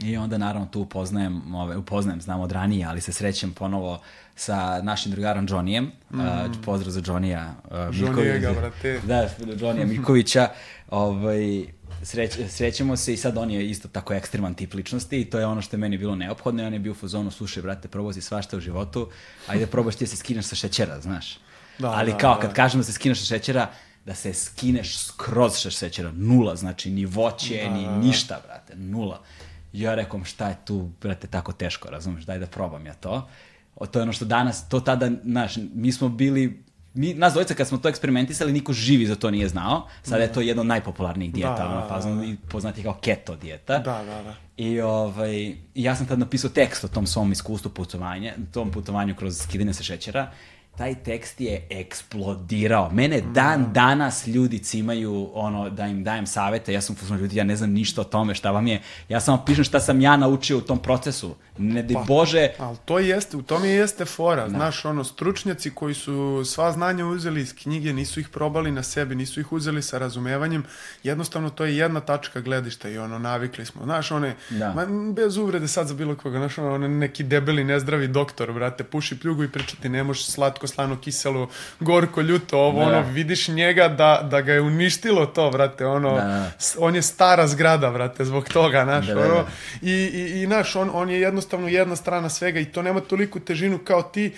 I onda naravno tu upoznajem, ove, upoznajem, znam od ranije, ali se srećem ponovo sa našim drugarom Johnnyjem. Mm. Uh, pozdrav za Johnnyja uh, Milkovića. brate. Da, Johnnyja Milkovića. ovaj, sreć, srećemo se i sad on je isto tako ekstreman tip ličnosti i to je ono što je meni bilo neophodno i on je bio u fazonu, slušaj, brate, probao si svašta u životu, ajde probaš ti da se skineš sa šećera, znaš. Da, Ali da, kao, da. kad kažem da se skineš sa šećera, da se skineš skroz sa šećera, nula, znači ni voće, da, ni da, da. ništa, brate, nula. Ja rekom, šta je tu, brate, tako teško, razumeš, daj da probam ja to. O, to je ono što danas, to tada, znaš, mi smo bili mi, nas dvojica kad smo to eksperimentisali, niko živi za to nije znao. Sada je to jedna od najpopularnijih dijeta, da, fazno, da, da. poznati kao keto dijeta. Da, da, da. I, ovaj, I ja sam tad napisao tekst o tom svom iskustvu putovanja, tom putovanju kroz skidanje sa šećera taj tekst je eksplodirao. Mene dan da. danas ljudi cimaju ono da im dajem savete, ja sam fuzon ljudi, ja ne znam ništa o tome šta vam je. Ja samo pišem šta sam ja naučio u tom procesu. Ne di pa, Bože. Ali to jeste, u tome jeste fora. Da. Znaš, ono, stručnjaci koji su sva znanja uzeli iz knjige, nisu ih probali na sebi, nisu ih uzeli sa razumevanjem. Jednostavno, to je jedna tačka gledišta i ono, navikli smo. Znaš, one, da. ma, bez uvrede sad za bilo koga, znaš, ono, neki debeli, nezdravi doktor, brate, puši pljugu i pričati, ne možeš slatko, slano, kiselo, gorko, ljuto, ovo, da. ono, vidiš njega da, da ga je uništilo to, brate, ono, da. da. on je stara zgrada, brate, zbog toga, znaš, da, da, da. ono, i, i, i, znaš, on, on je jedno jednostavno jedna strana svega i to nema toliku težinu kao ti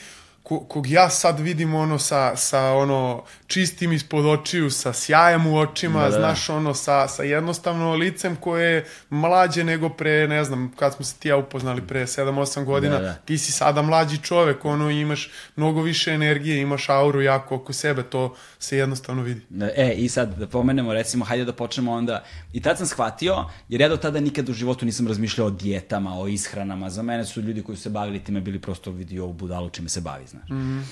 ko, kog ja sad vidim ono sa, sa ono čistim ispod očiju, sa sjajem u očima, da, da. znaš ono sa, sa jednostavno licem koje je mlađe nego pre, ne znam, kad smo se ti ja upoznali pre 7-8 godina, da, da. ti si sada mlađi čovek, ono imaš mnogo više energije, imaš auru jako oko sebe, to se jednostavno vidi. Da, e, i sad da pomenemo, recimo, hajde da počnemo onda, i tad sam shvatio, jer ja do tada nikad u životu nisam razmišljao o dijetama, o ishranama, za mene su ljudi koji su se bavili time bili prosto vidio u budalu čime se bavi, znaš. Mm -hmm.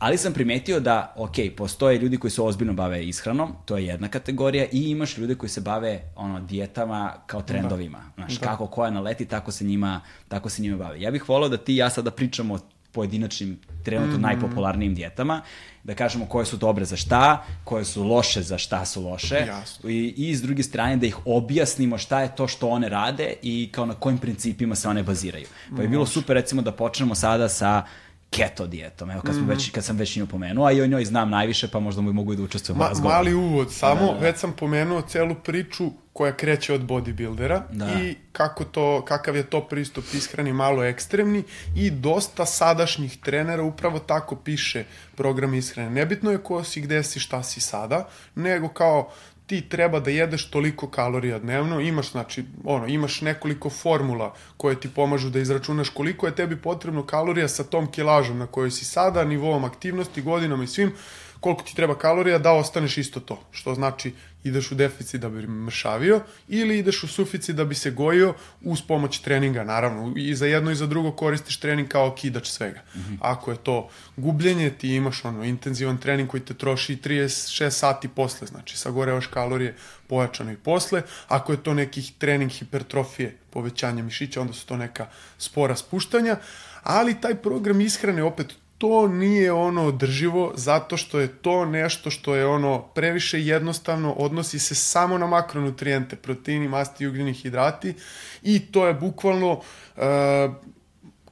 Ali sam primetio da, ok, postoje ljudi koji se ozbiljno bave ishranom, to je jedna kategorija, i imaš ljude koji se bave ono, dijetama kao trendovima. Da. Znaš, da. kako koja naleti, tako se njima, tako se njima bave. Ja bih volao da ti i ja sada pričamo o pojedinačnim, trenutno mm. najpopularnijim dijetama, da kažemo koje su dobre za šta, koje su loše za šta su loše Jasno. I, i s druge strane da ih objasnimo šta je to što one rade i kao na kojim principima se one baziraju. Pa je bilo super recimo da počnemo sada sa keto dijetom, evo kad, smo mm -hmm. već, kad sam već nju pomenuo, a i o njoj znam najviše, pa možda mu mogu i da učestvujem Ma, u razgovoru. Mali uvod, samo da, da, da. već sam pomenuo celu priču koja kreće od bodybuildera da. i kako to, kakav je to pristup ishrani malo ekstremni i dosta sadašnjih trenera upravo tako piše program ishrane. Nebitno je ko si, gde si, šta si sada, nego kao ti treba da jedeš toliko kalorija dnevno, imaš znači ono, imaš nekoliko formula koje ti pomažu da izračunaš koliko je tebi potrebno kalorija sa tom kilažom na kojoj si sada, nivoom aktivnosti, godinom i svim, koliko ti treba kalorija da ostaneš isto to. Što znači ideš u deficit da bi mršavio ili ideš u suficit da bi se gojio uz pomoć treninga, naravno. I za jedno i za drugo koristiš trening kao kidač svega. Mm -hmm. Ako je to gubljenje, ti imaš ono intenzivan trening koji te troši 36 sati posle, znači sagorevaš kalorije pojačano i posle. Ako je to nekih trening hipertrofije, povećanja mišića, onda su to neka spora spuštanja. Ali taj program ishrane opet to nije ono održivo zato što je to nešto što je ono previše jednostavno, odnosi se samo na makronutrijente, proteini, masti i ugljeni hidrati i to je bukvalno uh,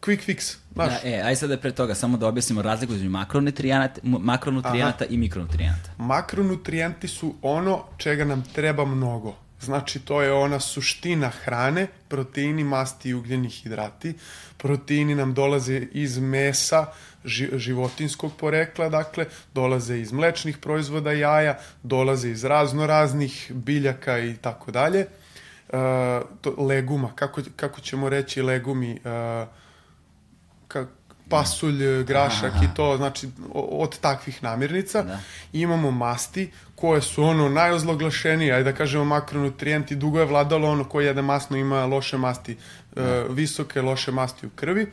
quick fix. Znaš. Da, e, aj sada pre toga samo da objasnimo razliku između makronutrijenata, makronutrijenata i mikronutrijenata. Makronutrijenti su ono čega nam treba mnogo. Znači, to je ona suština hrane, proteini, masti i ugljeni hidrati. Proteini nam dolaze iz mesa, životinskog porekla, dakle, dolaze iz mlečnih proizvoda jaja, dolaze iz razno raznih biljaka i tako dalje. To, leguma, kako, kako ćemo reći legumi, uh, pasulj, grašak Aha. i to, znači od takvih namirnica. Da. Imamo masti koje su ono najozloglašenije, ajde da kažemo makronutrijenti, dugo je vladalo ono ko jede masno ima loše masti, da. uh, visoke loše masti u krvi.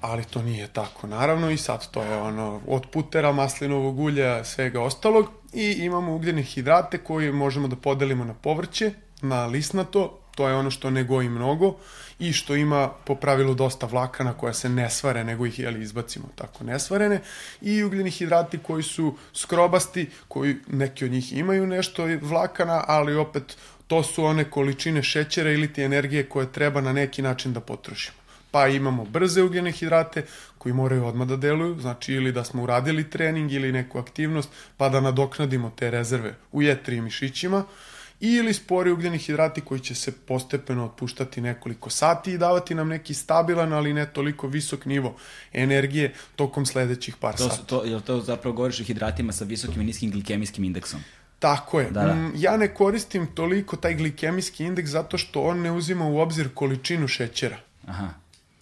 Ali to nije tako naravno i sad to je ono od putera, maslinovog ulja, svega ostalog i imamo ugljene hidrate koje možemo da podelimo na povrće, na lisnato, to je ono što ne goji mnogo i što ima po pravilu dosta vlakana koja se ne svare, nego ih jeli, izbacimo tako nesvarene i ugljeni hidrati koji su skrobasti, koji neki od njih imaju nešto vlakana, ali opet to su one količine šećera ili ti energije koje treba na neki način da potrošimo. Pa imamo brze ugljene hidrate koji moraju odmah da deluju, znači ili da smo uradili trening ili neku aktivnost, pa da nadoknadimo te rezerve u jetri i mišićima, ili spori ugljeni hidrati koji će se postepeno otpuštati nekoliko sati i davati nam neki stabilan, ali ne toliko visok nivo energije tokom sledećih par to, sati. To, jel to zapravo govoriš o hidratima sa visokim i niskim glikemijskim indeksom? Tako je. Da, da. Mm, ja ne koristim toliko taj glikemijski indeks zato što on ne uzima u obzir količinu šećera. Aha.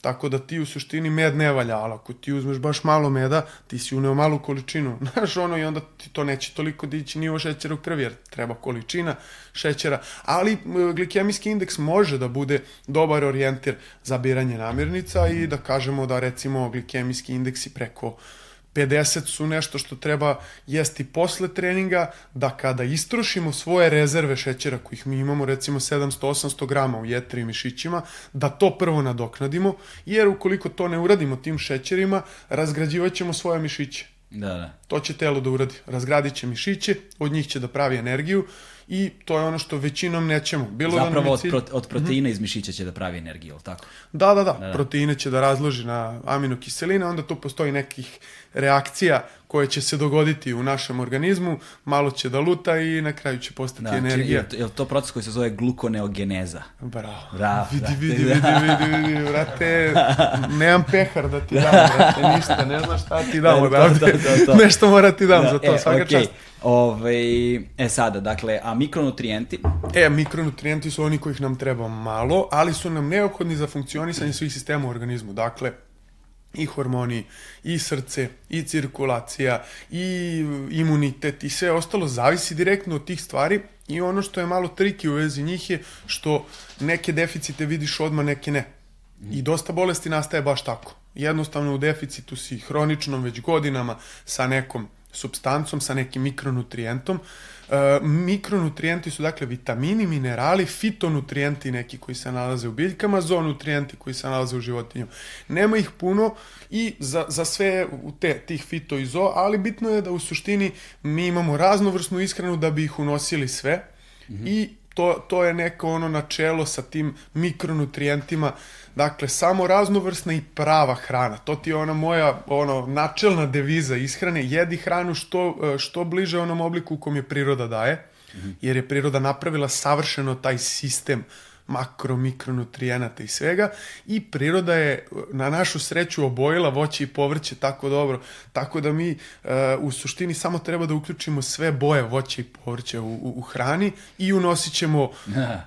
Tako da ti u suštini med ne valja, ali ako ti uzmeš baš malo meda, ti si uneo malu količinu, znaš ono i onda ti to neće toliko dići nivo šećera u krvi, jer treba količina šećera, ali glikemijski indeks može da bude dobar orijentir za biranje namirnica i da kažemo da recimo glikemijski indeksi preko 50 su nešto što treba jesti posle treninga, da kada istrošimo svoje rezerve šećera kojih mi imamo recimo 700-800 grama u jetri i mišićima, da to prvo nadoknadimo, jer ukoliko to ne uradimo tim šećerima, razgrađivat ćemo svoje mišiće. Da, da. To će telo da uradi. Razgradit će mišiće, od njih će da pravi energiju i to je ono što većinom nećemo. Bilo Zapravo da cilj... od, od proteina mm -hmm. iz mišića će da pravi energiju, ali tako? Da, da, da, da, da. Proteine će da razloži na aminokiseline, onda tu postoji nekih reakcija koje će se dogoditi u našem organizmu, malo će da luta i na kraju će postati da, energija. Je, je to proces koji se zove glukoneogeneeza? Bravo. Bravo. Vidi, da. vidi, vidi, vidi, vidi, vrate, nemam pehar da ti dam, vrate, ništa, ne znaš šta ti dam, e, to, to, to, to. nešto mora ti dam da, za to, e, svaka okay. čast. Ove, e sada, dakle, a mikronutrijenti? E, mikronutrijenti su oni kojih nam treba malo, ali su nam neophodni za funkcionisanje svih sistema u organizmu. Dakle, i hormoni, i srce, i cirkulacija, i imunitet i sve ostalo zavisi direktno od tih stvari i ono što je malo triki u vezi njih je što neke deficite vidiš odmah, neke ne. I dosta bolesti nastaje baš tako. jednostavno u deficitu si hroničnom već godinama sa nekom substancom, sa nekim mikronutrijentom. E, mikronutrijenti su dakle vitamini, minerali, fitonutrijenti neki koji se nalaze u biljkama, zoonutrijenti koji se nalaze u životinju. Nema ih puno i za, za sve u te, tih fito i zo, ali bitno je da u suštini mi imamo raznovrsnu ishranu da bi ih unosili sve mm -hmm. i to, to je neko ono načelo sa tim mikronutrijentima Dakle, samo raznovrsna i prava hrana. To ti je ona moja ono, načelna deviza ishrane. Jedi hranu što, što bliže onom obliku u kom je priroda daje, jer je priroda napravila savršeno taj sistem makro, mikronutrijenata i svega i priroda je na našu sreću obojila voće i povrće tako dobro, tako da mi uh, u suštini samo treba da uključimo sve boje voća i povrća u, u, u hrani i unosit ćemo,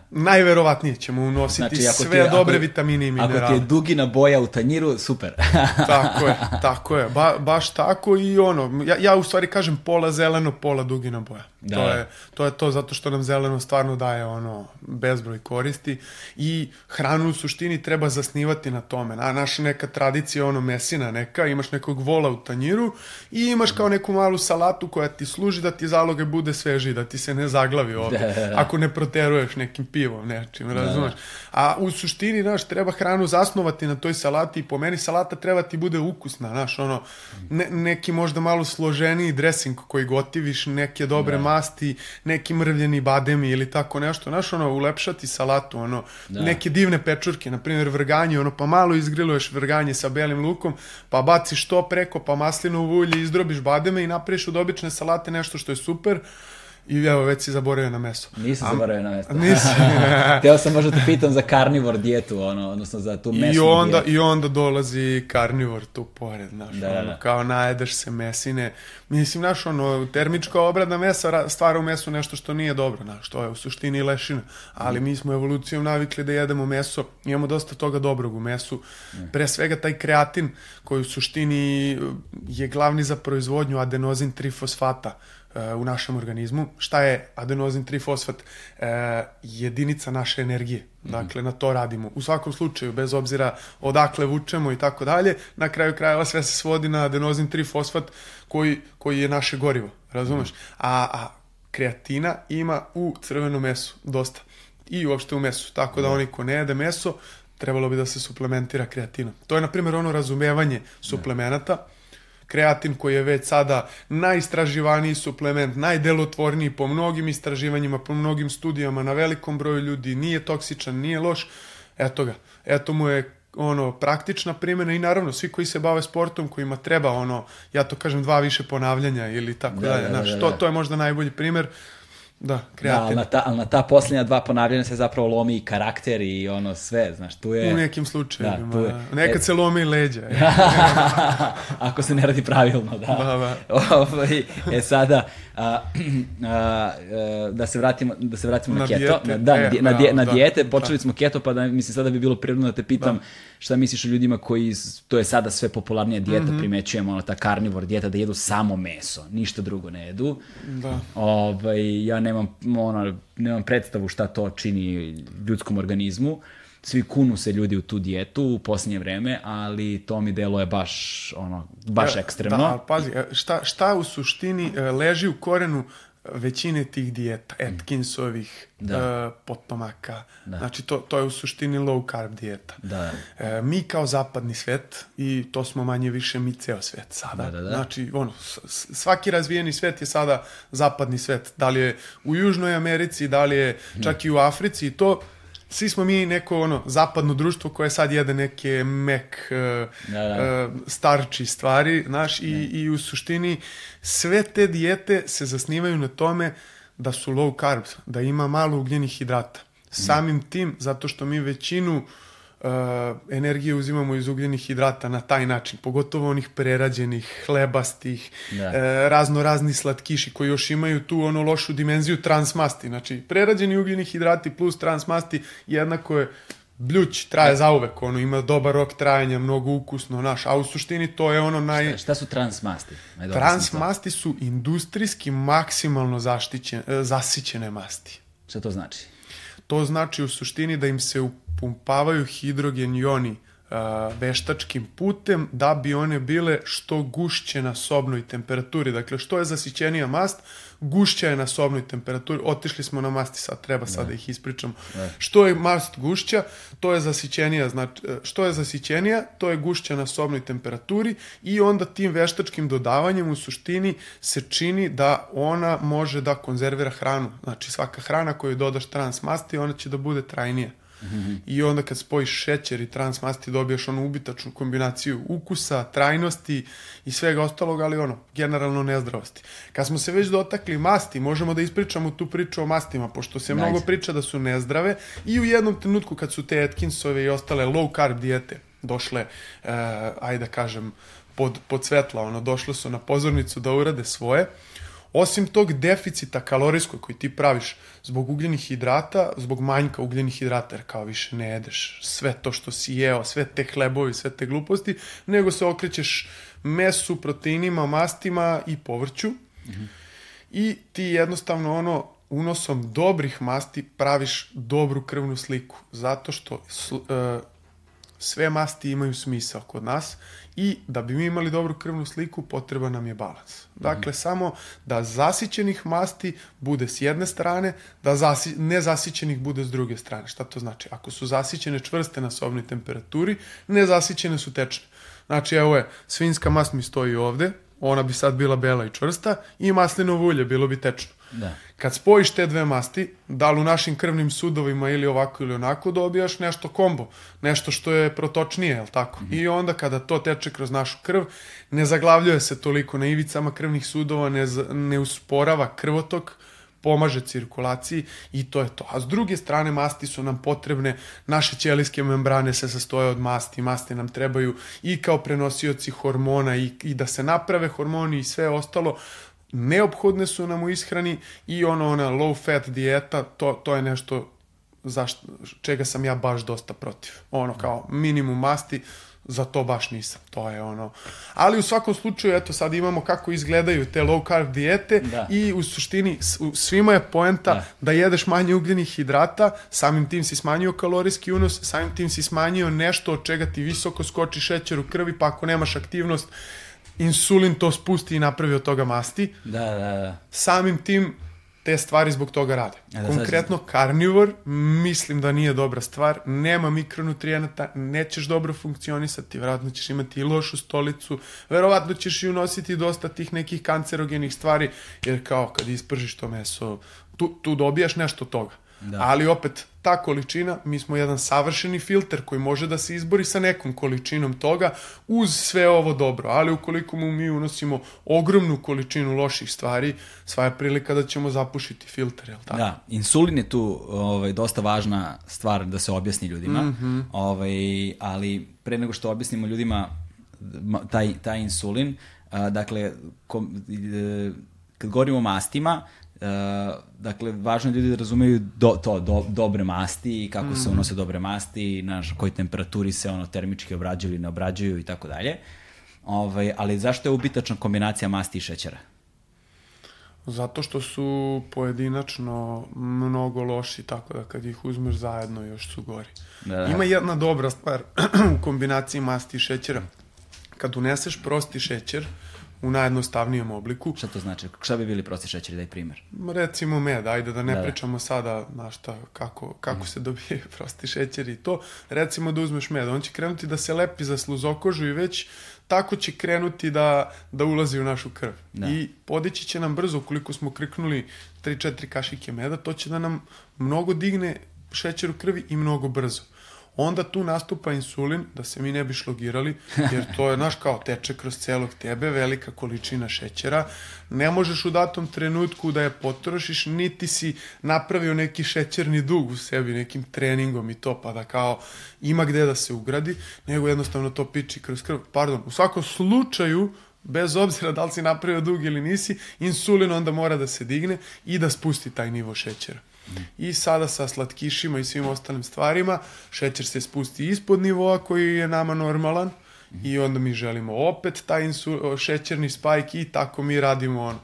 najverovatnije ćemo unositi znači, sve je, dobre ako, vitamine i minerale. Ako ti je dugina boja u tanjiru, super. tako je, tako je, ba, baš tako i ono, ja, ja u stvari kažem pola zeleno, pola dugina boja. Da. To, je, to je to zato što nam zeleno stvarno daje ono bezbroj koristi i hranu u suštini treba zasnivati na tome. Na, naša neka tradicija ono mesina neka, imaš nekog vola u tanjiru i imaš kao neku malu salatu koja ti služi da ti zaloge bude sveži, da ti se ne zaglavi ovde. Da, da, da. Ako ne proteruješ nekim pivom, nečim, da, razumeš? A u suštini, znaš, treba hranu zasnovati na toj salati i po meni salata treba ti bude ukusna, znaš, ono, ne, neki možda malo složeniji dresing koji gotiviš, neke dobre da masti, neki mrvljeni bademi ili tako nešto, znaš, ono, ulepšati salatu, ono, da. neke divne pečurke, na primjer vrganje, ono, pa malo izgriluješ vrganje sa belim lukom, pa baciš to preko, pa maslinovu ulje, izdrobiš bademe i napraviš od obične salate nešto što je super, I evo, već si zaboravio na meso. Nisam zaboravio na meso. Nisi. Teo sam možda te pitam za karnivor dijetu, ono, odnosno za tu mesnu I onda, dijetu. I onda dolazi karnivor tu pored, znaš, da, ono, da. kao najedeš se mesine. Mislim, znaš, ono, termička obrada mesa stvara u mesu nešto što nije dobro, znaš, to je u suštini lešina. Ali mm. mi smo evolucijom navikli da jedemo meso, imamo dosta toga dobrog u mesu. Mm. Pre svega taj kreatin koji u suštini je glavni za proizvodnju adenozin trifosfata u našem organizmu. Šta je adenozin trifosfat? E, jedinica naše energije. Mhm. Dakle, na to radimo. U svakom slučaju, bez obzira odakle vučemo i tako dalje, na kraju krajeva sve se svodi na adenozin trifosfat koji, koji je naše gorivo. Razumeš? Mhm. A, a kreatina ima u crvenom mesu dosta. I uopšte u mesu. Tako da mhm. oni ko ne jede meso, trebalo bi da se suplementira kreatinom. To je, na primjer, ono razumevanje suplemenata kreatin koji je već sada najistraživaniji suplement, najdelotvorniji po mnogim istraživanjima, po mnogim studijama na velikom broju ljudi, nije toksičan, nije loš, eto ga, eto mu je ono praktična primjena i naravno svi koji se bave sportom kojima treba ono ja to kažem dva više ponavljanja ili tako da, dalje. da, da, da, to to je možda najbolji primer Da, kreativno. Da, ali na, ta, ali na ta posljednja dva ponavljanja se zapravo lomi i karakter i ono sve, znaš, tu je... U nekim slučajevima, da, tu je... nekad e... se lomi i leđa. Ako se ne radi pravilno, da. Da, da. Ovaj, e sada, a, a, da se vratimo, da se vratimo na, na keto. Dijete. Da, e, na, na, na da, dijete, počeli da. smo keto, pa da, mislim, sada bi bilo prirodno da te pitam da. Šta misliš o ljudima koji, to je sada sve popularnija dijeta, mm -hmm. primećujemo, ono, ta karnivor dijeta, da jedu samo meso, ništa drugo ne jedu. Da. Ovaj, ja nemam, ono, nemam predstavu šta to čini ljudskom organizmu. Svi kunu se ljudi u tu dijetu u posljednje vreme, ali to mi delo je baš, ono, baš ekstremno. Da, ali pazi, e, šta, šta u suštini e, leži u korenu većine tih dijeta, mm. Atkinsovih, da. uh, potomaka. Da. Znači, to, to je u suštini low carb dijeta. Da. Uh, mi kao zapadni svet, i to smo manje više mi ceo svet sada. Da, da, da. Znači, ono, svaki razvijeni svet je sada zapadni svet. Da li je u Južnoj Americi, da li je čak i u Africi i to svi smo mi neko ono zapadno društvo koje sad jede neke mek uh, da, da. Uh, starči stvari, znaš, i, i u suštini sve te dijete se zasnivaju na tome da su low carbs, da ima malo ugljenih hidrata. Samim tim, zato što mi većinu uh, uh, energije uzimamo iz ugljenih hidrata na taj način, pogotovo onih prerađenih, hlebastih, da. uh, razno razni slatkiši koji još imaju tu ono lošu dimenziju transmasti. Znači, prerađeni ugljeni hidrati plus transmasti jednako je bljuć, traje zauvek, ono, ima dobar rok trajanja, mnogo ukusno, naš, a u suštini to je ono naj... Šta, šta su transmasti? Transmasti su industrijski maksimalno zaštićene, zasićene masti. Šta to znači? To znači u suštini da im se u pumpavaju hidrogen joni veštačkim putem da bi one bile što gušće na sobnoj temperaturi. Dakle, što je zasićenija mast, gušća je na sobnoj temperaturi. Otišli smo na masti, sad treba sad da ih ispričam. Ne. Što je mast gušća, to je zasićenija, znači, što je zasićenija, to je gušća na sobnoj temperaturi i onda tim veštačkim dodavanjem u suštini se čini da ona može da konzervira hranu. Znači, svaka hrana koju dodaš trans masti, ona će da bude trajnija. I onda kad spojiš šećer i transmasti dobiješ onu ubitačnu kombinaciju ukusa, trajnosti i svega ostalog, ali ono, generalno nezdravosti. Kad smo se već dotakli masti, možemo da ispričamo tu priču o mastima, pošto se nice. mnogo priča da su nezdrave i u jednom trenutku kad su te Atkinsove i ostale low carb dijete došle, uh, ajde da kažem, pod, pod svetla, ono, došle su na pozornicu da urade svoje, Osim tog deficita kalorijskog koji ti praviš zbog ugljenih hidrata, zbog manjka ugljenih hidrata, jer kao više ne jedeš sve to što si jeo, sve te hlebovi, sve te gluposti, nego se okrećeš mesu, proteinima, mastima i povrću. Mm -hmm. I ti jednostavno ono, unosom dobrih masti praviš dobru krvnu sliku, zato što uh, sve masti imaju smisao kod nas i da bi mi imali dobru krvnu sliku potreban nam je balans. Dakle, mm. samo da zasićenih masti bude s jedne strane, da zasi, nezasićenih bude s druge strane. Šta to znači? Ako su zasićene čvrste na sobnoj temperaturi, nezasićene su tečne. Znači, evo je, svinska mast mi stoji ovde, ona bi sad bila bela i čvrsta, i maslinovo ulje bilo bi tečno. Da. Kad spojiš te dve masti, da li u našim krvnim sudovima ili ovako ili onako, dobijaš nešto kombo, nešto što je protočnije, je tako? Mm -hmm. I onda kada to teče kroz našu krv, ne zaglavljuje se toliko na ivicama krvnih sudova, ne, ne usporava krvotok, pomaže cirkulaciji i to je to. A s druge strane masti su nam potrebne, naše ćelijske membrane se sastoje od masti, masti nam trebaju i kao prenosioci hormona i, i da se naprave hormoni i sve ostalo, neophodne su nam u ishrani i ono ona low fat dijeta, to, to je nešto zašto, čega sam ja baš dosta protiv. Ono kao minimum masti, za to baš nisam. To je ono. Ali u svakom slučaju, eto, sad imamo kako izgledaju te low carb dijete da. i u suštini svima je poenta da. da jedeš manje ugljenih hidrata, samim tim si smanjio kalorijski unos, samim tim si smanjio nešto od čega ti visoko skoči šećer u krvi, pa ako nemaš aktivnost, insulin to spusti i napravi od toga masti. Da, da, da. Samim tim te stvari zbog toga rade. Da, Konkretno, sad... karnivor mislim da nije dobra stvar, nema mikronutrijenata, nećeš dobro funkcionisati, verovatno ćeš imati i lošu stolicu, verovatno ćeš i unositi dosta tih nekih kancerogenih stvari, jer kao kad ispržiš to meso, tu, tu dobijaš nešto toga. Da. Ali opet, ta količina, mi smo jedan savršeni filter koji može da se izbori sa nekom količinom toga uz sve ovo dobro. Ali ukoliko mu mi unosimo ogromnu količinu loših stvari, sva je prilika da ćemo zapušiti filter, jel tako? Da, insulin je tu ovaj, dosta važna stvar da se objasni ljudima, mm -hmm. ovaj, ali pre nego što objasnimo ljudima taj, taj insulin, a, dakle, kom, e, kad govorimo o mastima, Uh, dakle, važno je ljudi da razumeju do, to, do, dobre masti i kako mm. se unose dobre masti, na kojoj temperaturi se ono termički obrađuju ili ne obrađuju i tako dalje. Ovaj, ali zašto je ubitačna kombinacija masti i šećera? Zato što su pojedinačno mnogo loši, tako da kad ih uzmeš zajedno još su gori. Da, da. Ima jedna dobra stvar u kombinaciji masti i šećera. Kad uneseš prosti šećer, u najjednostavnijem obliku. Šta to znači? Šta bi bili prosti šećeri, daj primer? Recimo med, ajde da ne da, da. pričamo sada na šta, kako, kako mm. se dobije prosti šećer i to. Recimo da uzmeš med, on će krenuti da se lepi za sluzokožu i već tako će krenuti da, da ulazi u našu krv. Da. I podići će nam brzo, ukoliko smo kriknuli 3-4 kašike meda, to će da nam mnogo digne šećer u krvi i mnogo brzo onda tu nastupa insulin, da se mi ne bi šlogirali, jer to je, naš kao teče kroz celog tebe, velika količina šećera, ne možeš u datom trenutku da je potrošiš, niti si napravio neki šećerni dug u sebi, nekim treningom i to, pa da kao ima gde da se ugradi, nego jednostavno to piči kroz krv. Pardon, u svakom slučaju, bez obzira da li si napravio dug ili nisi, insulin onda mora da se digne i da spusti taj nivo šećera. I sada sa slatkišima i svim ostalim stvarima šećer se spusti ispod nivoa koji je nama normalan i onda mi želimo opet taj insu, šećerni spajk i tako mi radimo ono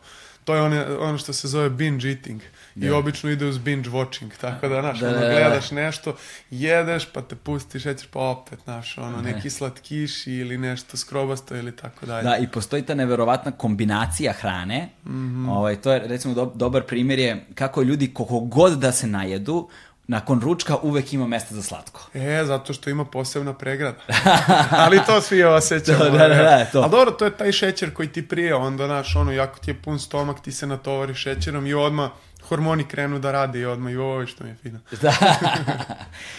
to je one, ono što se zove binge eating. I Da. obično ide uz binge watching, tako da, znaš, Da, ono, da, da. gledaš nešto, jedeš, pa te pustiš, šećer, pa opet, znaš, ono, Ne. neki slatkiši ili nešto skrobasto ili tako dalje. Da, i postoji ta neverovatna kombinacija hrane. Mhm. ovaj, to je, recimo, do, dobar primjer je kako ljudi, koliko god da se najedu, nakon ručka uvek ima mesta za slatko. E, zato što ima posebna pregrada. Ali to svi osjećamo. Da, da, da, da, to. Ali dobro, to je taj šećer koji ti prije, onda, znaš, ono, jako ti je pun stomak, ti se natovariš šećerom i odmah hormoni krenu da rade i odmah, ovo što mi je fino. Da.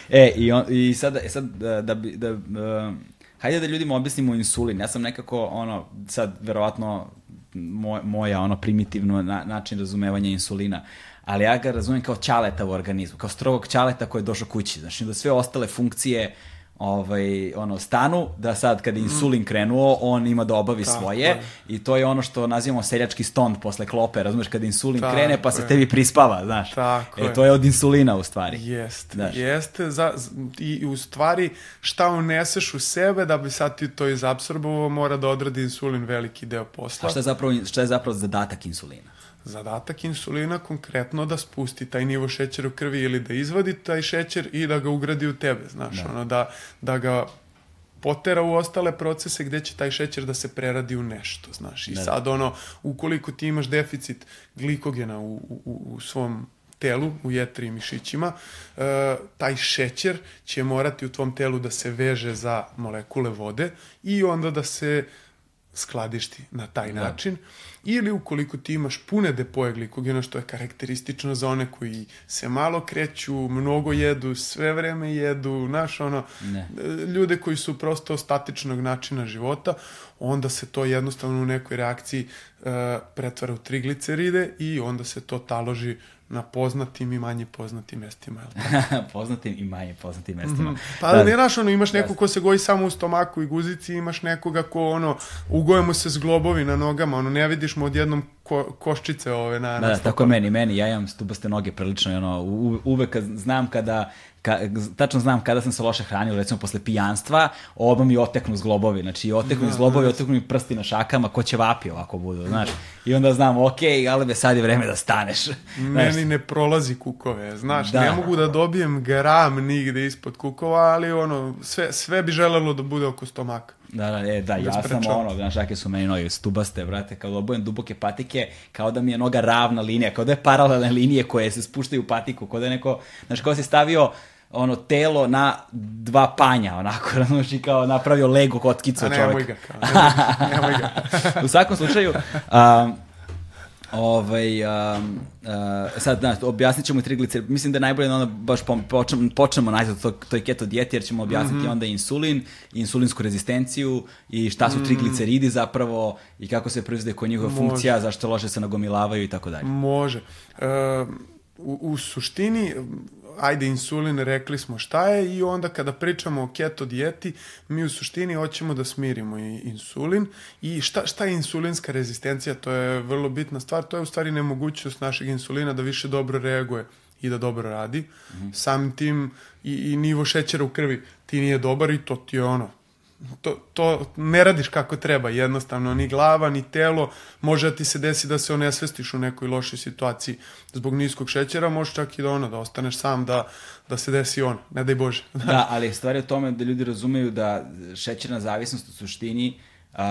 e, i, on, i sad, e, sad da, da, bi- da, uh, hajde da ljudima objasnimo insulin. Ja sam nekako, ono, sad, verovatno, moj, moja, ono, primitivno na, način razumevanja insulina, ali ja ga razumem kao ćaleta u organizmu, kao strogog ćaleta koji je došao kući. Znači, da sve ostale funkcije ovaj, ono, stanu, da sad kad je insulin krenuo, on ima da obavi Tako svoje je. i to je ono što nazivamo seljački stond posle klope, razumeš, kad insulin Tako krene pa se je. tebi prispava, znaš. Tako e, je. to je od insulina u stvari. Jeste, Znaš. jeste. Za, I u stvari, šta uneseš u sebe da bi sad ti to izabsorbovao, mora da odradi insulin veliki deo posla. A šta je zapravo, šta je zapravo zadatak insulina? Zadatak insulina konkretno da spusti taj nivo šećera u krvi ili da izvadi taj šećer i da ga ugradi u tebe, znaš, Da. ono da, da ga potera u ostale procese gde će taj šećer da se preradi u nešto, znaš. I Da. sad ono, ukoliko ti imaš deficit glikogena u, u, u svom telu, u jetri i mišićima, e, taj šećer će morati u tvom telu da se veže za molekule vode i onda da se skladišti na taj Da. Ili ukoliko ti imaš pune depoje glikogena, što je karakteristično za one koji se malo kreću, mnogo jedu, sve vreme jedu, znaš, ono, Ne. ljude koji su prosto statičnog načina života, onda se to jednostavno u nekoj reakciji e, pretvara u trigliceride i onda se to taloži na poznatim i manje poznatim mestima. poznatim i manje poznatim mestima. Pa Da. ne znaš, ono, imaš neko ko se goji samo u stomaku i guzici, imaš nekoga ko, ono, ugoje mu se zglobovi na nogama, ono, ne vidiš mu odjednom ko, koščice ove na, Da, na da, stopama. tako je meni, meni, ja imam stubaste noge prilično, ono, u, uvek znam kada, ka, tačno znam kada sam se loše hranio, recimo posle pijanstva, odmah mi oteknu zglobovi, znači oteknu mi zglobovi, oteknu mi prsti na šakama, ko će vapi ovako budu, znaš, i onda znam, ok, ali be sad je vreme da staneš. Znaš, Meni ne prolazi kukove, znaš, Da. ne mogu da dobijem gram nigde ispod kukova, ali ono, sve, sve bi želelo da bude oko stomaka. Da, da, e, da, ja sam ono, znaš, kakve su meni noge stubaste, brate, kad obojem duboke patike, kao da mi je noga ravna linija, kao da je paralelne linije koje se spuštaju u patiku, kao da je neko, znaš, kao da si stavio ono telo na dva panja, onako, znaš, i kao napravio Lego kockicu A od nemoj ga, kao, nemoj, nemoj ga. u svakom slučaju, um, ovaj, um, uh, sad, znaš, objasnit ćemo triglicer, mislim da je najbolje da onda baš počnemo, počnemo nazad o toj, keto dijeti, jer ćemo objasniti onda insulin, insulinsku rezistenciju i šta su trigliceridi zapravo i kako se proizvode koja je njihova Može. funkcija, zašto loše se nagomilavaju i tako dalje. Može. E, u, u suštini, ajde, insulin, rekli smo šta je i onda kada pričamo o keto dijeti, mi u suštini hoćemo da smirimo i insulin. I šta, šta je insulinska rezistencija, to je vrlo bitna stvar, to je u stvari nemogućnost našeg insulina da više dobro reaguje i da dobro radi. Samim tim i, i nivo šećera u krvi ti nije dobar i to ti je ono, to, to ne radiš kako treba, jednostavno, ni glava, ni telo, može da ti se desi da se onesvestiš u nekoj lošoj situaciji zbog niskog šećera, može čak i da ono, da ostaneš sam, da, da se desi on, ne daj Bože. Da, ali stvar je u tome da ljudi razumeju da šećerna zavisnost u suštini a,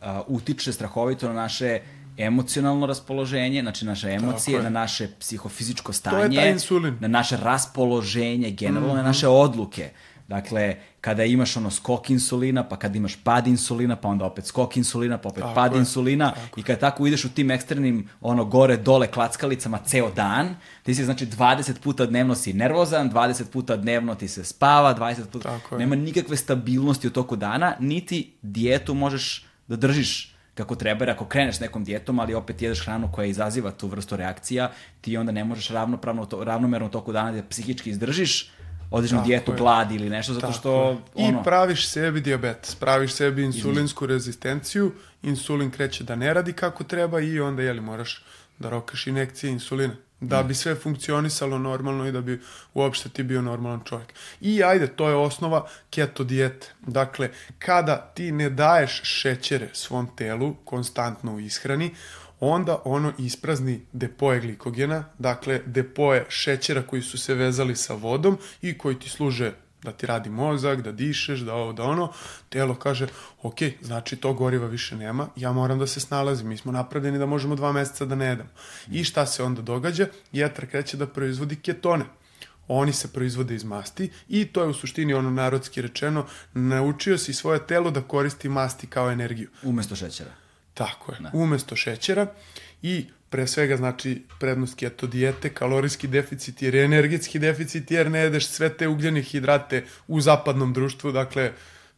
a, utiče strahovito na naše emocionalno raspoloženje, znači naše emocije, je. na naše psihofizičko je stanje, na naše raspoloženje, generalno Mhm. na naše odluke. Dakle, kada imaš ono skok insulina, pa kada imaš pad insulina, pa onda opet skok insulina, pa opet Tako pad je, insulina. I kad tako ideš u tim ekstremnim ono gore dole klackalicama ceo dan, ti si znači 20 puta dnevno si nervozan, 20 puta dnevno ti se spava, 20 puta Tako je. nema nikakve stabilnosti u toku dana, niti dijetu možeš da držiš kako treba, jer ako kreneš nekom dijetom, ali opet jedeš hranu koja izaziva tu vrstu reakcija, ti onda ne možeš ravnopravno, to, ravnomerno u toku dana da psihički izdržiš određenu Tako dijetu, je. glad ili nešto, zato Tako što je. ono, I praviš sebi diabetes, praviš sebi insulinsku rezistenciju, insulin kreće da ne radi kako treba i onda, jeli, moraš da rokaš injekcije insulina da bi sve funkcionisalo normalno i da bi uopšte ti bio normalan čovjek. I ajde, to je osnova keto dijete. Dakle, kada ti ne daješ šećere svom telu konstantno u ishrani, onda ono isprazni depoje glikogena, dakle depoje šećera koji su se vezali sa vodom i koji ti služe da ti radi mozak, da dišeš, da ovo, da ono, telo kaže, ok, znači to goriva više nema, ja moram da se snalazim, mi smo napravljeni da možemo dva meseca da ne jedemo. I šta se onda događa? Jetra kreće da proizvodi ketone. Oni se proizvode iz masti i to je u suštini ono narodski rečeno, naučio si svoje telo da koristi masti kao energiju. Umesto šećera. Tako je, ne. umesto šećera i pre svega znači prednost keto dijete, kalorijski deficit jer je energetski deficit jer ne jedeš sve te ugljene hidrate u zapadnom društvu, dakle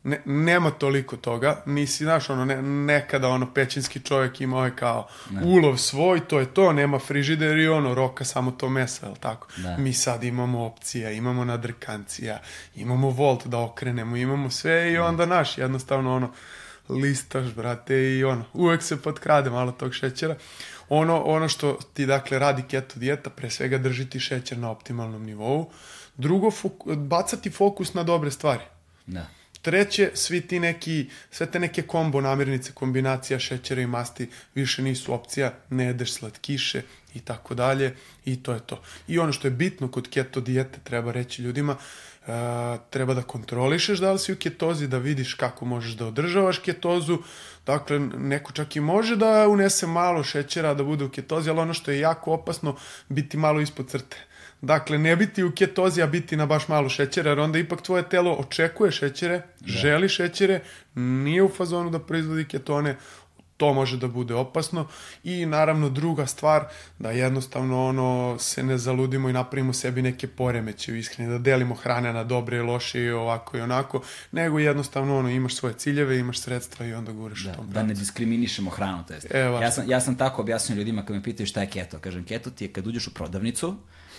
ne, nema toliko toga, nisi, znaš, ono, ne, nekada ono pećinski čovjek imao je kao ne. ulov svoj, to je to, nema frižider i ono, roka samo to mesa, jel tako? Ne. Mi sad imamo opcija, imamo nadrkancija, imamo volt da okrenemo, imamo sve i onda naš, jednostavno ono, listaš, brate, i ono, uvek se potkrade malo tog šećera. Ono, ono što ti, dakle, radi keto dijeta, pre svega držiti šećer na optimalnom nivou. Drugo, bacati fokus na dobre stvari. Da. Treće, svi ti neki, sve te neke kombo namirnice, kombinacija šećera i masti više nisu opcija, ne jedeš slatkiše i tako dalje i to je to. I ono što je bitno kod keto dijete, treba reći ljudima, Uh, treba da kontrolišeš da li si u ketozi, da vidiš kako možeš da održavaš ketozu. Dakle, neko čak i može da unese malo šećera da bude u ketozi, ali ono što je jako opasno, biti malo ispod crte. Dakle, ne biti u ketozi, a biti na baš malo šećera, jer onda ipak tvoje telo očekuje šećere, da. želi šećere, nije u fazonu da proizvodi ketone, to može da bude opasno. I naravno druga stvar da jednostavno ono se ne zaludimo i napravimo sebi neke poremeće u ishrani, da delimo hrane na dobre i loše i ovako i onako, nego jednostavno ono imaš svoje ciljeve, imaš sredstva i onda gureš da, u tom Da ne diskriminišemo hranu, to jest. E, ja, sam, ja sam tako objasnio ljudima kad me pitaju šta je keto, kažem keto ti je kad uđeš u prodavnicu,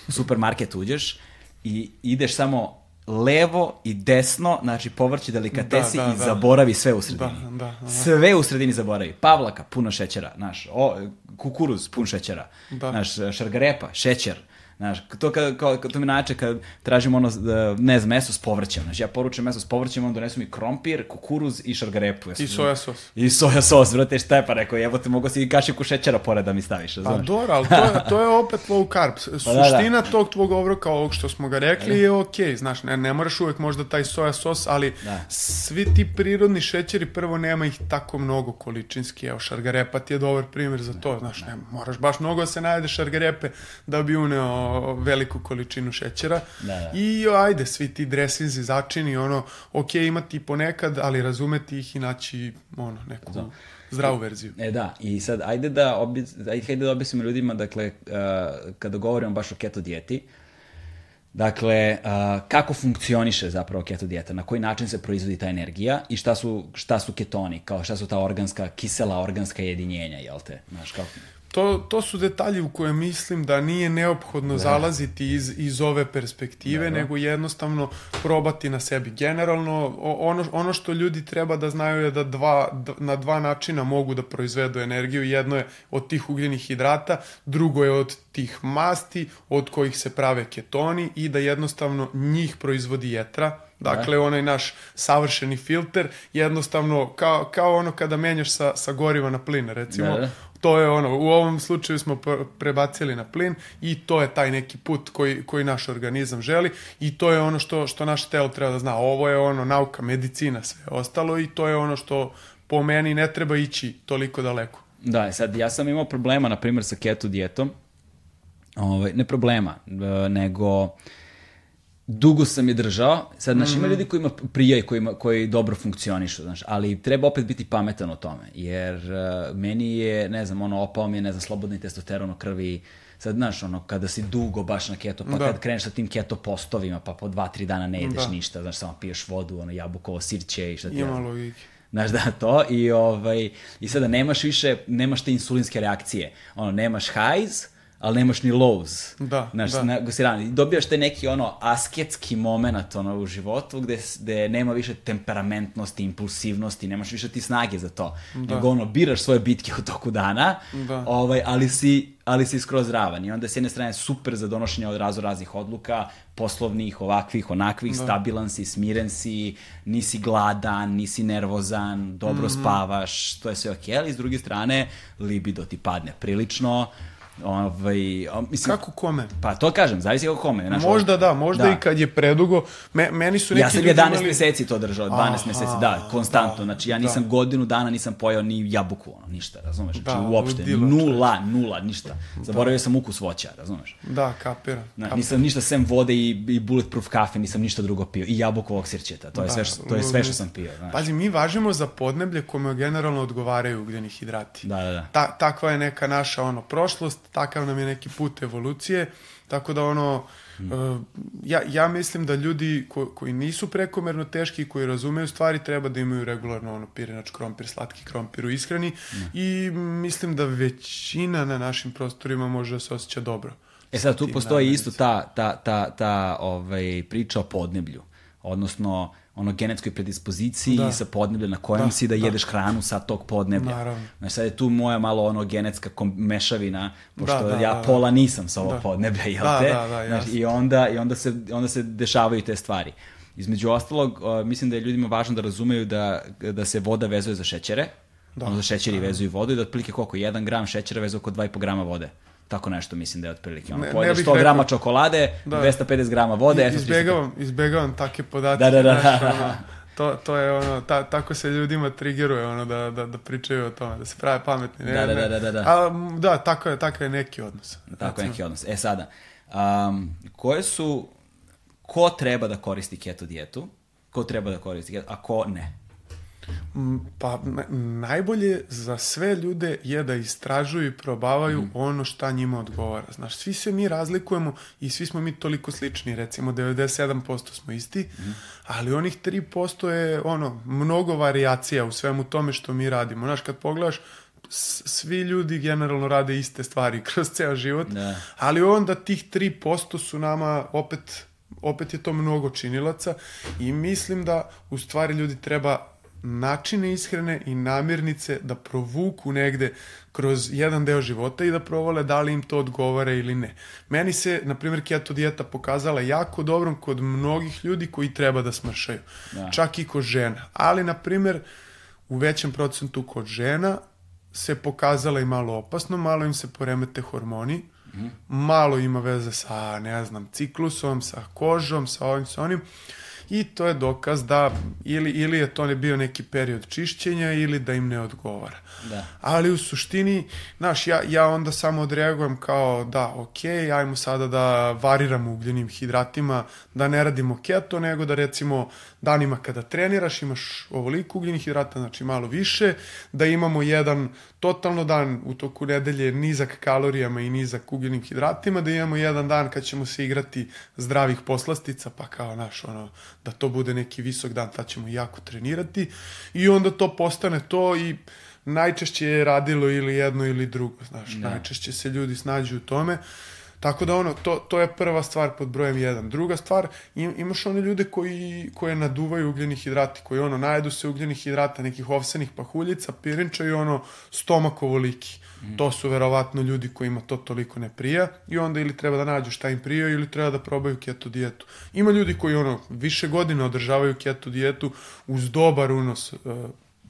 supermarket uđeš i ideš samo levo i desno, znači povrći delikatesi da, da, i da. zaboravi sve u sredini. Da, da, da. Sve u sredini zaboravi. Pavlaka, puno šećera, znaš, o, kukuruz, pun šećera, da. znaš, šargarepa, šećer, Znaš, to, kad, kao, to mi nače kad tražim ono, ne znam, meso s povrćem. Znači, ja poručujem meso s povrćem, on donesu mi krompir, kukuruz i šargarepu. I soja sos. I soja sos, brate, šta je pa rekao, evo te mogu si i kašiku šećera pored da mi staviš, Pa dobro, ali to je, to je opet low carb. Pa, Suština da, da. tog tvog obroka, ovog što smo ga rekli, je okej, okay. znaš, ne, ne moraš uvek možda taj soja sos, ali da. svi ti prirodni šećeri, prvo nema ih tako mnogo količinski, evo, šargarepa ti je dobar primjer za to, znaš, ne, moraš baš mnogo da se najede šargarepe da bi uneo veliku količinu šećera. Da, da. I ajde, svi ti dresinzi, začini, ono, ok, imati ponekad, ali razumeti ih i naći, ono, neku da. zdravu verziju. E da, i sad ajde da, obi, ajde da objasnimo ljudima, dakle, uh, kada govorimo baš o keto dijeti, Dakle, uh, kako funkcioniše zapravo keto dijeta, na koji način se proizvodi ta energija i šta su, šta su ketoni, kao šta su ta organska, kisela organska jedinjenja, jel te? Znaš, kako to, to su detalji u koje mislim da nije neophodno da. zalaziti iz, iz ove perspektive, da, da. nego jednostavno probati na sebi. Generalno, ono, ono što ljudi treba da znaju je da dva, na dva načina mogu da proizvedu energiju. Jedno je od tih ugljenih hidrata, drugo je od tih masti od kojih se prave ketoni i da jednostavno njih proizvodi jetra, Dakle, da. onaj naš savršeni filter, jednostavno, kao, kao ono kada menjaš sa, sa goriva na plin, recimo, da, da to je ono, u ovom slučaju smo prebacili na plin i to je taj neki put koji, koji naš organizam želi i to je ono što, što naš telo treba da zna. Ovo je ono nauka, medicina, sve ostalo i to je ono što po meni ne treba ići toliko daleko. Da, sad ja sam imao problema, na primjer, sa keto dijetom, ovaj, ne problema, e, nego dugo sam je držao, sad, znaš, ima mhm. ljudi koji ima koji, koji dobro funkcionišu, znaš, ali treba opet biti pametan o tome, jer uh, meni je, ne znam, ono, opao mi je, ne znam, slobodni testosteron u krvi, sad, znaš, ono, kada si dugo baš na keto, pa da. kad kreneš sa tim keto postovima, pa po dva, tri dana ne jedeš da. ništa, znaš, samo piješ vodu, ono, jabukovo sirće i šta ti... Ima logike. Znaš da to i ovaj i sada nemaš više nemaš te insulinske reakcije. Ono nemaš highs, ali nemaš ni lows. Da, Znaš, da. Na, gostirani. I dobijaš te neki ono asketski moment ono, u životu gde, gde nema više temperamentnosti, impulsivnosti, nemaš više ti snage za to. Da. Nego ono, biraš svoje bitke u toku dana, Da. ovaj, ali, si, ali si skroz ravan. I onda s jedne strane super za donošenje od razo raznih odluka, poslovnih, ovakvih, onakvih, Da. stabilan si, smiren si, nisi gladan, nisi nervozan, dobro Mhm. spavaš, to je sve okej, ali s druge strane, libido ti padne prilično, ovaj, o, mislim, Kako kome? Pa to kažem, zavisi kako kome. Znaš, Možda da, možda da. i kad je predugo. Me, meni su neki Ja sam ljudi 11 imali- meseci to držao, 12 Aha, meseci, da, konstantno. da, znači, ja da. nisam godinu dana nisam pojao ni jabuku, ono, ništa, razumeš? Znači, Da, uopšte, ludilo, nula, nula, ništa. Zaboravio sam ukus voća, razumeš? Da, kapiram. Na, kapiram. nisam ništa sem vode i, i bulletproof kafe, nisam ništa drugo pio. I jabukovog sirćeta, to je, Da, sve, što, to je sve što sam pio. Znaš. Pazi, mi važimo za podneblje kome generalno odgovaraju ugljeni hidrati. Da, da, da. Ta, takva je neka naša ono prošlost, takav nam je neki put evolucije, tako da ono Hmm. uh, ja, ja mislim da ljudi ko, koji nisu prekomerno teški i koji razumeju stvari treba da imaju regularno ono pirinač krompir, slatki krompir u ishrani Hmm. i mislim da većina na našim prostorima može da se osjeća dobro. E sad, tu postoji isto ta, ta, ta, ta ovaj, priča o podneblju, odnosno ono genetskoj predispoziciji Da. sa podneblja na kojem Da, si da, da. jedeš hranu sa tog podneblja. Naravno. Znači sad je tu moja malo ono genetska kom- mešavina, pošto Da, da, ja da, da. pola nisam sa ovog Da. podneblja, jel Da, te? da, da, Znaš, jasno. I onda, i onda, se, onda se dešavaju te stvari. Između ostalog, uh, mislim da je ljudima važno da razumeju da, da se voda vezuje za šećere, Da. ono za šećeri vezuju vodu i da otprilike koliko, 1 gram šećera vezuje oko 2,5 grama vode. Tako nešto mislim da je otprilike. Ono, Ne- pojedeš bih 100 grama čokolade, Da. 250 grama vode, izbegavam, izbegavam takve podatke. Da, da, da. znaš, ono, to, to je ono, ta, tako se ljudima trigeruje ono, da, da, da pričaju o tome, da se prave pametni. Ne, Da, da, ne. da, da, da. A, da, tako je, tako je neki odnos. Tako Recimo. neki odnos. E sada, um, koje su, ko treba da koristi keto dijetu? Ko treba da koristi keto, a ko ne? M, Pa najbolje za sve ljude je da istražuju i probavaju Mhm. ono šta njima odgovara. Znaš, svi se mi razlikujemo i svi smo mi toliko slični, recimo 97% smo isti, Mhm. ali onih 3% je ono, mnogo varijacija u svemu tome što mi radimo. Znaš, kad pogledaš, svi ljudi generalno rade iste stvari kroz ceo život, Da. ali onda tih 3% su nama opet opet je to mnogo činilaca i mislim da u stvari ljudi treba načine ishrane i namirnice da provuku negde kroz jedan deo života i da provole da li im to odgovara ili ne. Meni se, na primjer, keto dijeta pokazala jako dobrom kod mnogih ljudi koji treba da smršaju. Da. Čak i kod žena. Ali, na primjer, u većem procentu kod žena se pokazala i malo opasno, malo im se poremete hormoni, malo ima veze sa, ne znam, ciklusom, sa kožom, sa ovim, sa onim. I to je dokaz da ili, ili je to ne bio neki period čišćenja ili da im ne odgovara. Da. Ali u suštini, znaš, ja, ja onda samo odreagujem kao da, ok, ajmo sada da variramo ugljenim hidratima, da ne radimo keto, nego da recimo danima kada treniraš imaš ovoliko ugljenih hidrata, znači malo više, da imamo jedan totalno dan u toku nedelje nizak kalorijama i nizak ugljenim hidratima, da imamo jedan dan kad ćemo se igrati zdravih poslastica, pa kao naš ono, da to bude neki visok dan, tad ćemo jako trenirati i onda to postane to i najčešće je radilo ili jedno ili drugo, znaš, Da. najčešće se ljudi snađu u tome. Tako da ono, to, to je prva stvar pod brojem jedan. Druga stvar, im, imaš one ljude koji, koje naduvaju ugljeni hidrati, koji ono, najedu se ugljenih hidrata, nekih ovsenih pahuljica, pirinčaju ono, stomak To su verovatno ljudi kojima to toliko ne prija i onda ili treba da nađu šta im prija ili treba da probaju keto dijetu. Ima ljudi koji ono, više godina održavaju keto dijetu uz dobar unos uh,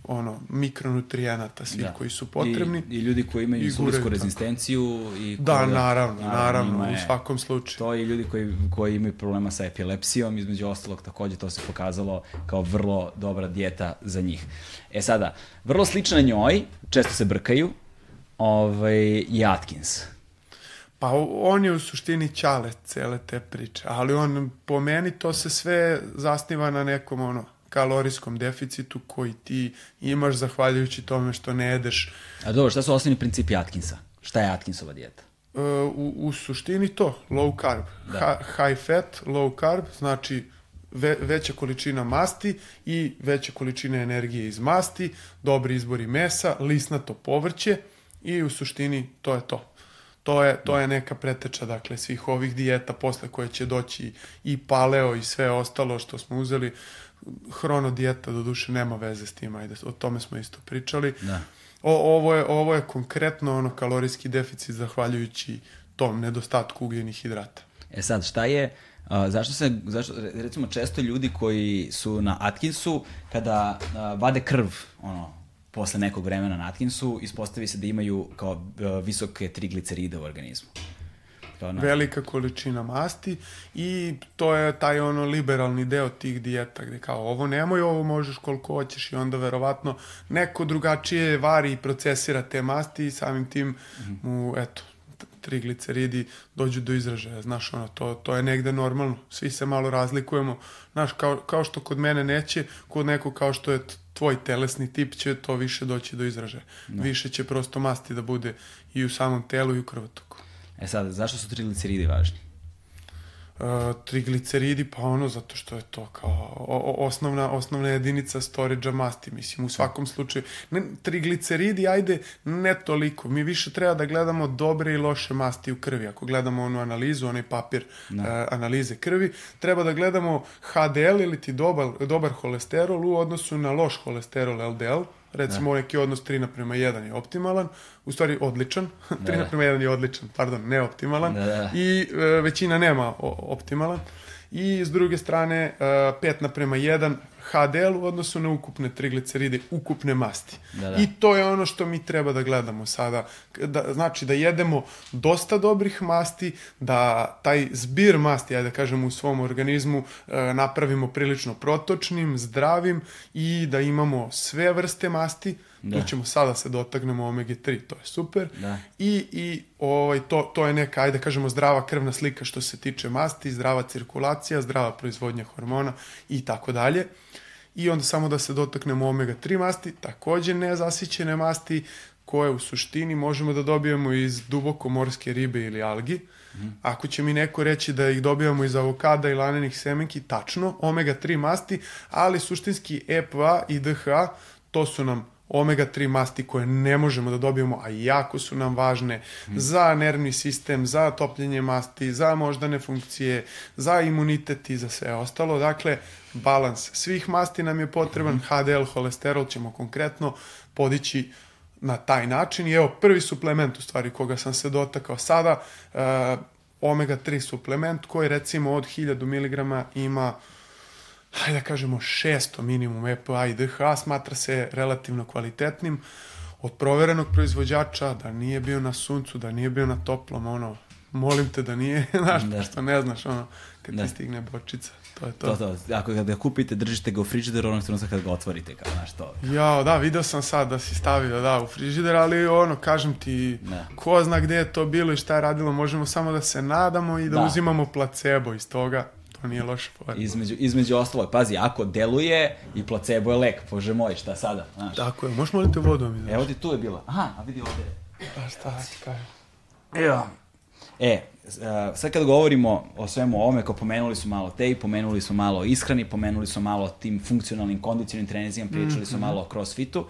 ono, mikronutrijenata, svih Da. koji su potrebni. I, I ljudi koji imaju insulinsku rezistenciju. I Da, naravno, naravno, njima u svakom slučaju. To i ljudi koji, koji imaju problema sa epilepsijom, između ostalog takođe to se pokazalo kao vrlo dobra dijeta za njih. E sada, vrlo slična njoj, često se brkaju, ovaj, i Atkins. Pa on je u suštini ćale cele te priče, ali on, po meni, to se sve zasniva na nekom ono, kalorijskom deficitu koji ti imaš zahvaljujući tome što ne jedeš. A dobro, šta su osnovni principi Atkinsa? Šta je Atkinsova dijeta? E, u, u suštini to, low carb. Da. Ha, high fat, low carb, znači ve, veća količina masti i veća količina energije iz masti, dobri izbori mesa, lisnato povrće i u suštini to je to. To je, to je neka preteča, dakle, svih ovih dijeta posle koje će doći i paleo i sve ostalo što smo uzeli. Hrono dijeta, do duše, nema veze s tim, ajde, o tome smo isto pričali. Da. O, ovo, je, ovo je konkretno ono kalorijski deficit zahvaljujući tom nedostatku ugljenih hidrata. E sad, šta je, uh, zašto se, zašto, recimo često ljudi koji su na Atkinsu, kada uh, vade krv, ono, posle nekog vremena na Atkinsu, ispostavi se da imaju kao uh, visoke trigliceride u organizmu. Kao na... Velika količina masti i to je taj ono liberalni deo tih dijeta gde kao ovo nemoj, ovo možeš koliko hoćeš i onda verovatno neko drugačije vari i procesira te masti i samim tim mu, eto, trigliceridi dođu do izražaja. Znaš, ono, to, to je negde normalno. Svi se malo razlikujemo. Znaš, kao, kao što kod mene neće, kod nekog kao što je tvoj telesni tip će to više doći do izražaja. Da. Više će prosto masti da bude i u samom telu i u krvotoku. E sad, zašto su trigliceridi važni? Trigliceridi, pa ono zato što je to kao o, osnovna, osnovna jedinica storage masti, mislim, u svakom slučaju. Ne, trigliceridi, ajde, ne toliko. Mi više treba da gledamo dobre i loše masti u krvi. Ako gledamo onu analizu, onaj papir uh, analize krvi, treba da gledamo HDL ili ti dobar, dobar holesterol u odnosu na loš holesterol LDL, recimo da. neki odnos 3 naprema 1 je optimalan, u stvari odličan, 3 da. naprema 1 je odličan, pardon, neoptimalan, da. i e, većina nema optimalan. I s druge strane, e, 5 naprema 1 HDL u odnosu na ukupne trigliceride, ukupne masti. Da, da. I to je ono što mi treba da gledamo sada. Da, znači da jedemo dosta dobrih masti, da taj zbir masti, ajde da kažemo, u svom organizmu e, napravimo prilično protočnim, zdravim i da imamo sve vrste masti, Da. Tu ćemo sada se dotaknemo omega 3, to je super. Da. I, i ovaj, to, to je neka, ajde da kažemo, zdrava krvna slika što se tiče masti, zdrava cirkulacija, zdrava proizvodnja hormona i tako dalje. I onda samo da se dotaknemo omega 3 masti, takođe nezasićene masti, koje u suštini možemo da dobijemo iz duboko morske ribe ili algi. Mm. Ako će mi neko reći da ih dobijamo iz avokada i lanenih semenki, tačno, omega 3 masti, ali suštinski EPA i DHA, to su nam omega-3 masti koje ne možemo da dobijemo, a jako su nam važne mm. za nervni sistem, za topljenje masti, za moždane funkcije, za imunitet i za sve ostalo. Dakle, balans svih masti nam je potreban, mm. HDL holesterol ćemo konkretno podići na taj način i evo prvi suplement u stvari koga sam se dotakao sada, uh, omega-3 suplement koji recimo od 1000 mg ima hajde da kažemo 600 minimum EPA i DHA smatra se relativno kvalitetnim od proverenog proizvođača, da nije bio na suncu, da nije bio na toplom, ono, molim te da nije, znaš, da. što ne znaš, ono, kad da. ti stigne bočica. To je to. To, to. Ako ga kupite, držite ga u frižider, onog trenutka kad ga otvorite, kao, znaš, to. Ja, da, video sam sad da si stavio, da, u frižider, ali ono, kažem ti, ne. ko zna gde je to bilo i šta je radilo, možemo samo da se nadamo i da, da. uzimamo placebo iz toga. To nije loša fora. Između, između ostalo, pazi, ako deluje i placebo je lek, bože moj, šta sada? Znaš? Tako je, možeš moliti vodu mi Evo ti tu je bila. Aha, a vidi ovde. Pa šta ti kažem? Evo. E, sad kad govorimo o svemu ovome, kao pomenuli su malo tej, pomenuli su malo ishrani, pomenuli su malo tim funkcionalnim kondicionalnim trenizijama, pričali su mhm. malo o crossfitu.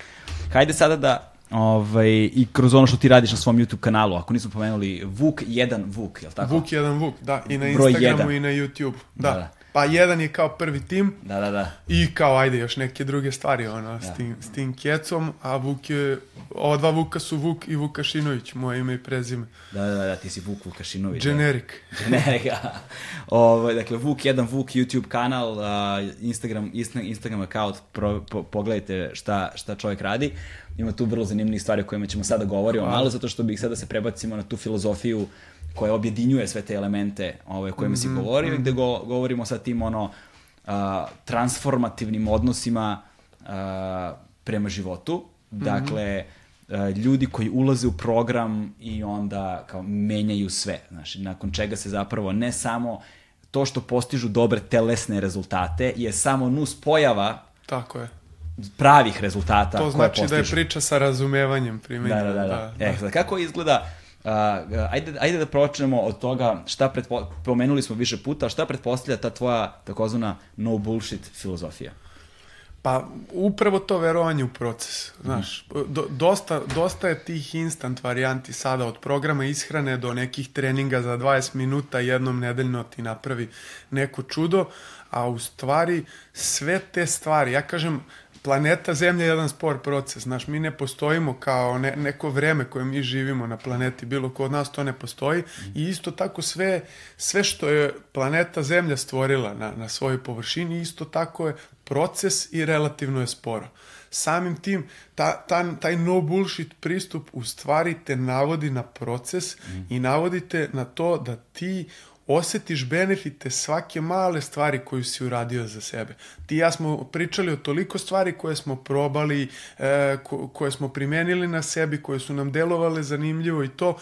Hajde sada da Ovaj, I kroz ono što ti radiš na svom YouTube kanalu, ako nismo pomenuli, Vuk 1 Vuk, je li tako? Vuk 1 Vuk, da, i na Instagramu i na YouTube. Da. da, da. Pa jedan je kao prvi tim. Da, da, da. I kao, ajde, još neke druge stvari, ono, da. s, tim, s tim kecom, a Vuk je, ova dva Vuka su Vuk i Vukašinović, moje ime i prezime. Da, da, da, ti si Vuk Vukašinović. Generic. Da. Generic, Ovo, ovaj, dakle, Vuk 1 Vuk YouTube kanal, Instagram, Instagram account, pro, po, pogledajte šta, šta čovjek radi ima tu vrlo zanimljivih stvari o kojima ćemo sada govoriti malo, zato što bih sada se prebacimo na tu filozofiju koja objedinjuje sve te elemente ove, o kojima mm -hmm. si mhm, govorio, mm -hmm. gde go, govorimo sa tim ono, a, transformativnim odnosima a, prema životu. Mhm. Dakle, mm -hmm. ljudi koji ulaze u program i onda kao menjaju sve. Znači, nakon čega se zapravo ne samo to što postižu dobre telesne rezultate je samo nus pojava Tako je pravih rezultata to znači da je priča sa razumevanjem primenjena. Da, da, da. da. da. E, sad, kako izgleda Uh, ajde, ajde da pročnemo od toga šta pretpo, pomenuli smo više puta, šta pretpostavlja ta tvoja takozvana no bullshit filozofija? Pa upravo to verovanje u proces, znaš, do, dosta, dosta je tih instant varijanti sada od programa ishrane do nekih treninga za 20 minuta jednom nedeljno ti napravi neko čudo, a u stvari sve te stvari, ja kažem, planeta Zemlja je jedan spor proces, znaš, mi ne postojimo kao ne, neko vreme koje mi živimo na planeti, bilo ko od nas to ne postoji i isto tako sve, sve što je planeta Zemlja stvorila na, na svojoj površini, isto tako je proces i relativno je sporo. Samim tim, ta, ta, taj no bullshit pristup u stvari te navodi na proces mm. i navodite na to da ti osetiš benefite svake male stvari koju si uradio za sebe. Ti i ja smo pričali o toliko stvari koje smo probali, e, ko, koje smo primenili na sebi, koje su nam delovale zanimljivo i to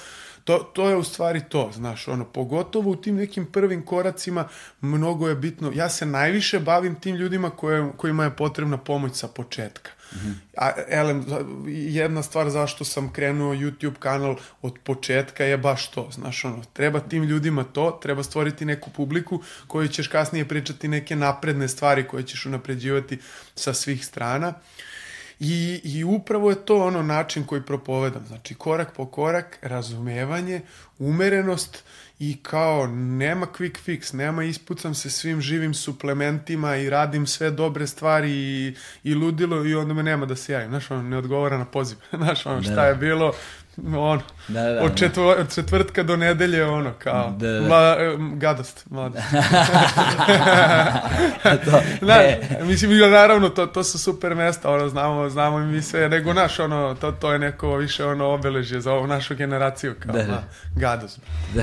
to, to je u stvari to, znaš, ono, pogotovo u tim nekim prvim koracima mnogo je bitno, ja se najviše bavim tim ljudima koje, kojima je potrebna pomoć sa početka. Mm -hmm. A, elem, jedna stvar zašto sam krenuo YouTube kanal od početka je baš to, znaš, ono, treba tim ljudima to, treba stvoriti neku publiku koju ćeš kasnije pričati neke napredne stvari koje ćeš unapređivati sa svih strana. I, I upravo je to ono način koji propovedam. Znači, korak po korak, razumevanje, umerenost i kao nema quick fix, nema ispucam se svim živim suplementima i radim sve dobre stvari i, i ludilo i onda me nema da se javim. Znaš, ono, ne odgovara na poziv. Znaš, ono, šta da. je bilo, ono, da, da, od, četvr, od četvrtka do nedelje, ono, kao, da, da. Mla, gadost, mladost. to, da, mislim, naravno, to, to su super mesta, ono, znamo, znamo i mi sve, nego naš, ono, to, to je neko više, ono, obeležje za ovu našu generaciju, kao, da, da. gadost. Da,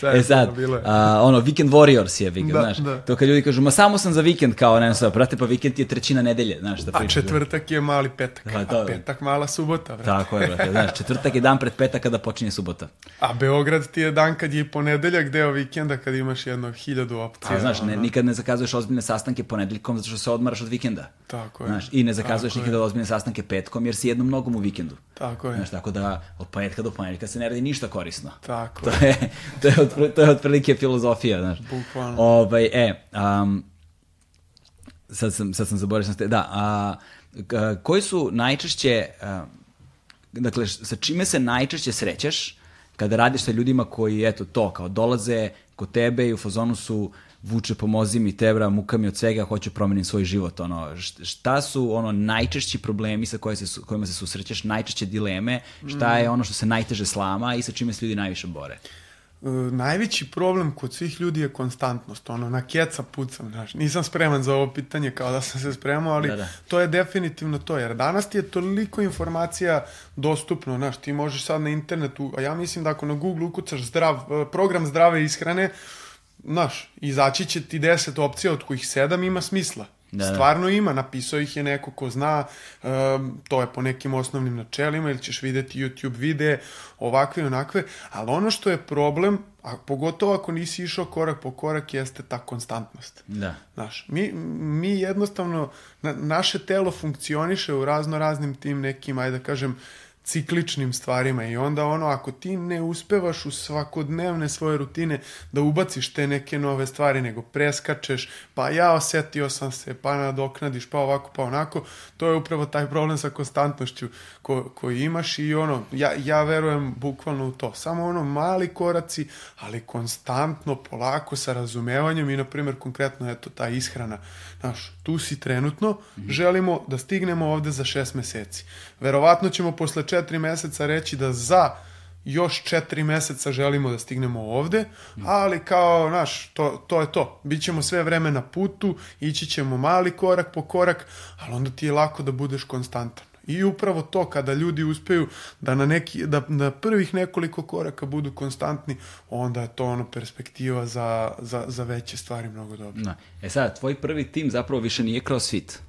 da. je e sad, bilo je. A, ono, Weekend Warriors je, vikend, da, znaš, da. to kad ljudi kažu, ma samo sam za vikend, kao, ne znam, prate, pa vikend je trećina nedelje, znaš, da priča. A četvrtak je mali petak, da, to, a petak mala subota, vrati. Tako je, brate, znaš, četvrtak je dan pred petak kada počinje subota. A Beograd ti je dan kad je ponedeljak, deo vikenda kad imaš jedno hiljadu opcija. A znaš, ne, nikad ne zakazuješ ozbiljne sastanke ponedeljkom zato što se odmaraš od vikenda. Tako je. Znaš, I ne zakazuješ nikada ozbiljne sastanke petkom jer si jednom mnogom u vikendu. Tako je. Znaš, tako da od ponedeljka do ponedeljka se ne radi ništa korisno. Tako to je. To je, od, to je otprilike filozofija, znaš. Bukvalno. Ovaj, e, um, sad sam, sad sam zaboravio sam ste, da, a, koji su najčešće, a, dakle, sa čime se najčešće srećeš kada radiš sa ljudima koji, eto, to, kao dolaze kod tebe i u fazonu su vuče pomozi mi tebra, muka mi od svega, hoću promenim svoj život. Ono, šta su ono najčešći problemi sa koje se, kojima se susrećeš, najčešće dileme, šta je ono što se najteže slama i sa čime se ljudi najviše bore? Uh, najveći problem kod svih ljudi je konstantnost, ono, na keca pucam, znaš, nisam spreman za ovo pitanje kao da sam se spremao, ali da, da. to je definitivno to, jer danas ti je toliko informacija dostupno, znaš, ti možeš sad na internetu, a ja mislim da ako na Google ukucaš zdrav, uh, program zdrave ishrane, znaš, izaći će ti deset opcija od kojih sedam ima smisla. Da, da. Stvarno ima, napisao ih je neko ko zna, um, to je po nekim osnovnim načelima, ili ćeš videti YouTube videe, ovakve i onakve, ali ono što je problem, a pogotovo ako nisi išao korak po korak, jeste ta konstantnost. Da. Znaš, mi, mi jednostavno, na, naše telo funkcioniše u razno raznim tim nekim, ajde da kažem, uh, cikličnim stvarima i onda ono ako ti ne uspevaš u svakodnevne svoje rutine da ubaciš te neke nove stvari nego preskačeš pa ja osetio sam se pa nadoknadiš pa ovako pa onako to je upravo taj problem sa konstantnošću ko, koji imaš i ono ja, ja verujem bukvalno u to. Samo ono mali koraci ali konstantno polako sa razumevanjem i na primjer konkretno eto ta ishrana Znaš, tu si trenutno, mm -hmm. želimo da stignemo ovde za šest meseci. Verovatno ćemo posle četiri meseca reći da za još četiri meseca želimo da stignemo ovde, mm. ali kao, znaš, to, to je to. Bićemo sve vreme na putu, ići ćemo mali korak po korak, ali onda ti je lako da budeš konstantan. I upravo to kada ljudi uspeju da na neki da na prvih nekoliko koraka budu konstantni, onda je to ono perspektiva za, za, za veće stvari mnogo dobro. Da. E sad, tvoj prvi tim zapravo više nije CrossFit.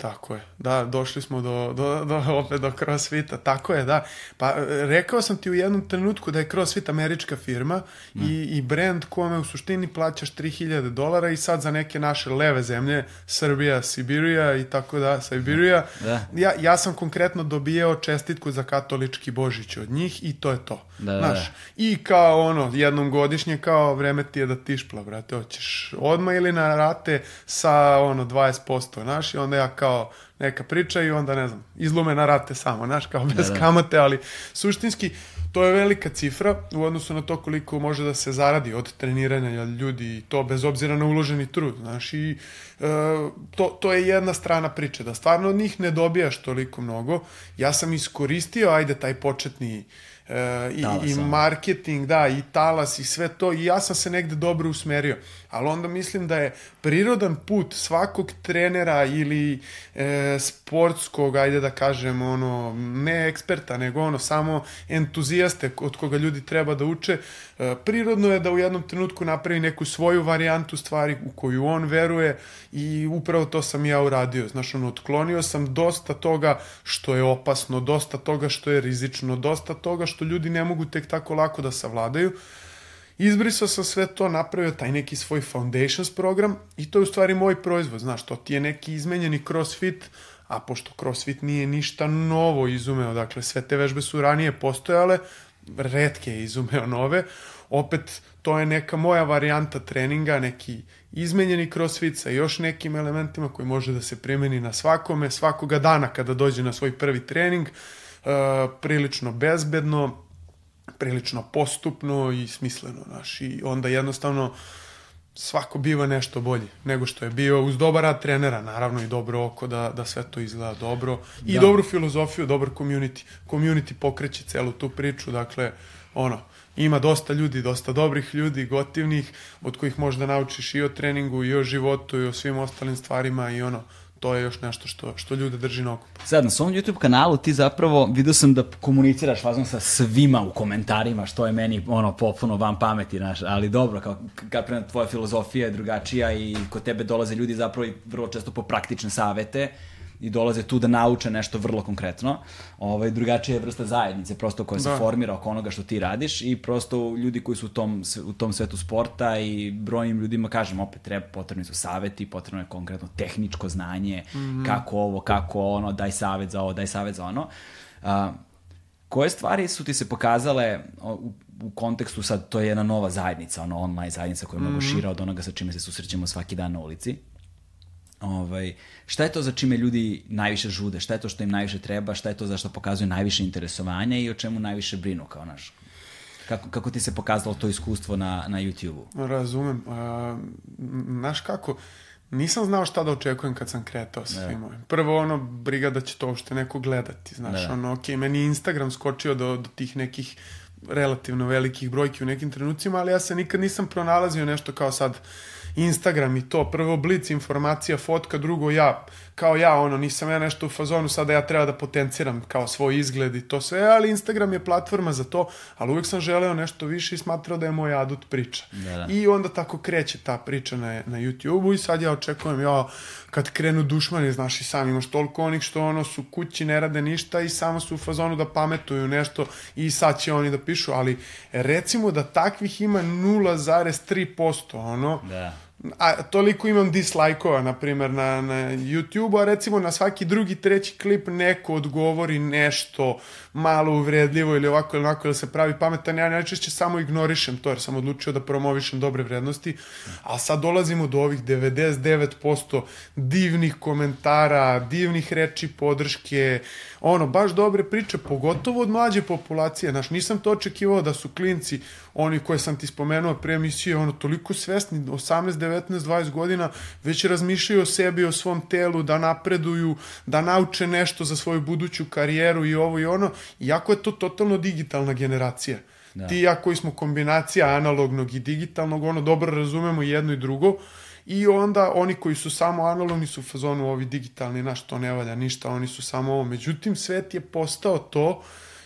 Tako je, da, došli smo do, do, do, opet do CrossFita, tako je, da. Pa rekao sam ti u jednom trenutku da je CrossFit američka firma mm. i, i brand kome u suštini plaćaš 3000 dolara i sad za neke naše leve zemlje, Srbija, Sibirija i tako da, Sibirija, da. Ja, ja sam konkretno dobijao čestitku za katolički božić od njih i to je to. Da, Znaš, da. I kao ono, jednom godišnje kao vreme ti je da tišpla, brate, hoćeš odmah ili na rate sa ono 20%, znaš, i onda ja kao neka priča i onda ne znam, izlume na rate samo, znaš, kao bez da, da. kamate, ali suštinski to je velika cifra u odnosu na to koliko može da se zaradi od treniranja ljudi i to bez obzira na uloženi trud, znaš, i e, to, to je jedna strana priče, da stvarno od njih ne dobijaš toliko mnogo. Ja sam iskoristio, ajde, taj početni e, i, i marketing, da, i talas i sve to i ja sam se negde dobro usmerio. Ali onda mislim da je prirodan put svakog trenera ili e, sportskog, ajde da kažem, ono, ne eksperta, nego ono, samo entuzijaste od koga ljudi treba da uče, e, prirodno je da u jednom trenutku napravi neku svoju varijantu stvari u koju on veruje i upravo to sam ja uradio. Znaš, ono, otklonio sam dosta toga što je opasno, dosta toga što je rizično, dosta toga što ljudi ne mogu tek tako lako da savladaju Izbrisao sam sve to, napravio taj neki svoj foundations program i to je u stvari moj proizvod, znaš, to ti je neki izmenjeni crossfit, a pošto crossfit nije ništa novo izumeo, dakle sve te vežbe su ranije postojale, redke je izumeo nove, opet to je neka moja varijanta treninga, neki izmenjeni crossfit sa još nekim elementima koji može da se primeni na svakome, svakoga dana kada dođe na svoj prvi trening, uh, prilično bezbedno, prilično postupno i smisleno, znaš, i onda jednostavno svako biva nešto bolji nego što je bio uz dobar rad trenera, naravno i dobro oko da, da sve to izgleda dobro i da. dobru filozofiju, dobar community. Community pokreće celu tu priču, dakle, ono, ima dosta ljudi, dosta dobrih ljudi, gotivnih, od kojih možda naučiš i o treningu, i o životu, i o svim ostalim stvarima i ono, to je još nešto što, što ljude drži na okupu. Sad, na svom YouTube kanalu ti zapravo vidio sam da komuniciraš vazno sa svima u komentarima, što je meni ono popuno van pameti, znaš, ali dobro, kao kad prema tvoja filozofija je drugačija i kod tebe dolaze ljudi zapravo i vrlo često po praktične savete, i dolaze tu da nauče nešto vrlo konkretno. Ovaj, drugačija je vrsta zajednice, prosto koja da. se formira oko onoga što ti radiš i prosto ljudi koji su u tom, u tom svetu sporta i brojnim ljudima, kažem, opet treba, potrebni su saveti, potrebno je konkretno tehničko znanje, mm -hmm. kako ovo, kako ono, daj savet za ovo, daj savet za ono. A, koje stvari su ti se pokazale u, u kontekstu sad, to je jedna nova zajednica, ono online zajednica koja je mnogo mm -hmm. šira od onoga sa čime se susrećemo svaki dan na ulici. Ovaj, šta je to za čime ljudi najviše žude? Šta je to što im najviše treba? Šta je to za što pokazuju najviše interesovanja i o čemu najviše brinu kao naš? Kako, kako ti se pokazalo to iskustvo na, na YouTube-u? Razumem. Znaš kako, nisam znao šta da očekujem kad sam kretao sa svim ovim. Prvo ono, briga da će to uopšte neko gledati. Znaš, da. ono, ok, meni Instagram skočio do, do tih nekih relativno velikih brojki u nekim trenucima, ali ja se nikad nisam pronalazio nešto kao sad Instagram i to, prvo blic informacija, fotka, drugo ja, kao ja, ono, nisam ja nešto u fazonu sada ja treba da potenciram kao svoj izgled i to sve, ali Instagram je platforma za to, ali uvijek sam želeo nešto više i smatrao da je moj adut priča. Da, da. I onda tako kreće ta priča na, na YouTube-u i sad ja očekujem, ja, kad krenu dušmani, znaš i sam imaš toliko onih što ono su kući, ne rade ništa i samo su u fazonu da pametuju nešto i sad će oni da pišu, ali recimo da takvih ima 0,3%, ono, da a toliko imam dislajkova, na primjer, na, na YouTube-u, a recimo na svaki drugi, treći klip neko odgovori nešto malo uvredljivo ili ovako ili onako, ili se pravi pametan, ja najčešće samo ignorišem to, jer sam odlučio da promovišem dobre vrednosti, a sad dolazimo do ovih 99% divnih komentara, divnih reči podrške, ono, baš dobre priče, pogotovo od mlađe populacije, znaš, nisam to očekivao da su klinci, oni koje sam ti spomenuo pre emisije, ono, toliko svesni, 18, 19, 20 godina, već razmišljaju o sebi, o svom telu, da napreduju, da nauče nešto za svoju buduću karijeru i ovo i ono, iako je to totalno digitalna generacija. Da. Ti ja koji smo kombinacija analognog i digitalnog, ono, dobro razumemo jedno i drugo, I onda oni koji su samo analogni su u fazonu ovi digitalni, naš to ne valja ništa, oni su samo ovo. Međutim, svet je postao to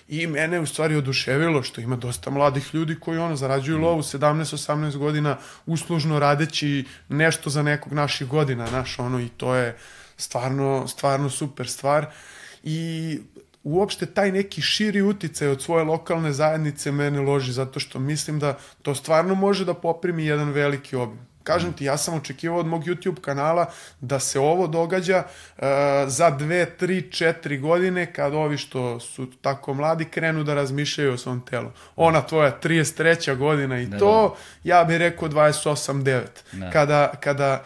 I mene u stvari oduševilo što ima dosta mladih ljudi koji ono zarađuju lovu 17-18 godina uslužno radeći nešto za nekog naših godina, naš ono i to je stvarno, stvarno super stvar. I uopšte taj neki širi uticaj od svoje lokalne zajednice mene loži zato što mislim da to stvarno može da poprimi jedan veliki obim. Kažem ti, ja sam očekivao od mog YouTube kanala da se ovo događa uh, za dve, tri, četiri godine kad ovi što su tako mladi krenu da razmišljaju o svom telu. Ona tvoja 33. godina i da, to, da. ja bih rekao 28-9. Da. Kada, kada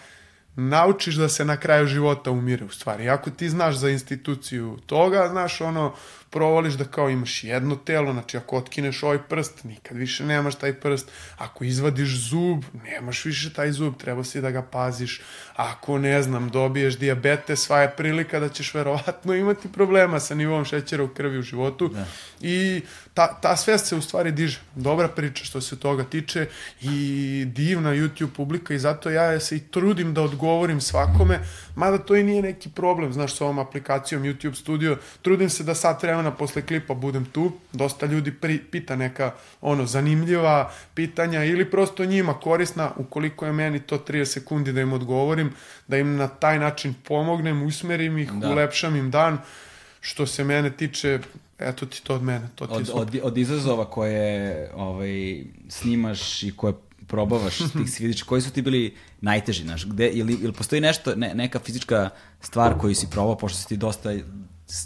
naučiš da se na kraju života umire u stvari. Ako ti znaš za instituciju toga, znaš ono, provališ da kao imaš jedno telo, znači ako otkineš ovaj prst, nikad više nemaš taj prst, ako izvadiš zub, nemaš više taj zub, treba si da ga paziš, ako ne znam, dobiješ diabetes, sva je prilika da ćeš verovatno imati problema sa nivom šećera u krvi u životu da. i ta, ta svest se u stvari diže. Dobra priča što se toga tiče i divna YouTube publika i zato ja se i trudim da odgovorim svakome, mada to i nije neki problem, znaš, sa ovom aplikacijom YouTube Studio, trudim se da sad vremena posle klipa budem tu, dosta ljudi pri, pita neka ono zanimljiva pitanja ili prosto njima korisna, ukoliko je meni to 30 sekundi da im odgovorim, da im na taj način pomognem, usmerim ih, da. ulepšam im dan, što se mene tiče, eto ti to od mene. To ti od, od, od izazova koje ovaj, snimaš i koje probavaš tih si vidiš, koji su ti bili najteži, znaš, gde, ili, ili postoji nešto, ne, neka fizička stvar koju si probao, pošto si ti dosta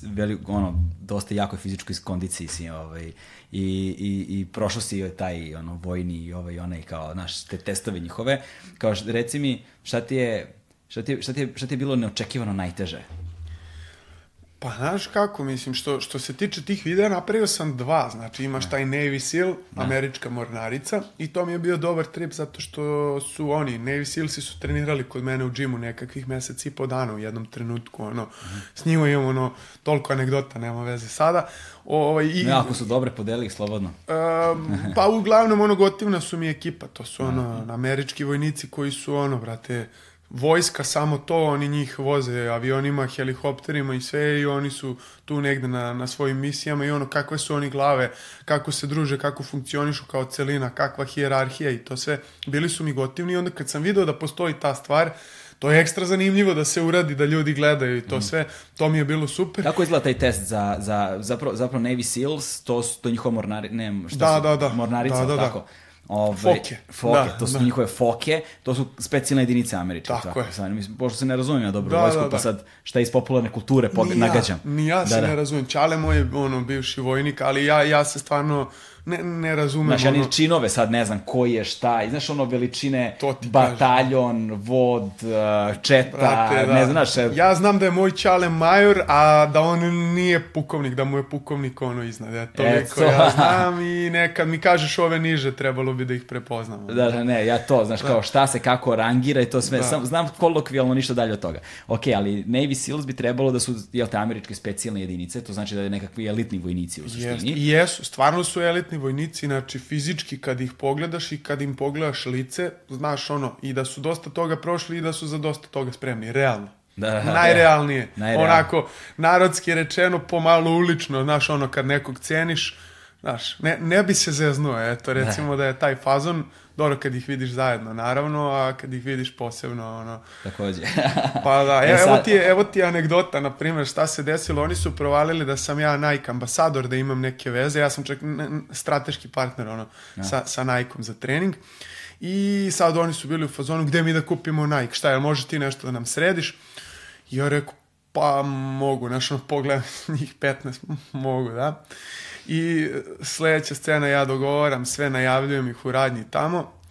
veli, ono, dosta jako fizičkoj kondiciji si, ovaj, i, i, i prošao si taj ono, vojni i ovaj, onaj, kao, naš, te testove njihove, kao, reci mi, šta ti je, šta ti, šta ti je, šta ti je bilo neočekivano najteže? Pa znaš kako, mislim, što, što se tiče tih videa, napravio sam dva, znači imaš taj Navy Seal, da. američka mornarica, i to mi je bio dobar trip zato što su oni, Navy Sealsi su trenirali kod mene u džimu nekakvih meseci i po dana u jednom trenutku, ono, mm. s njima imam ono, toliko anegdota, nema veze sada. O, ovaj, i, ne, ako su dobre, podeli ih slobodno. Um, pa uglavnom, ono, gotivna su mi ekipa, to su, ono, američki vojnici koji su, ono, brate, vojska samo to, oni njih voze avionima, helikopterima i sve i oni su tu negde na, na svojim misijama i ono kakve su oni glave, kako se druže, kako funkcionišu kao celina, kakva hijerarhija i to sve. Bili su mi gotivni i onda kad sam video da postoji ta stvar, to je ekstra zanimljivo da se uradi, da ljudi gledaju i to mm. sve, to mi je bilo super. Kako izgleda taj test za, za zapravo, zapravo Navy Seals, to to njihova mornari, ne, šta da, su, da, da, mornarica, da, da, da. Ove, foke. Foke, da, to su da. njihove foke, to su specijalne jedinice američke. Tako, tako je. Sad, mislim, pošto se ne razumijem ja dobro da, vojsku, da, da. pa sad šta iz popularne kulture pog... ni nagađam. Ja, ni ja se da, da. ne razumijem. Čale moj je ono, bivši vojnik, ali ja, ja se stvarno ne, ne razumem. Znaš, ja ni činove sad ne znam koji je šta, i znaš ono veličine bataljon, kažem. vod, uh, četa, Brate, da. ne znaš. Je... Ja znam da je moj čale major, a da on nije pukovnik, da mu je pukovnik ono iznad. Ja, toliko ja znam i nekad mi kažeš ove niže, trebalo bi da ih prepoznamo. Da, da, ne, ja to, znaš, da. kao šta se kako rangira i to sve, da. sam, znam kolokvijalno ništa dalje od toga. Ok, ali Navy Seals bi trebalo da su, jel te, američke specijalne jedinice, to znači da je nekakvi elitni vojnici u suštini. Jest, jesu, stvarno su elitni ratni vojnici, znači fizički kad ih pogledaš i kad im pogledaš lice, znaš ono, i da su dosta toga prošli i da su za dosta toga spremni, realno. Da, da, da. Najrealnije. Da, najrealnije. Onako, narodski rečeno, pomalo ulično, znaš, ono, kad nekog ceniš, znaš, ne, ne bi se zeznuo, eto, recimo da, da je taj fazon, dobro kad ih vidiš zajedno, naravno, a kad ih vidiš posebno, ono... Takođe. pa da, e, evo, ti evo ti anegdota, na primjer, šta se desilo, oni su provalili da sam ja Nike ambasador, da imam neke veze, ja sam čak strateški partner, ono, ja. sa, sa Nike-om za trening. I sad oni su bili u fazonu, gde mi da kupimo Nike, šta, jel može ti nešto da nam središ? I ja rekao, pa mogu, znaš, ono, pogledam njih 15, mogu, da. I sledeća scena ja dogovaram, sve najavljujem ih u radnji tamo.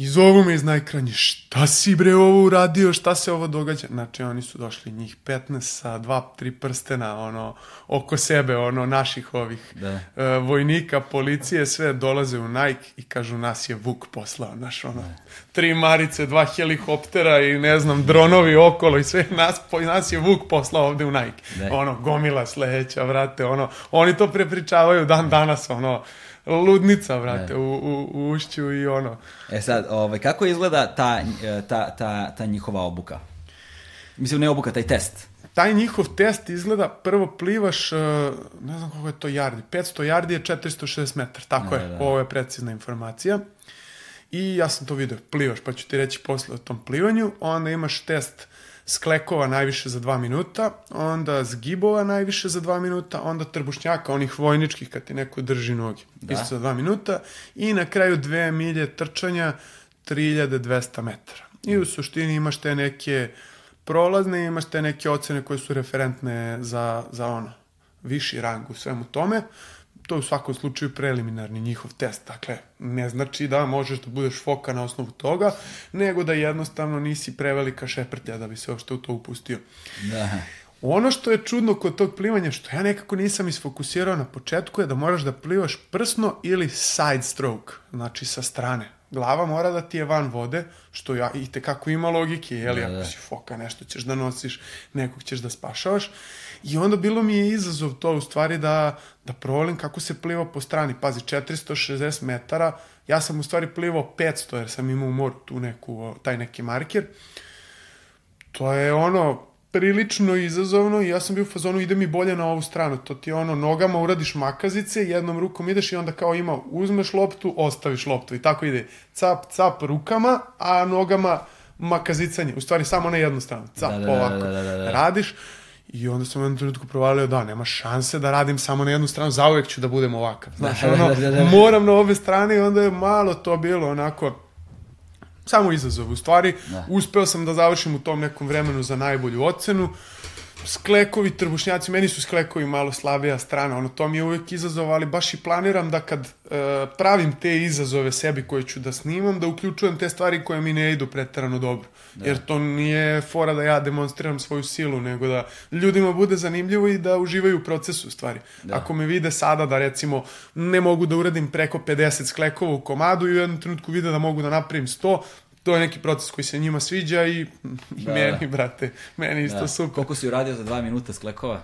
I zovu me iz najkranje, šta si bre ovo uradio, šta se ovo događa? Znači, oni su došli njih 15 sa dva, tri prstena, ono, oko sebe, ono, naših ovih da. uh, vojnika, policije, sve dolaze u Nike i kažu, nas je Vuk poslao, znaš, ono, da. tri marice, dva helikoptera i ne znam, dronovi okolo i sve, nas, po, nas je Vuk poslao ovde u Nike. Da. Ono, gomila sledeća, vrate, ono, oni to prepričavaju dan danas, ono, ludnica, vrate, u, u, u ušću i ono. E sad, ovaj, kako izgleda ta, ta, ta, ta njihova obuka? Mislim, ne obuka, taj test. taj njihov test izgleda, prvo plivaš, uh, ne znam koliko je to jardi, 500 jardi je 460 metara, tako Da, je, da, da. ovo je precizna informacija. I ja sam to video, plivaš, pa ću ti reći posle o tom plivanju, onda imaš test sklekova najviše za 2 minuta, onda zgibova najviše za 2 minuta, onda trbušnjaka, onih vojničkih kad ti neko drži noge, Da. isto za 2 minuta, i na kraju dve milje trčanja, 3200 metara. I u suštini imaš te neke prolazne, imaš te neke ocene koje su referentne za, za ono, viši rang u svemu tome. To je u svakom slučaju preliminarni njihov test. Dakle, ne znači da možeš da budeš foka na osnovu toga, nego da jednostavno nisi prevelika šeprtlja da bi se uopšte u to upustio. Da. Ono što je čudno kod tog plivanja, što ja nekako nisam isfokusirao na početku, je da moraš da plivaš prsno ili side stroke, znači sa strane. Glava mora da ti je van vode, što ja, i tekako ima logike, jeli, Da, ako da. si foka, nešto ćeš da nosiš, nekog ćeš da spašavaš. I onda bilo mi je izazov to u stvari da, da provalim kako se pliva po strani. Pazi, 460 metara, ja sam u stvari plivao 500 jer sam imao u moru tu neku, taj neki marker to je ono prilično izazovno i ja sam bio u fazonu ide mi bolje na ovu stranu. To ti je ono nogama uradiš makazice, jednom rukom ideš i onda kao ima uzmeš loptu, ostaviš loptu i tako ide cap cap rukama, a nogama makazicanje. U stvari samo na jednu stranu. Cap Da, da, da, ovako da, da, da, da. radiš. I onda sam u jednom trenutku provalio da nema šanse da radim samo na jednu stranu, zauvek ću da budem ovakav. Znaš, Da, da, ono, da, da, da. moram na obe strane i onda je malo to bilo onako samo izazov. U stvari, Da. uspeo sam da završim u tom nekom vremenu za najbolju ocenu. Sklekovi, trbušnjaci, meni su sklekovi malo slabija strana, ono, to mi je uvijek izazov, ali baš i planiram da kad e, pravim te izazove sebi koje ću da snimam, da uključujem te stvari koje mi ne idu pretarano dobro. Jer to nije fora da ja demonstriram svoju silu, nego da ljudima bude zanimljivo i da uživaju u procesu stvari. Da. Ako me vide sada da recimo ne mogu da uradim preko 50 sklekova u komadu i u jednom trenutku vide da mogu da napravim 100, to je neki proces koji se njima sviđa i Da, meni, da. brate, meni isto Da. super. Koliko si uradio za dva minuta sklekova?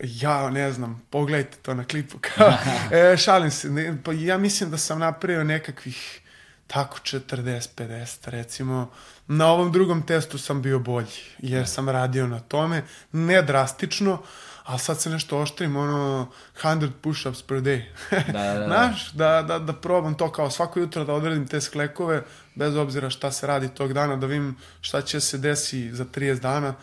Ja ne znam, pogledajte to na klipu. Kao, e, šalim se, ne, pa ja mislim da sam napravio nekakvih tako 40-50 recimo. Na ovom drugom testu sam bio bolji, jer sam radio na tome, ne drastično, ali sad se nešto oštrim, ono, 100 push-ups per day. Da, da, da. Znaš, da, da, da probam to kao svako jutro da odradim te sklekove, bez obzira šta se radi tog dana, da vidim šta će se desi za 30 dana.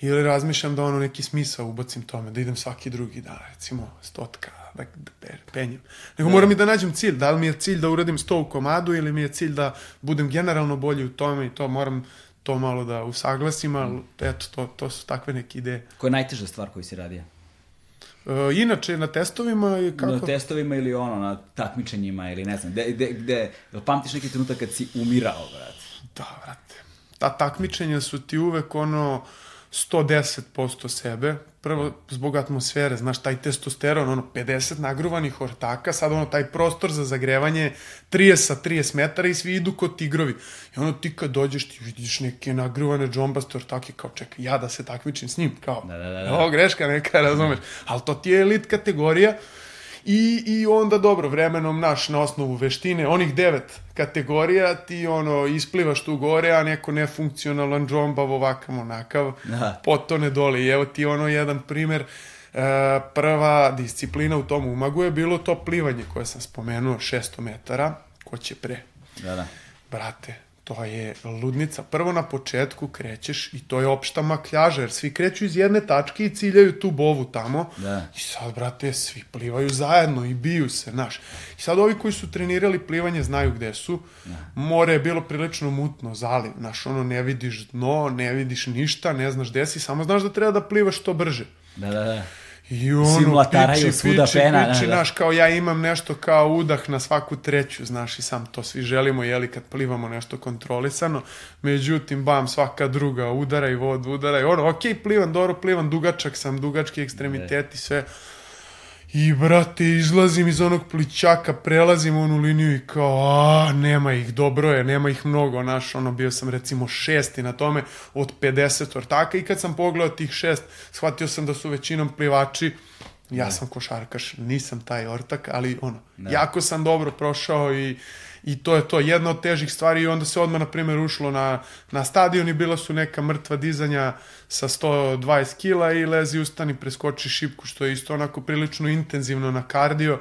Ili razmišljam da ono neki smisao ubacim tome, da idem svaki drugi dan, recimo stotka, da, da pe- penjem. Nego moram i da nađem cilj, da li mi je cilj da uradim sto u komadu ili mi je cilj da budem generalno bolji u tome i to moram to malo da usaglasim, ali eto, to, to su takve neke ideje. Koja je najteža stvar koju si radio? E, inače, na testovima i kako... Na testovima ili ono, na takmičenjima ili ne znam, gde, gde, gde, jel pamtiš neki trenutak kad si umirao, brate? Da, vrate. Ta takmičenja su ti uvek ono 110% sebe. Prvo, zbog atmosfere, znaš, taj testosteron, ono, 50 nagruvanih ortaka, sad ono, taj prostor za zagrevanje 30 sa 30 metara i svi idu kod tigrovi. I ono, ti kad dođeš, ti vidiš neke nagruvane džombaste ortake, kao, čekaj, ja da se takmičim s njim, kao, Da, da, da, da. ovo greška neka, razumeš. Ali to ti je elit kategorija, I, I onda dobro, vremenom naš na osnovu veštine, onih devet kategorija, ti ono isplivaš tu gore, a neko nefunkcionalan džombav ovakav onakav, Da. potone dole. I evo ti ono jedan primer, e, prva disciplina u tom umagu je bilo to plivanje koje sam spomenuo, 600 metara, ko će pre. Da, da. Brate, to je ludnica. Prvo na početku krećeš i to je opšta makljaža, jer svi kreću iz jedne tačke i ciljaju tu bovu tamo. Da. I sad, brate, svi plivaju zajedno i biju se, znaš. I sad ovi koji su trenirali plivanje znaju gde su. More je bilo prilično mutno, zaliv, znaš, ono, ne vidiš dno, ne vidiš ništa, ne znaš gde si, samo znaš da treba da plivaš što brže. Da, da, da. I ono, Svi mlataraju piči, svuda piči, pena, piči, da, da. znaš, kao ja imam nešto kao udah na svaku treću, znaš, i sam to svi želimo, jeli, kad plivamo nešto kontrolisano, međutim, bam, svaka druga udara i vod udara i ono, okej, plivam, dobro plivam, dugačak sam, dugački ekstremiteti, sve, I, brate, izlazim iz onog plićaka, prelazim onu liniju i kao, a, nema ih, dobro je, nema ih mnogo, naš, ono, bio sam recimo šesti na tome od 50 ortaka i kad sam pogledao tih šest, shvatio sam da su većinom plivači, ja sam košarkaš, nisam taj ortak, ali ono, jako sam dobro prošao i i to je to, jedna od težih stvari i onda se odmah, na primjer, ušlo na, na stadion i bila su neka mrtva dizanja sa 120 kila i lezi ustani, preskoči šipku, što je isto onako prilično intenzivno na kardio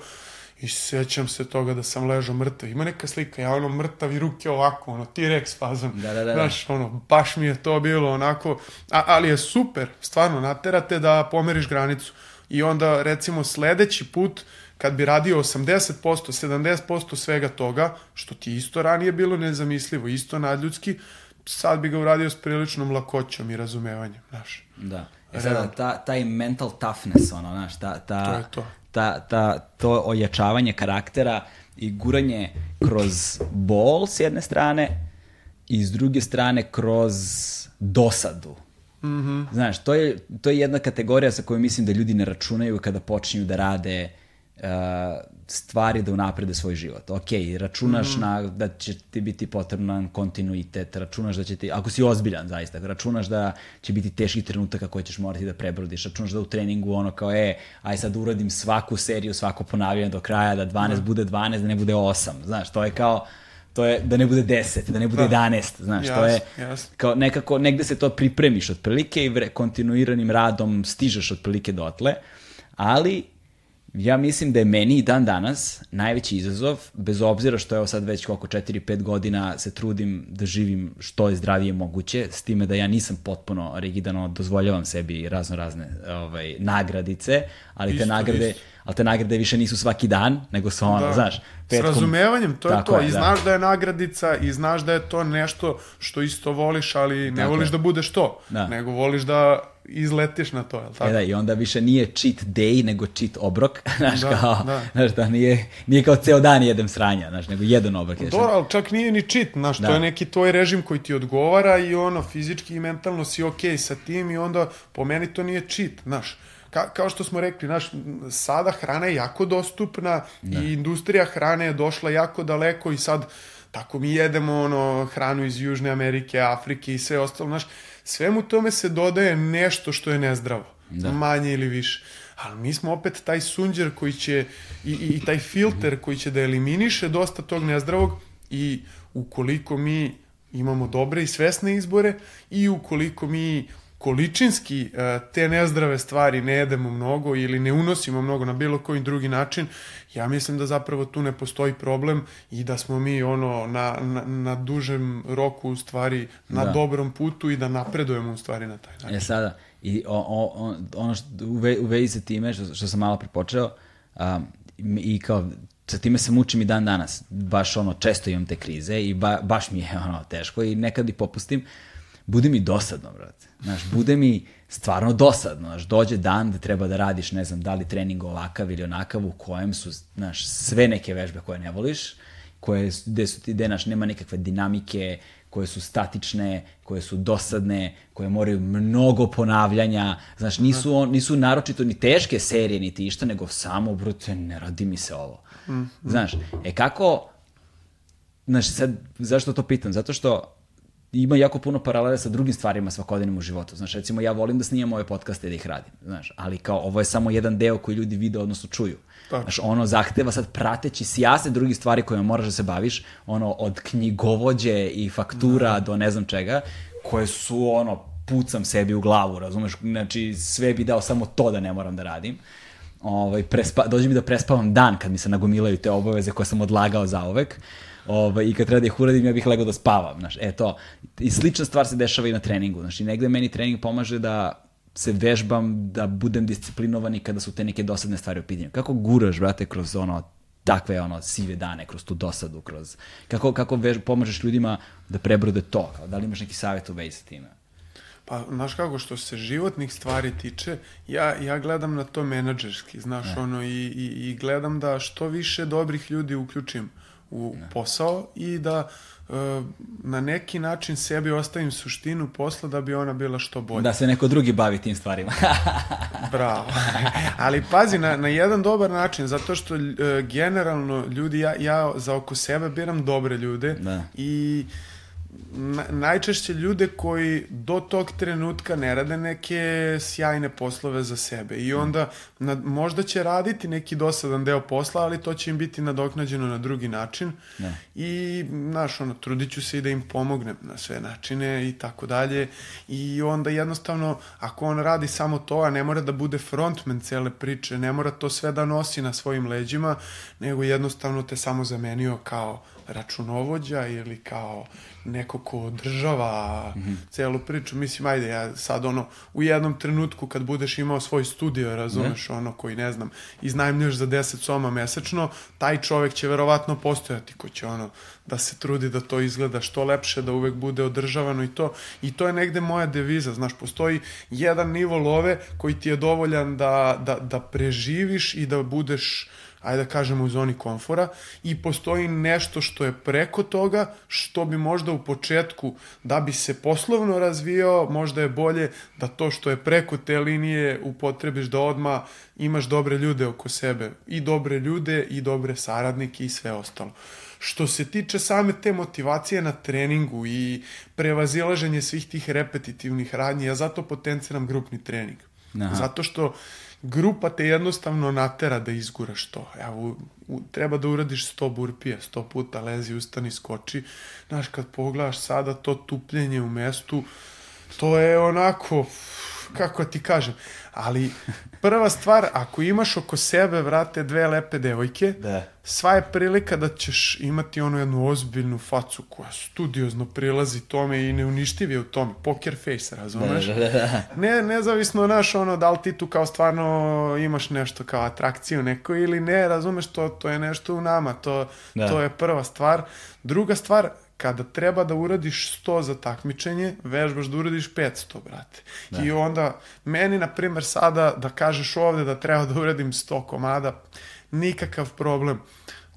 i sećam se toga da sam ležao mrtav. Ima neka slika, ja ono mrtav i ruke ovako, ono, T-Rex fazom. Da, da, da. Znaš, ono, baš mi je to bilo onako, a, ali je super, stvarno, naterate da pomeriš granicu. I onda, recimo, sledeći put, kad bi radio 80%, 70% svega toga, što ti isto ranije bilo nezamislivo, isto nadljudski, sad bi ga uradio s priličnom lakoćom i razumevanjem, znaš. Da. E sada, ta, taj mental toughness, ono, znaš, ta, ta, To je to. Ta, ta, to ojačavanje karaktera i guranje kroz bol s jedne strane i s druge strane kroz dosadu. Mm -hmm. Znaš, to je, to je jedna kategorija sa kojom mislim da ljudi ne računaju kada počinju da rade uh, stvari da unaprede svoj život. Ok, računaš mm. na, da će ti biti potreban kontinuitet, računaš da će ti, ako si ozbiljan zaista, računaš da će biti teški trenutaka koje ćeš morati da prebrodiš, računaš da u treningu ono kao, e, aj sad uradim svaku seriju, svako ponavljanje do kraja, da 12 mm. bude 12, da ne bude 8, znaš, to je kao, to je da ne bude 10, da ne bude da. 11, znaš, Jas, to je jas. kao nekako, negde se to pripremiš otprilike i kontinuiranim radom stižeš otprilike dotle, ali ja mislim da je meni i dan danas najveći izazov, bez obzira što evo sad već koliko 4-5 godina se trudim da živim što je zdravije moguće, s time da ja nisam potpuno rigidano dozvoljavam sebi razno razne ovaj, nagradice, ali Isto, te nagrade, isto. ali te nagrade više nisu svaki dan, nego su ono, Da. znaš, S razumevanjem, to je Tako to. je, I da. znaš da je nagradica i znaš da je to nešto što isto voliš, ali ne Tako voliš je. da budeš to. Da. Nego voliš da izletiš na to, je li tako? E da, i onda više nije cheat day, nego cheat obrok, znaš, Da, kao, da. znaš, da nije, nije kao ceo dan jedem sranja, znaš, nego jedan obrok. jedeš. Dobro, ali čak nije ni cheat, znaš, Da. to je neki tvoj režim koji ti odgovara i ono, fizički i mentalno si okej sa tim i onda po meni to nije cheat, znaš. Ka, kao što smo rekli, znaš, sada hrana je jako dostupna i industrija hrane je došla jako daleko i sad tako mi jedemo ono hranu iz Južne Amerike, Afrike i sve ostalo, znaš, svemu tome se dodaje nešto što je nezdravo, manje ili više. Ali mi smo opet taj sunđer koji će, i, i, i taj filter koji će da eliminiše dosta tog nezdravog i ukoliko mi imamo dobre i svesne izbore i ukoliko mi količinski e, te nezdrave stvari ne jedemo mnogo ili ne unosimo mnogo na bilo koji drugi način, ja mislim da zapravo tu ne postoji problem i da smo mi ono na, na, na dužem roku u stvari na Da. dobrom putu i da napredujemo u stvari na taj način. E sada, i o, o, o, ono što u, ve, u vezi sa time što, što sam malo prepočeo, um, i kao sa time se mučim i dan danas. Baš ono, često imam te krize i ba, baš mi je ono teško i nekad i popustim. Bude mi dosadno, brate. Znaš, bude mi stvarno dosadno. Znaš, dođe dan da treba da radiš, ne znam, da li trening ovakav ili onakav u kojem su, znaš, sve neke vežbe koje ne voliš, koje, gde su ti, gde, znaš, nema nikakve dinamike, koje su statične, koje su dosadne, koje moraju mnogo ponavljanja, znaš, nisu, on, nisu naročito ni teške serije, niti išta, nego samo, brute, ne radi mi se ovo. Znaš, e kako, znaš, sad, zašto to pitam? Zato što ima jako puno paralela sa drugim stvarima svakodnevnim u životu. Znaš, recimo, ja volim da snimam ove podcaste i da ih radim, znaš, ali kao, ovo je samo jedan deo koji ljudi vide, odnosno čuju. Tako. Znaš, ono zahteva sad prateći sjase drugih stvari kojima moraš da se baviš, ono, od knjigovođe i faktura do ne znam čega, koje su, ono, pucam sebi u glavu, razumeš? Znači, sve bi dao samo to da ne moram da radim. Ovaj, prespa, dođe mi da prespavam dan kad mi se nagomilaju te obaveze koje sam odlagao za uvek. Ovaj, I kad treba da ih uradim, ja bih legao da spavam. Znaš, e to. I slična stvar se dešava i na treningu. Znaš, i negde meni trening pomaže da se vežbam, da budem disciplinovan i kada su te neke dosadne stvari u pitanju. Kako guraš, brate, kroz ono takve ono sive dane, kroz tu dosadu, kroz... Kako, kako vež, pomažeš ljudima da prebrode to? Kao, da li imaš neki savjet u vezi sa time? Pa, znaš kako, što se životnih stvari tiče, ja, ja gledam na to menadžerski, znaš, ono, i, i, i gledam da što više dobrih ljudi uključim u posao i da e, na neki način sebi ostavim suštinu posla da bi ona bila što bolja. Da se neko drugi bavi tim stvarima. Bravo. Ali pazi, na, na jedan dobar način, zato što e, generalno ljudi, ja, ja za oko sebe biram dobre ljude Da. i na, najčešće ljude koji do tog trenutka ne rade neke sjajne poslove za sebe. I onda na, možda će raditi neki dosadan deo posla, ali to će im biti nadoknađeno na drugi način. Ne. i, znaš, ono, trudit ću se i da im pomognem na sve načine i tako dalje. I onda jednostavno, ako on radi samo to, a ne mora da bude frontman cele priče, ne mora to sve da nosi na svojim leđima, nego jednostavno te samo zamenio kao računovođa ili kao neko ko održava mm -hmm. celu priču. Mislim, ajde, ja sad ono, u jednom trenutku kad budeš imao svoj studio, razumeš, ne? ono koji, ne znam, iznajmljuješ za 10 soma mesečno, taj čovek će verovatno postojati ko će ono, da se trudi da to izgleda što lepše, da uvek bude održavano i to. I to je negde moja deviza, znaš, postoji jedan nivo love koji ti je dovoljan da, da, da preživiš i da budeš ajde da kažemo u zoni komfora i postoji nešto što je preko toga što bi možda u početku da bi se poslovno razvijao možda je bolje da to što je preko te linije upotrebiš da odma imaš dobre ljude oko sebe i dobre ljude i dobre saradnike i sve ostalo. Što se tiče same te motivacije na treningu i prevazilaženje svih tih repetitivnih radnji, ja zato potenciram grupni trening. Aha. Zato što grupa te jednostavno natera da izguraš to. Evo, u, treba da uradiš 100 burpija, 100 puta lezi, ustani, skoči. Znaš, kad pogledaš sada to tupljenje u mestu, to je onako, kako ti kažem, ali prva stvar, ako imaš oko sebe, vrate, dve lepe devojke, da. sva je prilika da ćeš imati onu jednu ozbiljnu facu koja studiozno prilazi tome i neuništiv je u tome, poker face, razumeš? Da, da, da. Ne, nezavisno, naš, ono, da li ti tu kao stvarno imaš nešto kao atrakciju neko ili ne, razumeš, to, to je nešto u nama, to, da. to je prva stvar. Druga stvar, kada treba da uradiš 100 za takmičenje, vežbaš da uradiš 500, brate. Da. I onda, meni, na primer, sada da kažeš ovde da treba da uradim 100 komada, nikakav problem.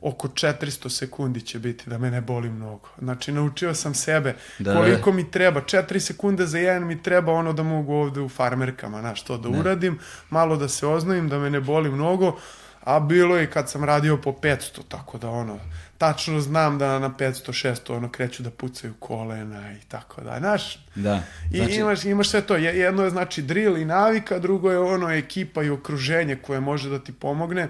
Oko 400 sekundi će biti da me ne boli mnogo. Znači, naučio sam sebe da, koliko mi treba. 4 sekunde za jedan mi treba ono da mogu ovde u farmerkama, znaš, to da ne. uradim, malo da se oznojim, da me ne boli mnogo, a bilo je kad sam radio po 500, tako da ono, tačno znam da na 500, 600 ono kreću da pucaju kolena i tako da, znaš? Da. Znači... I imaš, imaš sve to. Jedno je znači drill i navika, drugo je ono ekipa i okruženje koje može da ti pomogne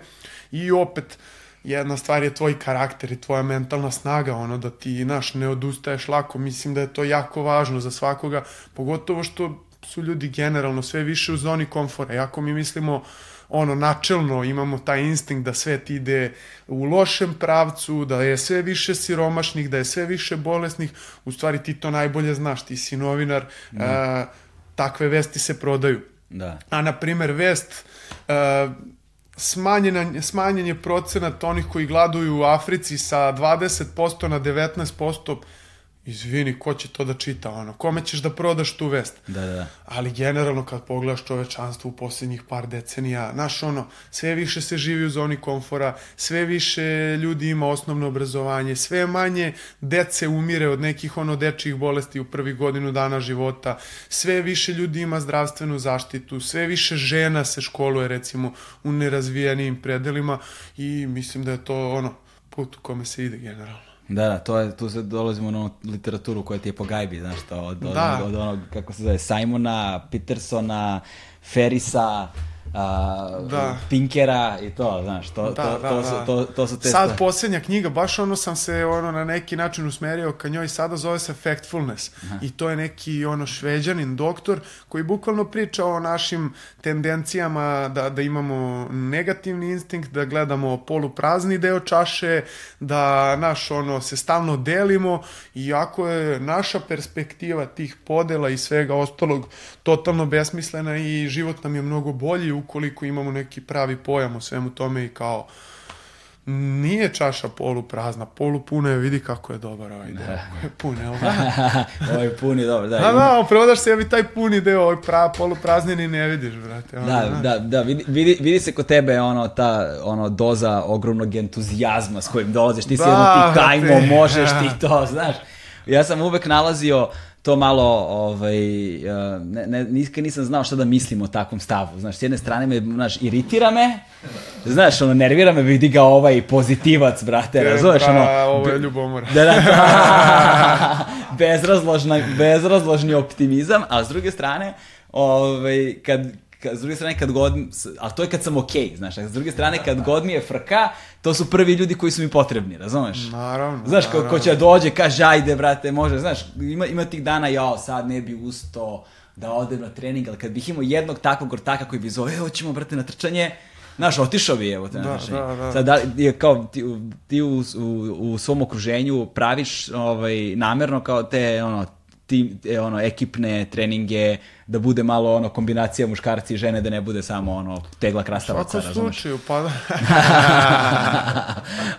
i opet jedna stvar je tvoj karakter i tvoja mentalna snaga, ono da ti, znaš, ne odustaješ lako. Mislim da je to jako važno za svakoga, pogotovo što su ljudi generalno sve više u zoni komfora. Jako mi mislimo ono, načelno imamo taj instinkt da svet ide u lošem pravcu, da je sve više siromašnih, da je sve više bolesnih, u stvari ti to najbolje znaš, ti si novinar, da. a, takve vesti se prodaju. Da. A, na primer, vest... A, smanjena, smanjen je procenat onih koji gladuju u Africi sa 20% na 19%, izvini, ko će to da čita, ono, kome ćeš da prodaš tu vest? Da, da, da. Ali generalno kad pogledaš čovečanstvo u posljednjih par decenija, znaš, ono, sve više se živi u zoni komfora, sve više ljudi ima osnovno obrazovanje, sve manje dece umire od nekih, ono, dečjih bolesti u prvi godinu dana života, sve više ljudi ima zdravstvenu zaštitu, sve više žena se školuje, recimo, u nerazvijenim predelima i mislim da je to, ono, put u kome se ide generalno. Da, da, to je, tu se dolazimo na literaturu koja ti je po gajbi, znaš, to, od, od, da. od, od onog, kako se zove, Simona, Petersona, Ferisa, uh, da. Pinkera i to, znaš, to, da, to, da, to, da. Su, to, to su te Sad stvari. posljednja knjiga, baš ono sam se ono na neki način usmerio ka njoj, sada zove se Factfulness Aha. i to je neki ono šveđanin doktor koji bukvalno priča o našim tendencijama da, da imamo negativni instinkt, da gledamo poluprazni deo čaše, da naš ono se stalno delimo i ako je naša perspektiva tih podela i svega ostalog totalno besmislena i život nam je mnogo bolji ukoliko imamo neki pravi pojam o svemu tome i kao nije čaša polu prazna, polu puna je, vidi kako je dobar ovaj deo. Da. je pun, jel da? ovaj pun je dobar, da. Da, da, prodaš sebi taj puni deo, ovaj pra, polu praznjeni ne vidiš, brate. Ono, da, da, da, vidi, vidi, vidi se kod tebe ono, ta ono, doza ogromnog entuzijazma s kojim dolaziš, ti si da, jedno ti kajmo, možeš ti to, znaš. Ja sam uvek nalazio to malo, ovaj, ne, ne, nikad nisam znao šta da mislim o takvom stavu. Znaš, s jedne strane me, znaš, iritira me, znaš, ono, nervira me, vidi ga ovaj pozitivac, brate, razumeš, ono... Ovo je ljubomora. Da, da, da, bezrazložna, bezrazložni optimizam, a s druge strane, ovaj, kad, kad, s druge strane, kad god, ali to je kad sam okej, okay, znaš, a s druge strane, kad god mi je frka, to su prvi ljudi koji su mi potrebni, razumeš? Naravno. Znaš, naravno. ko, ko će dođe, kaže, ajde, brate, može, znaš, ima, ima tih dana, jao, sad ne bi usto da odem na trening, ali kad bih imao jednog takvog ortaka koji bi zove, evo ćemo, brate, na trčanje, Znaš, otišao bi, evo te, Da, znaš, da, da. Sad, da, je kao, ti, ti u, u, u svom okruženju praviš ovaj, namerno kao te, ono, tim, e, ono, ekipne treninge, da bude malo ono kombinacija muškarci i žene, da ne bude samo ono tegla krastavaca, Svako razumeš? slučaju, pa da.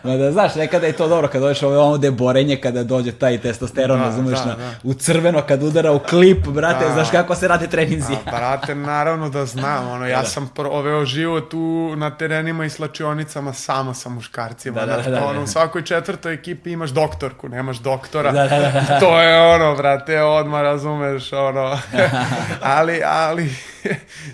Ma da, znaš, nekada je to dobro kad dođeš ovo ovde borenje, kada dođe taj testosteron, Da, razumeš, da, na, da. u crveno kad udara u klip, brate, Da. znaš kako se rade treninzi. A, brate, naravno da znam, ono, ja Da. sam proveo život u, na terenima i slačionicama samo sa muškarcima, Da, da, da, da, ono, da. u svakoj četvrtoj ekipi imaš doktorku, nemaš doktora, Da, da, da, da. to je ono, brate, odmah razumeš, ono, ali, ali,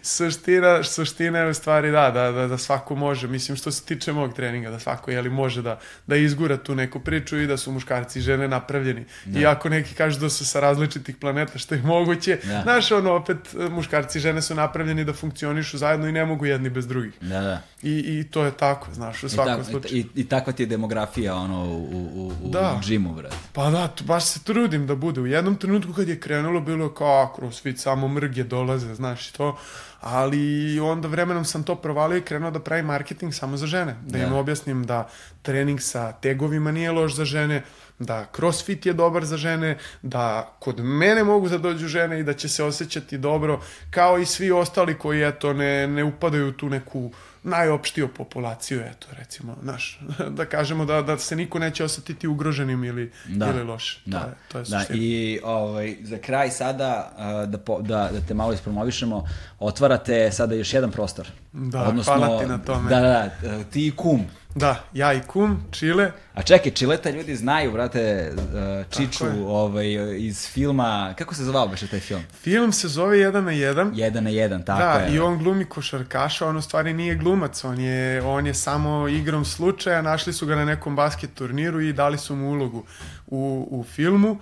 suština, suština je u stvari da, da, da, da svako može, mislim, što se tiče mog treninga, da svako, jeli, može da, da izgura tu neku priču i da su muškarci i žene napravljeni, iako neki kažu da su sa različitih planeta, što je moguće, Da. Znaš, ono, opet, muškarci i žene su napravljeni da funkcionišu zajedno i ne mogu jedni bez drugih. Da, da. I, i to je tako, znaš, u I, svakom tak, slučaju. i, I takva ti je demografija ono, u, u, u, Da. u džimu, brate. Pa da, baš se trudim da bude. U jednom trenutku kad je krenulo, bilo je kao, crossfit, samo mrge dolaze, znaš to. Ali onda vremenom sam to provalio i krenuo da pravim marketing samo za žene. Da, im objasnim da trening sa tegovima nije loš za žene, da crossfit je dobar za žene, da kod mene mogu da dođu žene i da će se osjećati dobro, kao i svi ostali koji, eto, ne, ne upadaju u tu neku najopštiju populaciju, eto, recimo, znaš, da kažemo da, da se niko neće osetiti ugroženim ili, Da. ili loše. Da, To je, to je da suština. i ovaj, za kraj sada, da, po, da, da te malo ispromovišemo, otvarate sada još jedan prostor. Da, hvala ti na tome. Da, da, da, ti i kum. Da, ja i kum, Čile, A čekaj, Čileta ljudi znaju, brate, uh, Čiču ovaj, iz filma, kako se zvao beše taj film? film se zove Jedan na jedan. Jedan na jedan, tako da, je. i on glumi košarkaša, on u stvari nije glumac, on je, on je samo igrom slučaja, našli su ga na nekom basket turniru i dali su mu ulogu u, u filmu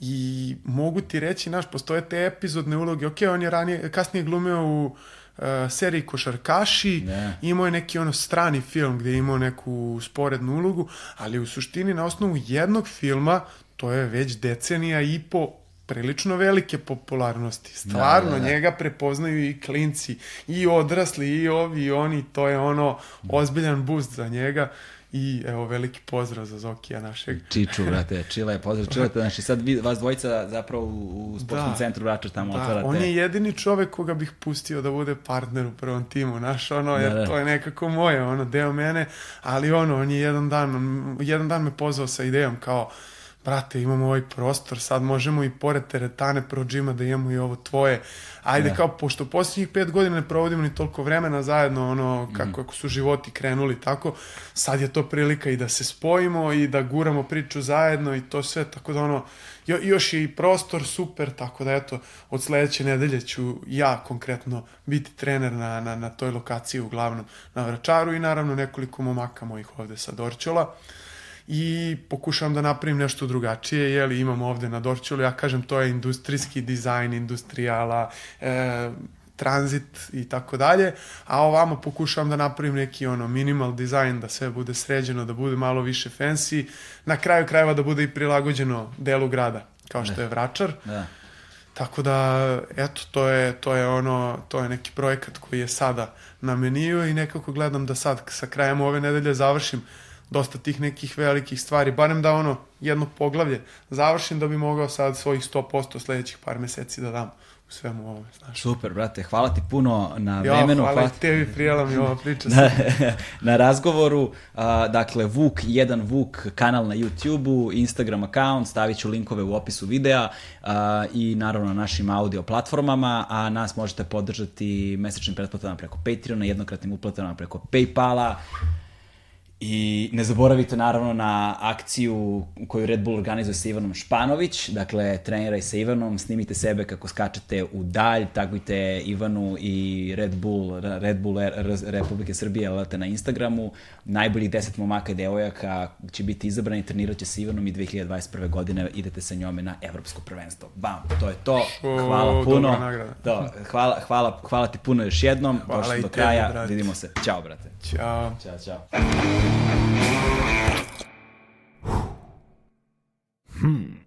i mogu ti reći, naš, postoje te epizodne uloge, ok, on je ranije, kasnije glumio u seriji Košarkaši, Da. imao je neki ono strani film gdje je imao neku sporednu ulogu, ali u suštini na osnovu jednog filma, to je već decenija i po prilično velike popularnosti. Stvarno, Da, da, da. njega prepoznaju i klinci, i odrasli, i ovi, i oni, to je ono ozbiljan boost za njega i evo veliki pozdrav za Zokija našeg. Čiču, brate, Čile, pozdrav Čile, znači sad vi, vas dvojica zapravo u, u sportskom Da. centru Vračar tamo Da, otvarate. on je jedini čovek koga bih pustio da bude partner u prvom timu, znaš, ono, jer Da, da. to je nekako moje, ono, deo mene, ali ono, on je jedan dan, jedan dan me pozvao sa idejom kao, brate, imamo ovaj prostor, sad možemo i pored teretane pro džima da imamo i ovo tvoje. Ajde, Da. kao, pošto posljednjih pet godina ne provodimo ni toliko vremena zajedno, ono, kako, Mhm. kako su životi krenuli, tako, sad je to prilika i da se spojimo i da guramo priču zajedno i to sve, tako da ono, jo, još je i prostor super, tako da eto, od sledeće nedelje ću ja konkretno biti trener na, na, na toj lokaciji uglavnom na Vračaru i naravno nekoliko momaka mojih ovde sa Dorćola i pokušavam da napravim nešto drugačije, jeli imam ovde na Dorćolu, ja kažem to je industrijski dizajn, industrijala, e, tranzit i tako dalje, a ovamo pokušavam da napravim neki ono minimal dizajn, da sve bude sređeno, da bude malo više fancy, na kraju krajeva da bude i prilagođeno delu grada, kao što je Vračar. Da. Tako da, eto, to je, to je ono, to je neki projekat koji je sada na meniju i nekako gledam da sad sa krajem ove nedelje završim dosta tih nekih velikih stvari, barem da ono jedno poglavlje završim da bi mogao sad svojih 100% sledećih par meseci da dam u svemu ovome, znaš. Super, brate, hvala ti puno na Ja, vremenu. hvala i tebi, prijela mi ova priča. na, na razgovoru. A, dakle, Vuk, jedan Vuk, kanal na YouTube-u, Instagram account, stavit ću linkove u opisu videa a, i naravno na našim audio platformama, a nas možete podržati mesečnim pretplatama preko Patreona, jednokratnim uplatama preko Paypala I ne zaboravite naravno na akciju koju Red Bull organizuje sa Ivanom Španović, dakle treniraj sa Ivanom, snimite sebe kako skačete u dalj, tagujte Ivanu i Red Bull, Red Bull Republike Srbije, alate na Instagramu, najboljih 10 momaka i devojaka će biti izabrani, trenirat će sa Ivanom i 2021. godine idete sa njome na evropsko prvenstvo. Bam, to je to, hvala puno. Da, hvala, hvala, hvala ti puno još jednom, Hvala došli do kraja, brate. vidimo se. Ćao, brate. Ciao. Ciao, ciao. Hmm.